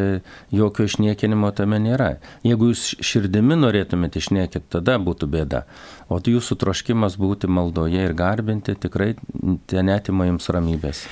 jokio išniekinimo tame nėra. Jeigu jūs širdimi norėtumėte išniekyti, tada būtų bėda. O jūsų troškimas būti maldoje ir garbinti tikrai ten netima jums ramybės.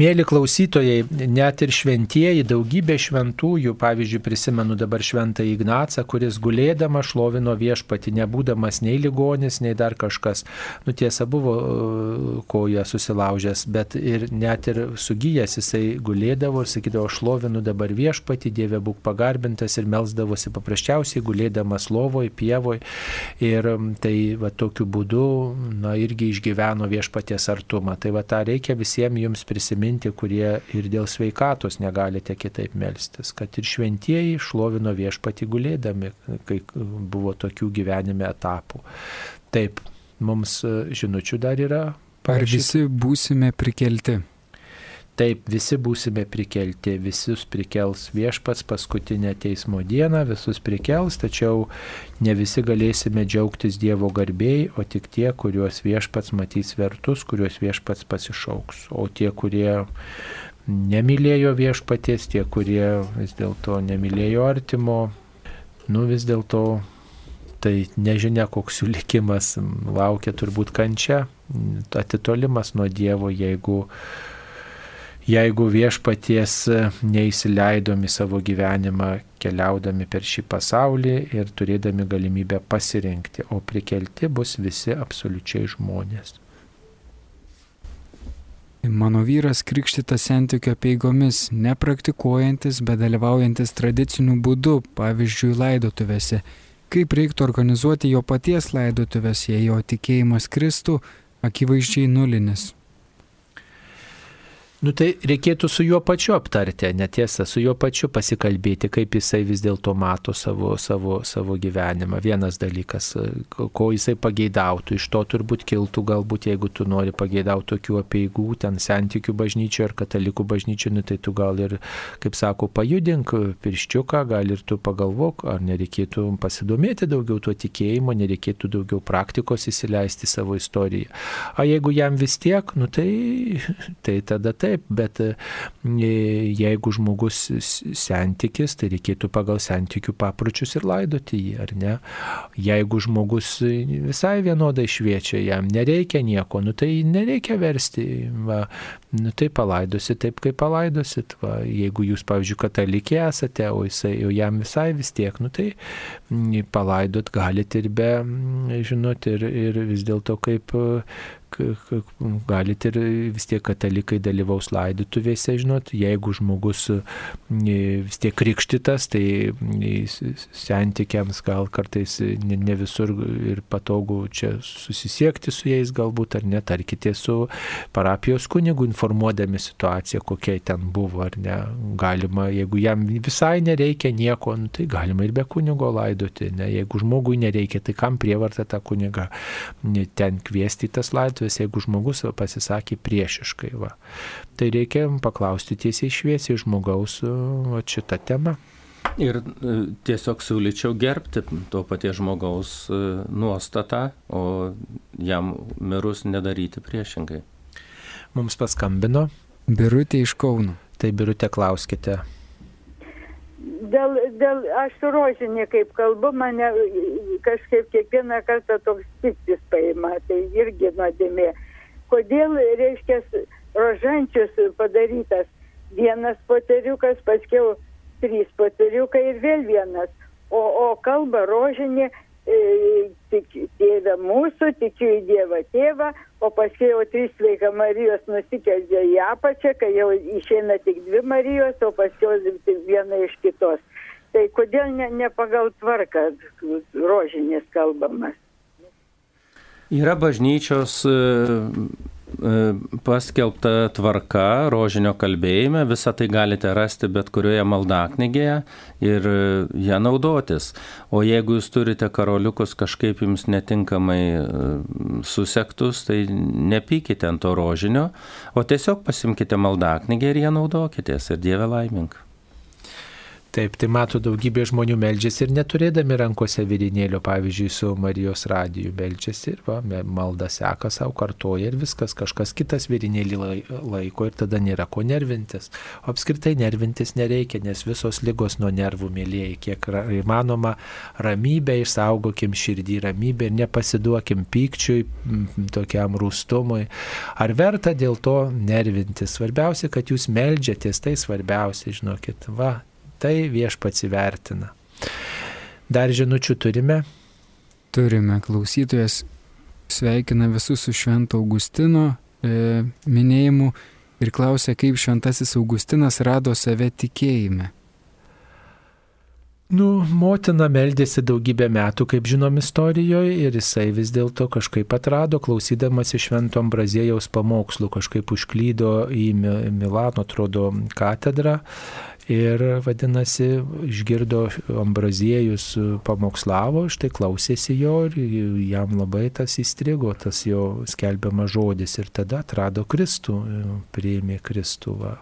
Mėly klausytojai, net ir šventieji, daugybė šventųjų, pavyzdžiui, prisimenu dabar šventą Ignacą, kuris gulėdama šlovino viešpati, nebūdamas nei ligonis, nei dar kažkas. Nu tiesa buvo e, koja susilaužęs, bet ir net ir sugyjęs jisai gulėdavo ir sakydavo, šlovinu dabar viešpati, Dieve būk pagarbintas ir melzdavosi paprasčiausiai gulėdamas lovoje, pievoje. Ir tai va tokiu būdu, na irgi išgyveno viešpaties artumą. Tai va tą reikia visiems jums prisiminti, kurie ir dėl sveikatos negalite kitaip melstis, kad ir šventieji šlovino viešpati gulėdami, kai buvo tokių gyvenime etapų. Taip, mums e, žinučių dar yra. Ar visi būsime prikelti? Taip, visi būsime prikelti, visus prikels viešpats paskutinę teismo dieną, visus prikels, tačiau ne visi galėsime džiaugtis Dievo garbėjai, o tik tie, kuriuos viešpats matys vertus, kuriuos viešpats pasišauks. O tie, kurie nemylėjo viešpaties, tie, kurie vis dėlto nemylėjo artimo, nu vis dėlto tai nežinia, koks jų likimas laukia turbūt kančia, atitolimas nuo Dievo, jeigu jeigu viešpaties neįsileidom į savo gyvenimą keliaudami per šį pasaulį ir turėdami galimybę pasirinkti, o prikelti bus visi absoliučiai žmonės. Mano vyras krikštytas santykio peigomis, nepraktikuojantis, bet dalyvaujantis tradiciniu būdu, pavyzdžiui, laidotuvėse. Kaip reiktų organizuoti jo paties laidotuvės, jei jo tikėjimas Kristų akivaizdžiai nulinis? Nu tai reikėtų su juo pačiu aptarti, netiesa, su juo pačiu pasikalbėti, kaip jisai vis dėlto mato savo, savo, savo gyvenimą. Vienas dalykas, ko jisai pageidautų, iš to turbūt kiltų galbūt, jeigu tu nori pageidauti tokių apieigų, ten santykių bažnyčio ar katalikų bažnyčio, nu, tai tu gal ir, kaip sako, pajudink pirščiuką, gal ir tu pagalvok, ar nereikėtų pasidomėti daugiau tuo tikėjimu, nereikėtų daugiau praktikos įsileisti savo istoriją. O jeigu jam vis tiek, nu tai, tai tada tai taip, bet e, jeigu žmogus santykis, tai reikėtų pagal santykių papročius ir laidoti jį, ar ne? Jeigu žmogus visai vienodai šviečia, jam nereikia nieko, nu tai nereikia versti, va, nu tai palaidosit taip, kaip palaidosit. Va. Jeigu jūs, pavyzdžiui, katalikė esate, o jisai jau jam visai vis tiek, nu tai palaidot galite ir be, žinot, ir, ir vis dėlto kaip galite ir vis tiek katalikai dalyvaus laidotuvėse, žinot, jeigu žmogus vis tiek krikštytas, tai santykiams gal kartais ne, ne visur ir patogu čia susisiekti su jais galbūt, ar net, tarkite su parapijos kunigu informuodami situaciją, kokia ten buvo, ar ne. Galima, jeigu jam visai nereikia nieko, nu, tai galima ir be kunigo laidoti, ne. Jeigu žmogui nereikia, tai kam prievarta tą kunigą ten kviesti tas laidotuvės atvejais, jeigu žmogus pasisakė priešiškai. Va. Tai reikia paklausti tiesiai šviesiai žmogaus va, šitą temą. Ir e, tiesiog siūlyčiau gerbti to paties žmogaus e, nuostatą, o jam mirus nedaryti priešingai. Mums paskambino. Birutė iš Kauno. Tai Birutė klauskite dėl, dėl aš su rožinė kaip kalbu, mane kažkaip kiekvieną kartą toks piktis paima, tai irgi nuodėmė. Kodėl, reiškia, rožančius padarytas vienas poteriukas, paskiau trys poteriukai ir vėl vienas, o, o kalba rožinė tik tėvę mūsų, tikiu į Dievą tėvą, o paskui jau trys sveika Marijos nusikeldė į apačią, kai jau išeina tik dvi Marijos, o paskui tik viena iš kitos. Tai kodėl ne, ne pagal tvarką rožinės kalbamas? Yra bažnyčios E, paskelbta tvarka rožinio kalbėjime, visą tai galite rasti bet kurioje maldaknygėje ir e, ją naudotis. O jeigu jūs turite karoliukus kažkaip jums netinkamai e, susektus, tai nepykite ant to rožinio, o tiesiog pasimkite maldaknygę ir ją naudokitės ir Dieve laimink. Taip, tai mato daugybė žmonių melžiasi ir neturėdami rankose virinėlio, pavyzdžiui, su Marijos radiju melžiasi ir va, malda seka savo kartoja ir viskas, kažkas kitas virinėlį laiko ir tada nėra ko nervintis. O apskritai nervintis nereikia, nes visos lygos nuo nervų mėlyjei, kiek įmanoma ramybę išsaugokim širdį ramybę ir nepasiduokim pykčiui, tokiam rūstumui. Ar verta dėl to nervintis? Svarbiausia, kad jūs melžiatės, tai svarbiausia, žinokit, va, Tai viešpats įvertina. Dar žinučių turime? Turime. Klausytojas sveikina visus su Švento Augustino e, minėjimu ir klausia, kaip Šventasis Augustinas rado save tikėjime. Nu, motina meldėsi daugybę metų, kaip žinom istorijoje, ir jisai vis dėlto kažkaip atrado, klausydamas iš Švento Ambrazėjaus pamokslų, kažkaip užklydo į Milano, atrodo, katedrą. Ir vadinasi, išgirdo Ambraziejus pamokslavo, štai klausėsi jo ir jam labai tas įstrigo, tas jo skelbiamas žodis. Ir tada atrado Kristų, priėmė Kristų. Va.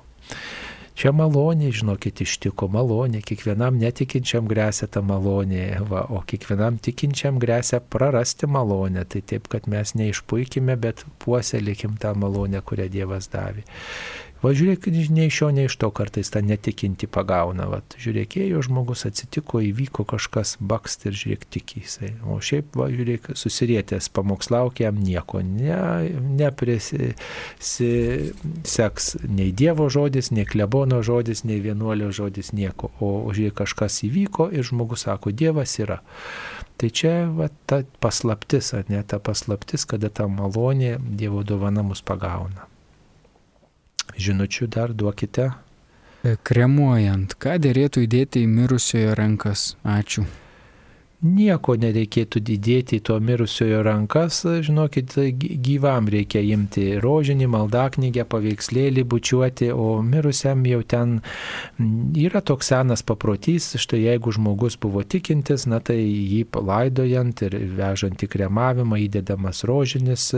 Čia malonė, žinokit, ištiko malonė, kiekvienam netikinčiam grėsia ta malonė, va, o kiekvienam tikinčiam grėsia prarasti malonę. Tai taip, kad mes neišpuikime, bet puoselėkim tą malonę, kurią Dievas davė. Va žiūrėk, nei iš jo, nei iš to kartais tą netikinti pagauna. Va, žiūrėk, ėjo žmogus, atsitiko, įvyko kažkas, bakst ir žiūrėk, tiki jisai. O šiaip, va, žiūrėk, susirietęs, pamokslauk jam nieko, ne, neprisiseks nei Dievo žodis, nei klebono žodis, nei vienuolio žodis, nieko. O žiūrėk, kažkas įvyko ir žmogus sako, Dievas yra. Tai čia va, ta paslaptis, ar ne ta paslaptis, kada ta malonė Dievo dovana mus pagauna žinučių dar duokite. Kremuojant, ką dėrėtų įdėti į mirusiojo rankas? Ačiū nieko nereikėtų didėti to mirusiojo rankas, žinokit, gyvam reikia imti rožinį, maldaknygę, paveikslėlį bučiuoti, o mirusiam jau ten yra toks senas paprotys, štai jeigu žmogus buvo tikintis, na tai jį palaidojant ir vežant į kremavimą įdedamas rožinis,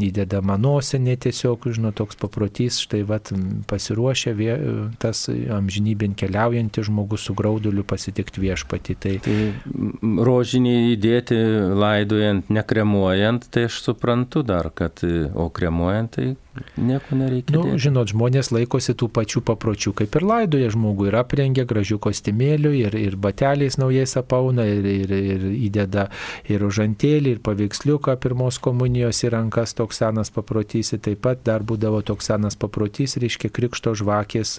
įdedama nosinė tiesiog, žinot, toks paprotys, štai vat pasiruošę tas amžinybin keliaujantis žmogus su grauduliu pasitikti viešpatį. Tai, tai rožinį įdėti laidojant, nekremuojant, tai aš suprantu dar, kad, o kremuojant tai Nieko nereikia. Nu, žinot, žmonės laikosi tų pačių papročių, kaip ir laidoja žmogų ir aprengia gražių kostiumėlių ir, ir bateliais naujais apauna ir, ir, ir įdeda ir užantėlį, ir paveiksliuką pirmos komunijos į rankas toks senas paprotys. Taip pat dar būdavo toks senas paprotys, reiškia krikšto žvakės,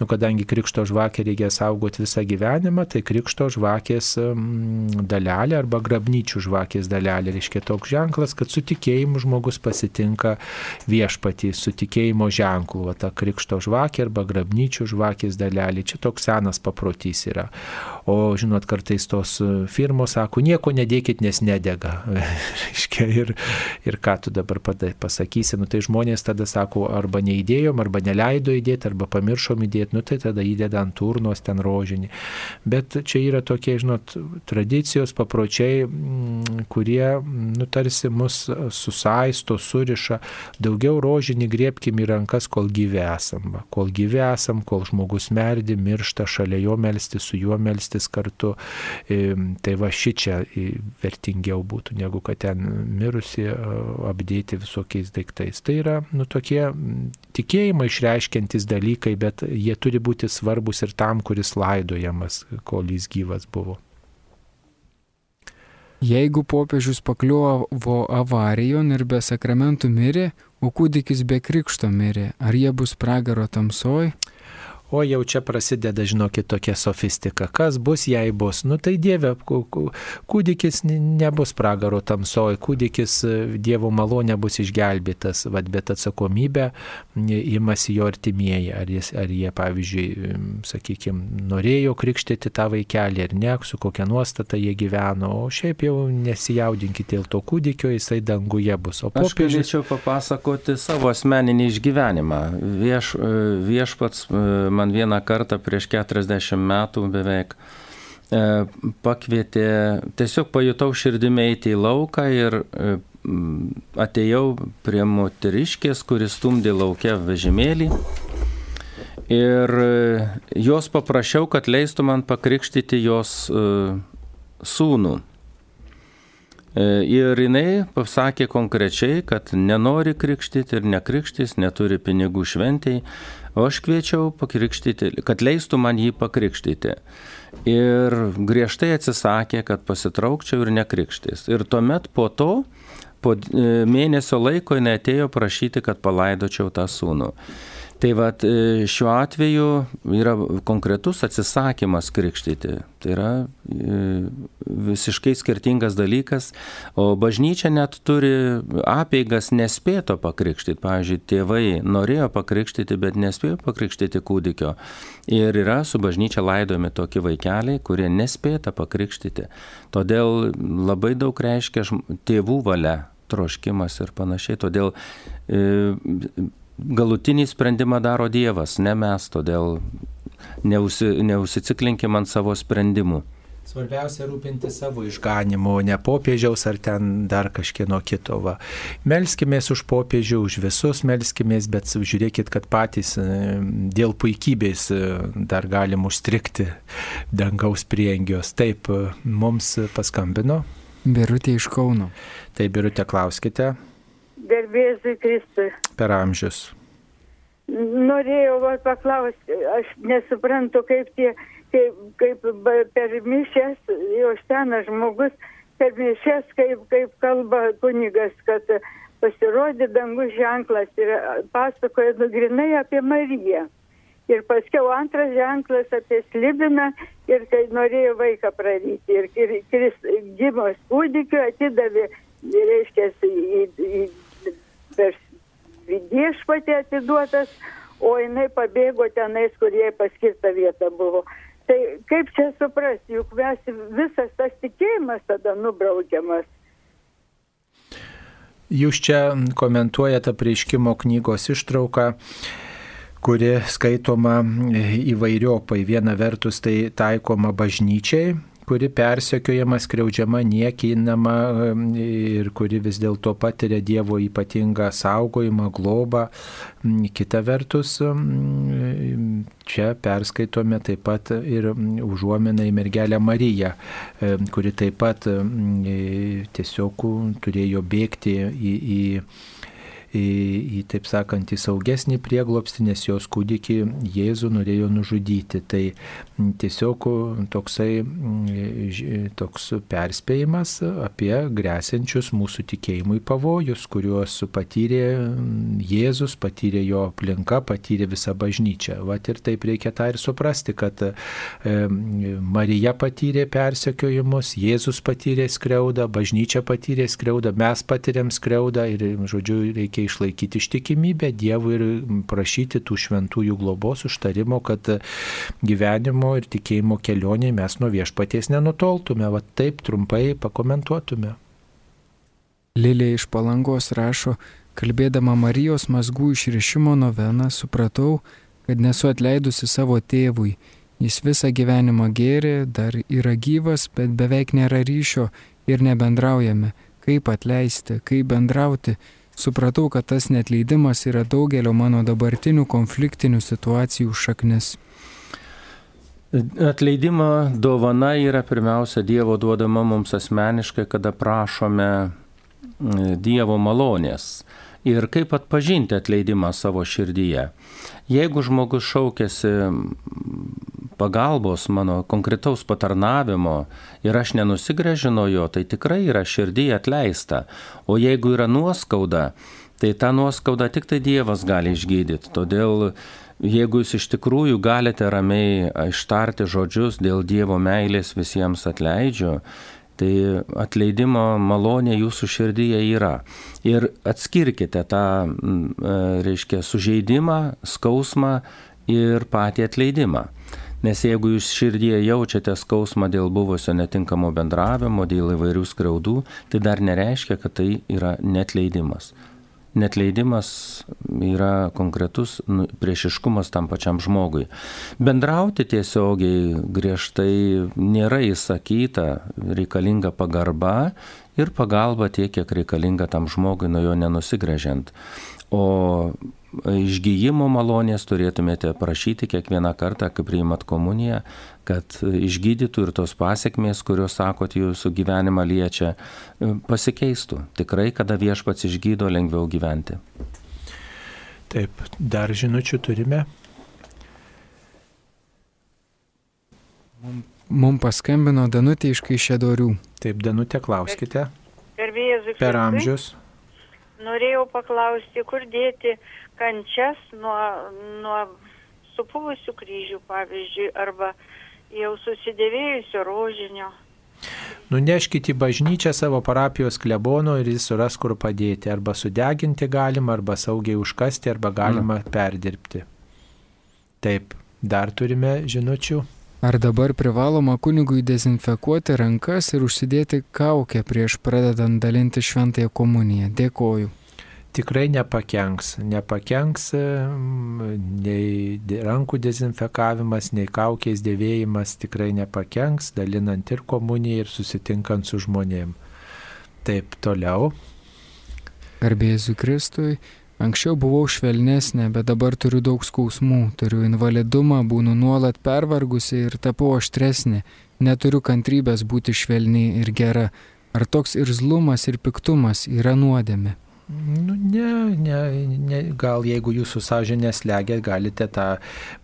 nu, kadangi krikšto žvakę reikia saugoti visą gyvenimą, tai krikšto žvakės dalelė arba grabnyčių žvakės dalelė, reiškia toks ženklas, kad su tikėjimu žmogus pasitinka viešpatį viešpatį su tikėjimo ženklu, va, ta krikšto žvakė arba grabnyčių žvakės dalelė. Čia toks senas paprotys yra. O žinot, kartais tos firmos sako, nieko nedėkit, nes nedega. ir, ir ką tu dabar pasakysi, nu tai žmonės tada sako, arba neįdėjom, arba neleido įdėti, arba pamiršom įdėti, nu tai tada įdeda ant turnos ten rožinį. Bet čia yra tokie, žinot, tradicijos, papročiai, mm, kurie, nu tarsi mus susaisto, suriša. Daugiau rožinį griebkim į rankas, kol gyvi esam. Va. Kol gyvi esam, kol žmogus merdi, miršta, šalia jo melsti, su juo melsti melstis kartu. Tai va ši čia vertingiau būtų, negu kad ten mirusi apdėti visokiais daiktais. Tai yra nu, tokie tikėjimą išreiškiantis dalykai, bet jie turi būti svarbus ir tam, kuris laidojamas, kol jis gyvas buvo. Jeigu popiežius pakliuvo avarijon ir be sakramentų mirė, o kūdikis be krikšto mirė, ar jie bus pragaro tamsoj? O jau čia prasideda, žinokit, tokia sofistika. Kas bus, jei bus? Nu tai Dieve, kūdikis nebus pragaro tamsoji, kūdikis e, Dievo malonė bus išgelbėtas, vad, bet atsakomybė imasi jo artimieji. Ar, jis, ar jie, pavyzdžiui, sakykime, norėjo krikštyti tą vaikelį ar ne, su kokia nuostata jie gyveno. O šiaip jau nesijaudinkite dėl to kūdikio, jisai danguje bus. O popiežius... Aš galėčiau papasakoti savo asmeninį išgyvenimą. Vieš, e, viešpats e, man vieną kartą prieš 40 metų beveik e, pakvietė, tiesiog pajutau širdimi eiti į lauką ir e, atėjau prie moteriškės, kuris stumdė laukia vežimėlį. Ir e, jos paprašiau, kad leistų man pakrikštyti jos sūnų. Ir jinai pasakė konkrečiai, kad nenori krikštyti ir nekrikštys, neturi pinigų šventijai, O aš kviečiau pakrikštyti, kad leistų man jį pakrikštyti. Ir griežtai atsisakė, kad pasitraukčiau ir nekrikštys. Ir tuomet po to, po e, mėnesio laiko jinai atėjo prašyti, kad palaidočiau tą sūnų. Tai vad šiuo atveju yra konkretus atsisakymas krikštyti. Tai yra visiškai skirtingas dalykas, o bažnyčia net turi apeigas nespėto pakrikštyti. Pavyzdžiui, tėvai norėjo pakrikštyti, bet nespėjo pakrikštyti kūdikio. Ir yra su bažnyčia laidojami tokie vaikeliai, kurie nespėta pakrikštyti. Todėl labai daug reiškia tėvų valia troškimas ir panašiai. Todėl e, galutinį sprendimą daro Dievas, ne mes, todėl neusi, neusiciklinkim ant savo sprendimų. Svarbiausia rūpinti savo išganimu, ne popiežiaus ar ten dar kažkieno kito. Va. Melskimės už popiežių, už visus melskimės, bet žiūrėkit, kad patys e, dėl puikybės e, dar galim užstrikti dangaus priengios. Taip, e, mums paskambino. Birutė iš Kauno. Tai Birutė, klauskite. Gerbėzui Kristui. Per amžius. Norėjau paklausti, aš nesuprantu, kaip tie, kaip, kaip per mišęs, jau senas žmogus, per mišęs, kaip, kaip kalba kunigas, kad pasirodė dangus ženklas ir pasakoja nugrinai apie Mariją. Ir paskiau antras ženklas apie Slibiną ir kai norėjo vaiką praryti. Ir, ir, ir gimos kūdikio atidavė, reiškia, į, į, per viešpatį atiduotas, o jinai pabėgo tenais, kur jai paskirta vieta buvo. Tai kaip čia suprasti, juk mes visas tas tikėjimas tada nubraukiamas. Jūs čia komentuojate prieškimo knygos ištrauką kuri skaitoma įvairiopai. Viena vertus tai taikoma bažnyčiai, kuri persekiojama, skriaudžiama, niekinama ir kuri vis dėlto patiria Dievo ypatingą saugojimą, globą. Kita vertus, čia perskaitome taip pat ir užuominą į mergelę Mariją, kuri taip pat tiesiog turėjo bėgti į, į į, į taip sakant, į saugesnį prieglopstį, nes jos kūdikį Jėzų norėjo nužudyti. Tai tiesiog toksai toks perspėjimas apie grėsinčius mūsų tikėjimui pavojus, kuriuos patyrė Jėzus, patyrė jo aplinka, patyrė visa bažnyčia. Vat ir taip reikia tą ir suprasti, kad e, Marija patyrė persekiojimus, Jėzus patyrė skriaudą, bažnyčia patyrė skriaudą, mes patyrėm skriaudą ir, žodžiu, reikia išlaikyti ištikimybę Dievui ir prašyti tų šventųjų globos užtarimo, kad gyvenimo ir tikėjimo kelionėje mes nuo viešpaties nenutoltume. Va taip trumpai pakomentuotume. Lilė iš palangos rašo, kalbėdama Marijos mazgų išrišimo noveną, supratau, kad nesu atleidusi savo tėvui. Jis visą gyvenimą gėrė, dar yra gyvas, bet beveik nėra ryšio ir nebendraujame. Kaip atleisti, kaip bendrauti, supratau, kad tas netleidimas yra daugelio mano dabartinių konfliktinių situacijų šaknis. Atleidimo dovana yra pirmiausia Dievo duodama mums asmeniškai, kada prašome Dievo malonės ir kaip atpažinti atleidimą savo širdyje. Jeigu žmogus šaukėsi pagalbos mano konkretaus patarnavimo ir aš nenusigražinu jo, tai tikrai yra širdį atleista. O jeigu yra nuoskauda, tai tą nuoskaudą tik tai Dievas gali išgydyti. Todėl jeigu jūs iš tikrųjų galite ramiai ištarti žodžius dėl Dievo meilės visiems atleidžiu, Tai atleidimo malonė jūsų širdyje yra. Ir atskirkite tą, e, reiškia, sužeidimą, skausmą ir patį atleidimą. Nes jeigu jūs širdyje jaučiate skausmą dėl buvusio netinkamo bendravimo, dėl įvairių skriaudų, tai dar nereiškia, kad tai yra netleidimas netleidimas yra konkretus nu, priešiškumas tam pačiam žmogui. Bendrauti tiesiogiai griežtai nėra įsakyta, reikalinga pagarba ir pagalba tiek, kiek reikalinga tam žmogui, nuo jo nenusigrėžiant. O išgyjimo malonės turėtumėte prašyti kiekvieną kartą, kai priimat komuniją, kad išgydytų ir tos pasiekmės, kurios, sakot, jūsų gyvenimą liečia, pasikeistų. Tikrai, kada viešpats išgydo, lengviau gyventi. Taip, dar žinučių turime. Mums paskambino Danutė iš Kaišėdorių. Taip, Danutė, klauskite. Per, per, per amžius. norėjau paklausti, kur dėti kančias nuo, nuo supuvusių kryžių, pavyzdžiui, arba jau susidėvėjusio rožinio. Nuneškite į bažnyčią savo parapijos klebono ir jis suras, kur padėti. Arba sudeginti galima, arba saugiai užkasti, arba galima mm. perdirbti. Taip, dar turime žinučių. Ar dabar privaloma kunigui dezinfekuoti rankas ir užsidėti kaukę prieš pradedant dalinti šventąją komuniją? Dėkoju. Tikrai nepakenks. Nepakenks nei rankų dezinfekavimas, nei kaukiais dėvėjimas tikrai nepakenks, dalinant ir komuniją, ir susitinkant su žmonėm. Taip, toliau. Garbėsiu Kristui. Anksčiau buvau švelnesnė, bet dabar turiu daug skausmų, turiu invalidumą, būnu nuolat pervargusi ir tapau aštresnė, neturiu kantrybės būti švelni ir gera. Ar toks irzlumas ir piktumas yra nuodėmė? Nu, ne, ne, ne, gal jeigu jūsų sąžinė slegia, galite tą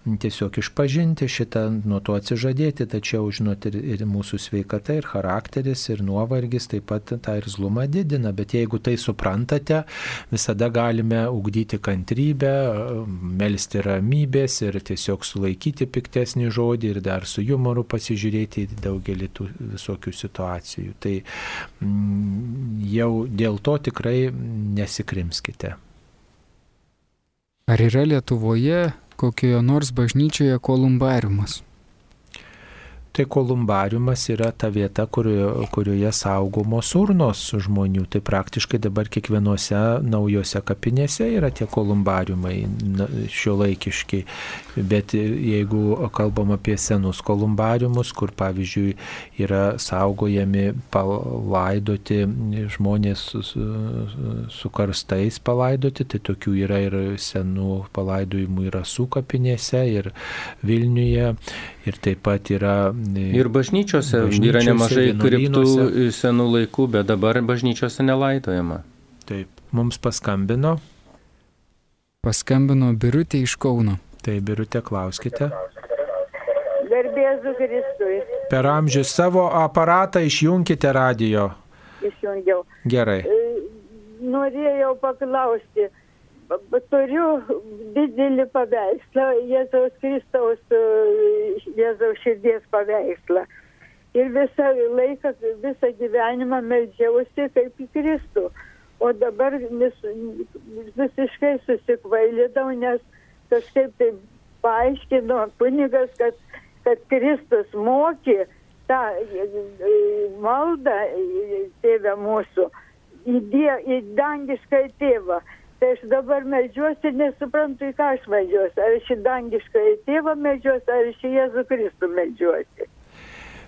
tiesiog išpažinti, šitą nuo to atsižadėti, tačiau, žinot, ir, ir mūsų sveikata, ir charakteris, ir nuovargis taip pat tą irzlumą didina, bet jeigu tai suprantate, visada galime ugdyti kantrybę, melstį ramybės ir tiesiog sulaikyti piktesnį žodį ir dar su humoru pasižiūrėti į daugelį tų visokių situacijų. Tai mm, jau dėl to tikrai nesikrimskite. Ar yra Lietuvoje kokioje nors bažnyčioje kolumbariumas? Tai kolumbariumas yra ta vieta, kurioje, kurioje saugomos urnos žmonių. Tai praktiškai dabar kiekvienose naujose kapinėse yra tie kolumbariumai šio laikiški. Bet jeigu kalbam apie senus kolumbariumus, kur pavyzdžiui yra saugojami palaidoti žmonės su, su, karstais palaidoti, tai tokių yra ir senų palaidojimų yra su kapinėse ir Vilniuje. Ir taip pat yra Ir bažnyčiose, bažnyčiose yra nemažai kriptų senų laikų, bet dabar bažnyčiose nelaitojama. Taip, mums paskambino. Paskambino Birutė iš Kauno. Tai Birutė, klauskite. Garbėzu Kristui. Per amžius savo aparatą išjungkite radio. Išjungiau. Gerai. Norėjau paklausti turiu didelį paveikslą, Jėzaus Kristaus, Jėzaus širdies paveikslą. Ir visą laiką, visą gyvenimą melžiausi kaip į Kristų. O dabar vis, visiškai susikvailydau, nes kažkaip tai paaiškino kunigas, kad, kad Kristus mokė tą maldą tėvę mūsų į, die, į dangišką tėvą. Tai aš dabar medžiuosi ir nesuprantu, į ką aš medžiuosi. Ar aš į dangišką tėvą medžiuosi, ar aš į Jėzų Kristų medžiuosi.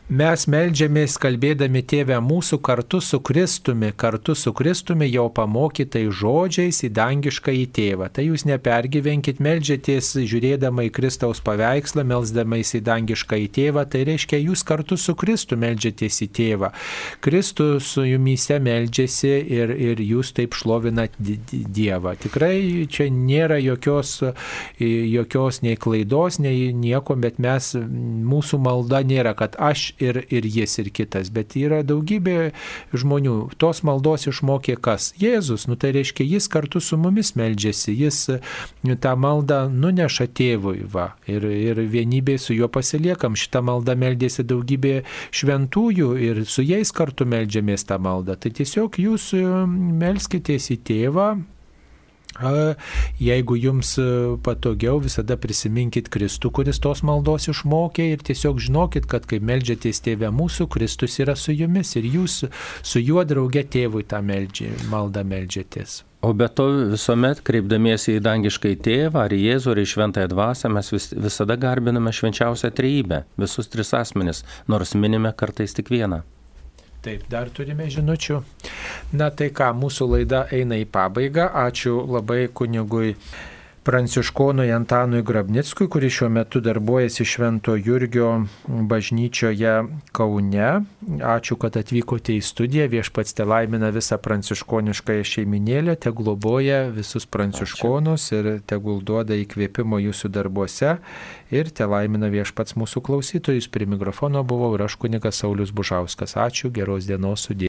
Mes melžiamės kalbėdami tėvę mūsų kartu su Kristumi, kartu su Kristumi jau pamokytai žodžiais į dangišką į tėvą. Tai jūs nepergyvenkit, melžiatės žiūrėdama į Kristaus paveikslą, melzdamais į dangišką į tėvą, tai reiškia jūs kartu su Kristu melžiatės į tėvą. Kristus su jumise melžiasi ir, ir jūs taip šlovinat Dievą. Tikrai čia nėra jokios, jokios nei klaidos, nei nieko, bet mes, mūsų malda nėra, kad aš ir, ir jis ir kitas, bet yra daugybė žmonių. Tos maldos išmokė kas? Jėzus, nu tai reiškia, jis kartu su mumis meldžiasi, jis nu, tą maldą nuneša tėvui, va, ir, ir vienybėje su juo pasiliekam. Šitą maldą meldėsi daugybė šventųjų ir su jais kartu meldžiamės tą maldą. Tai tiesiog jūs melskitės į tėvą, Jeigu jums patogiau, visada prisiminkit Kristų, kuris tos maldos išmokė ir tiesiog žinokit, kad kai melžiatės tėvę mūsų, Kristus yra su jumis ir jūs su juo drauge tėvui tą meldži, maldą melžiatės. O be to visuomet, kreipdamiesi į dangišką tėvą, ar Jėzų, ar į šventąją dvasę, mes vis, visada garbiname švenčiausią trejybę, visus tris asmenis, nors minime kartais tik vieną. Taip, dar turime žinučių. Na tai ką, mūsų laida eina į pabaigą. Ačiū labai kunigui pranciškonui Antanui Grabnickui, kuris šiuo metu darbuojasi Švento Jurgio bažnyčioje Kaune. Ačiū, kad atvykote į studiją. Viešpats te laimina visą pranciškoniškąją šeiminėlę, te globoja visus pranciškonus Ačiū. ir tegul duoda įkvėpimo jūsų darbuose. Ir te laimina viešpats mūsų klausytojus. Prie mikrofono buvau ir aš kunigas Saulis Bužauskas. Ačiū, geros dienos sudė.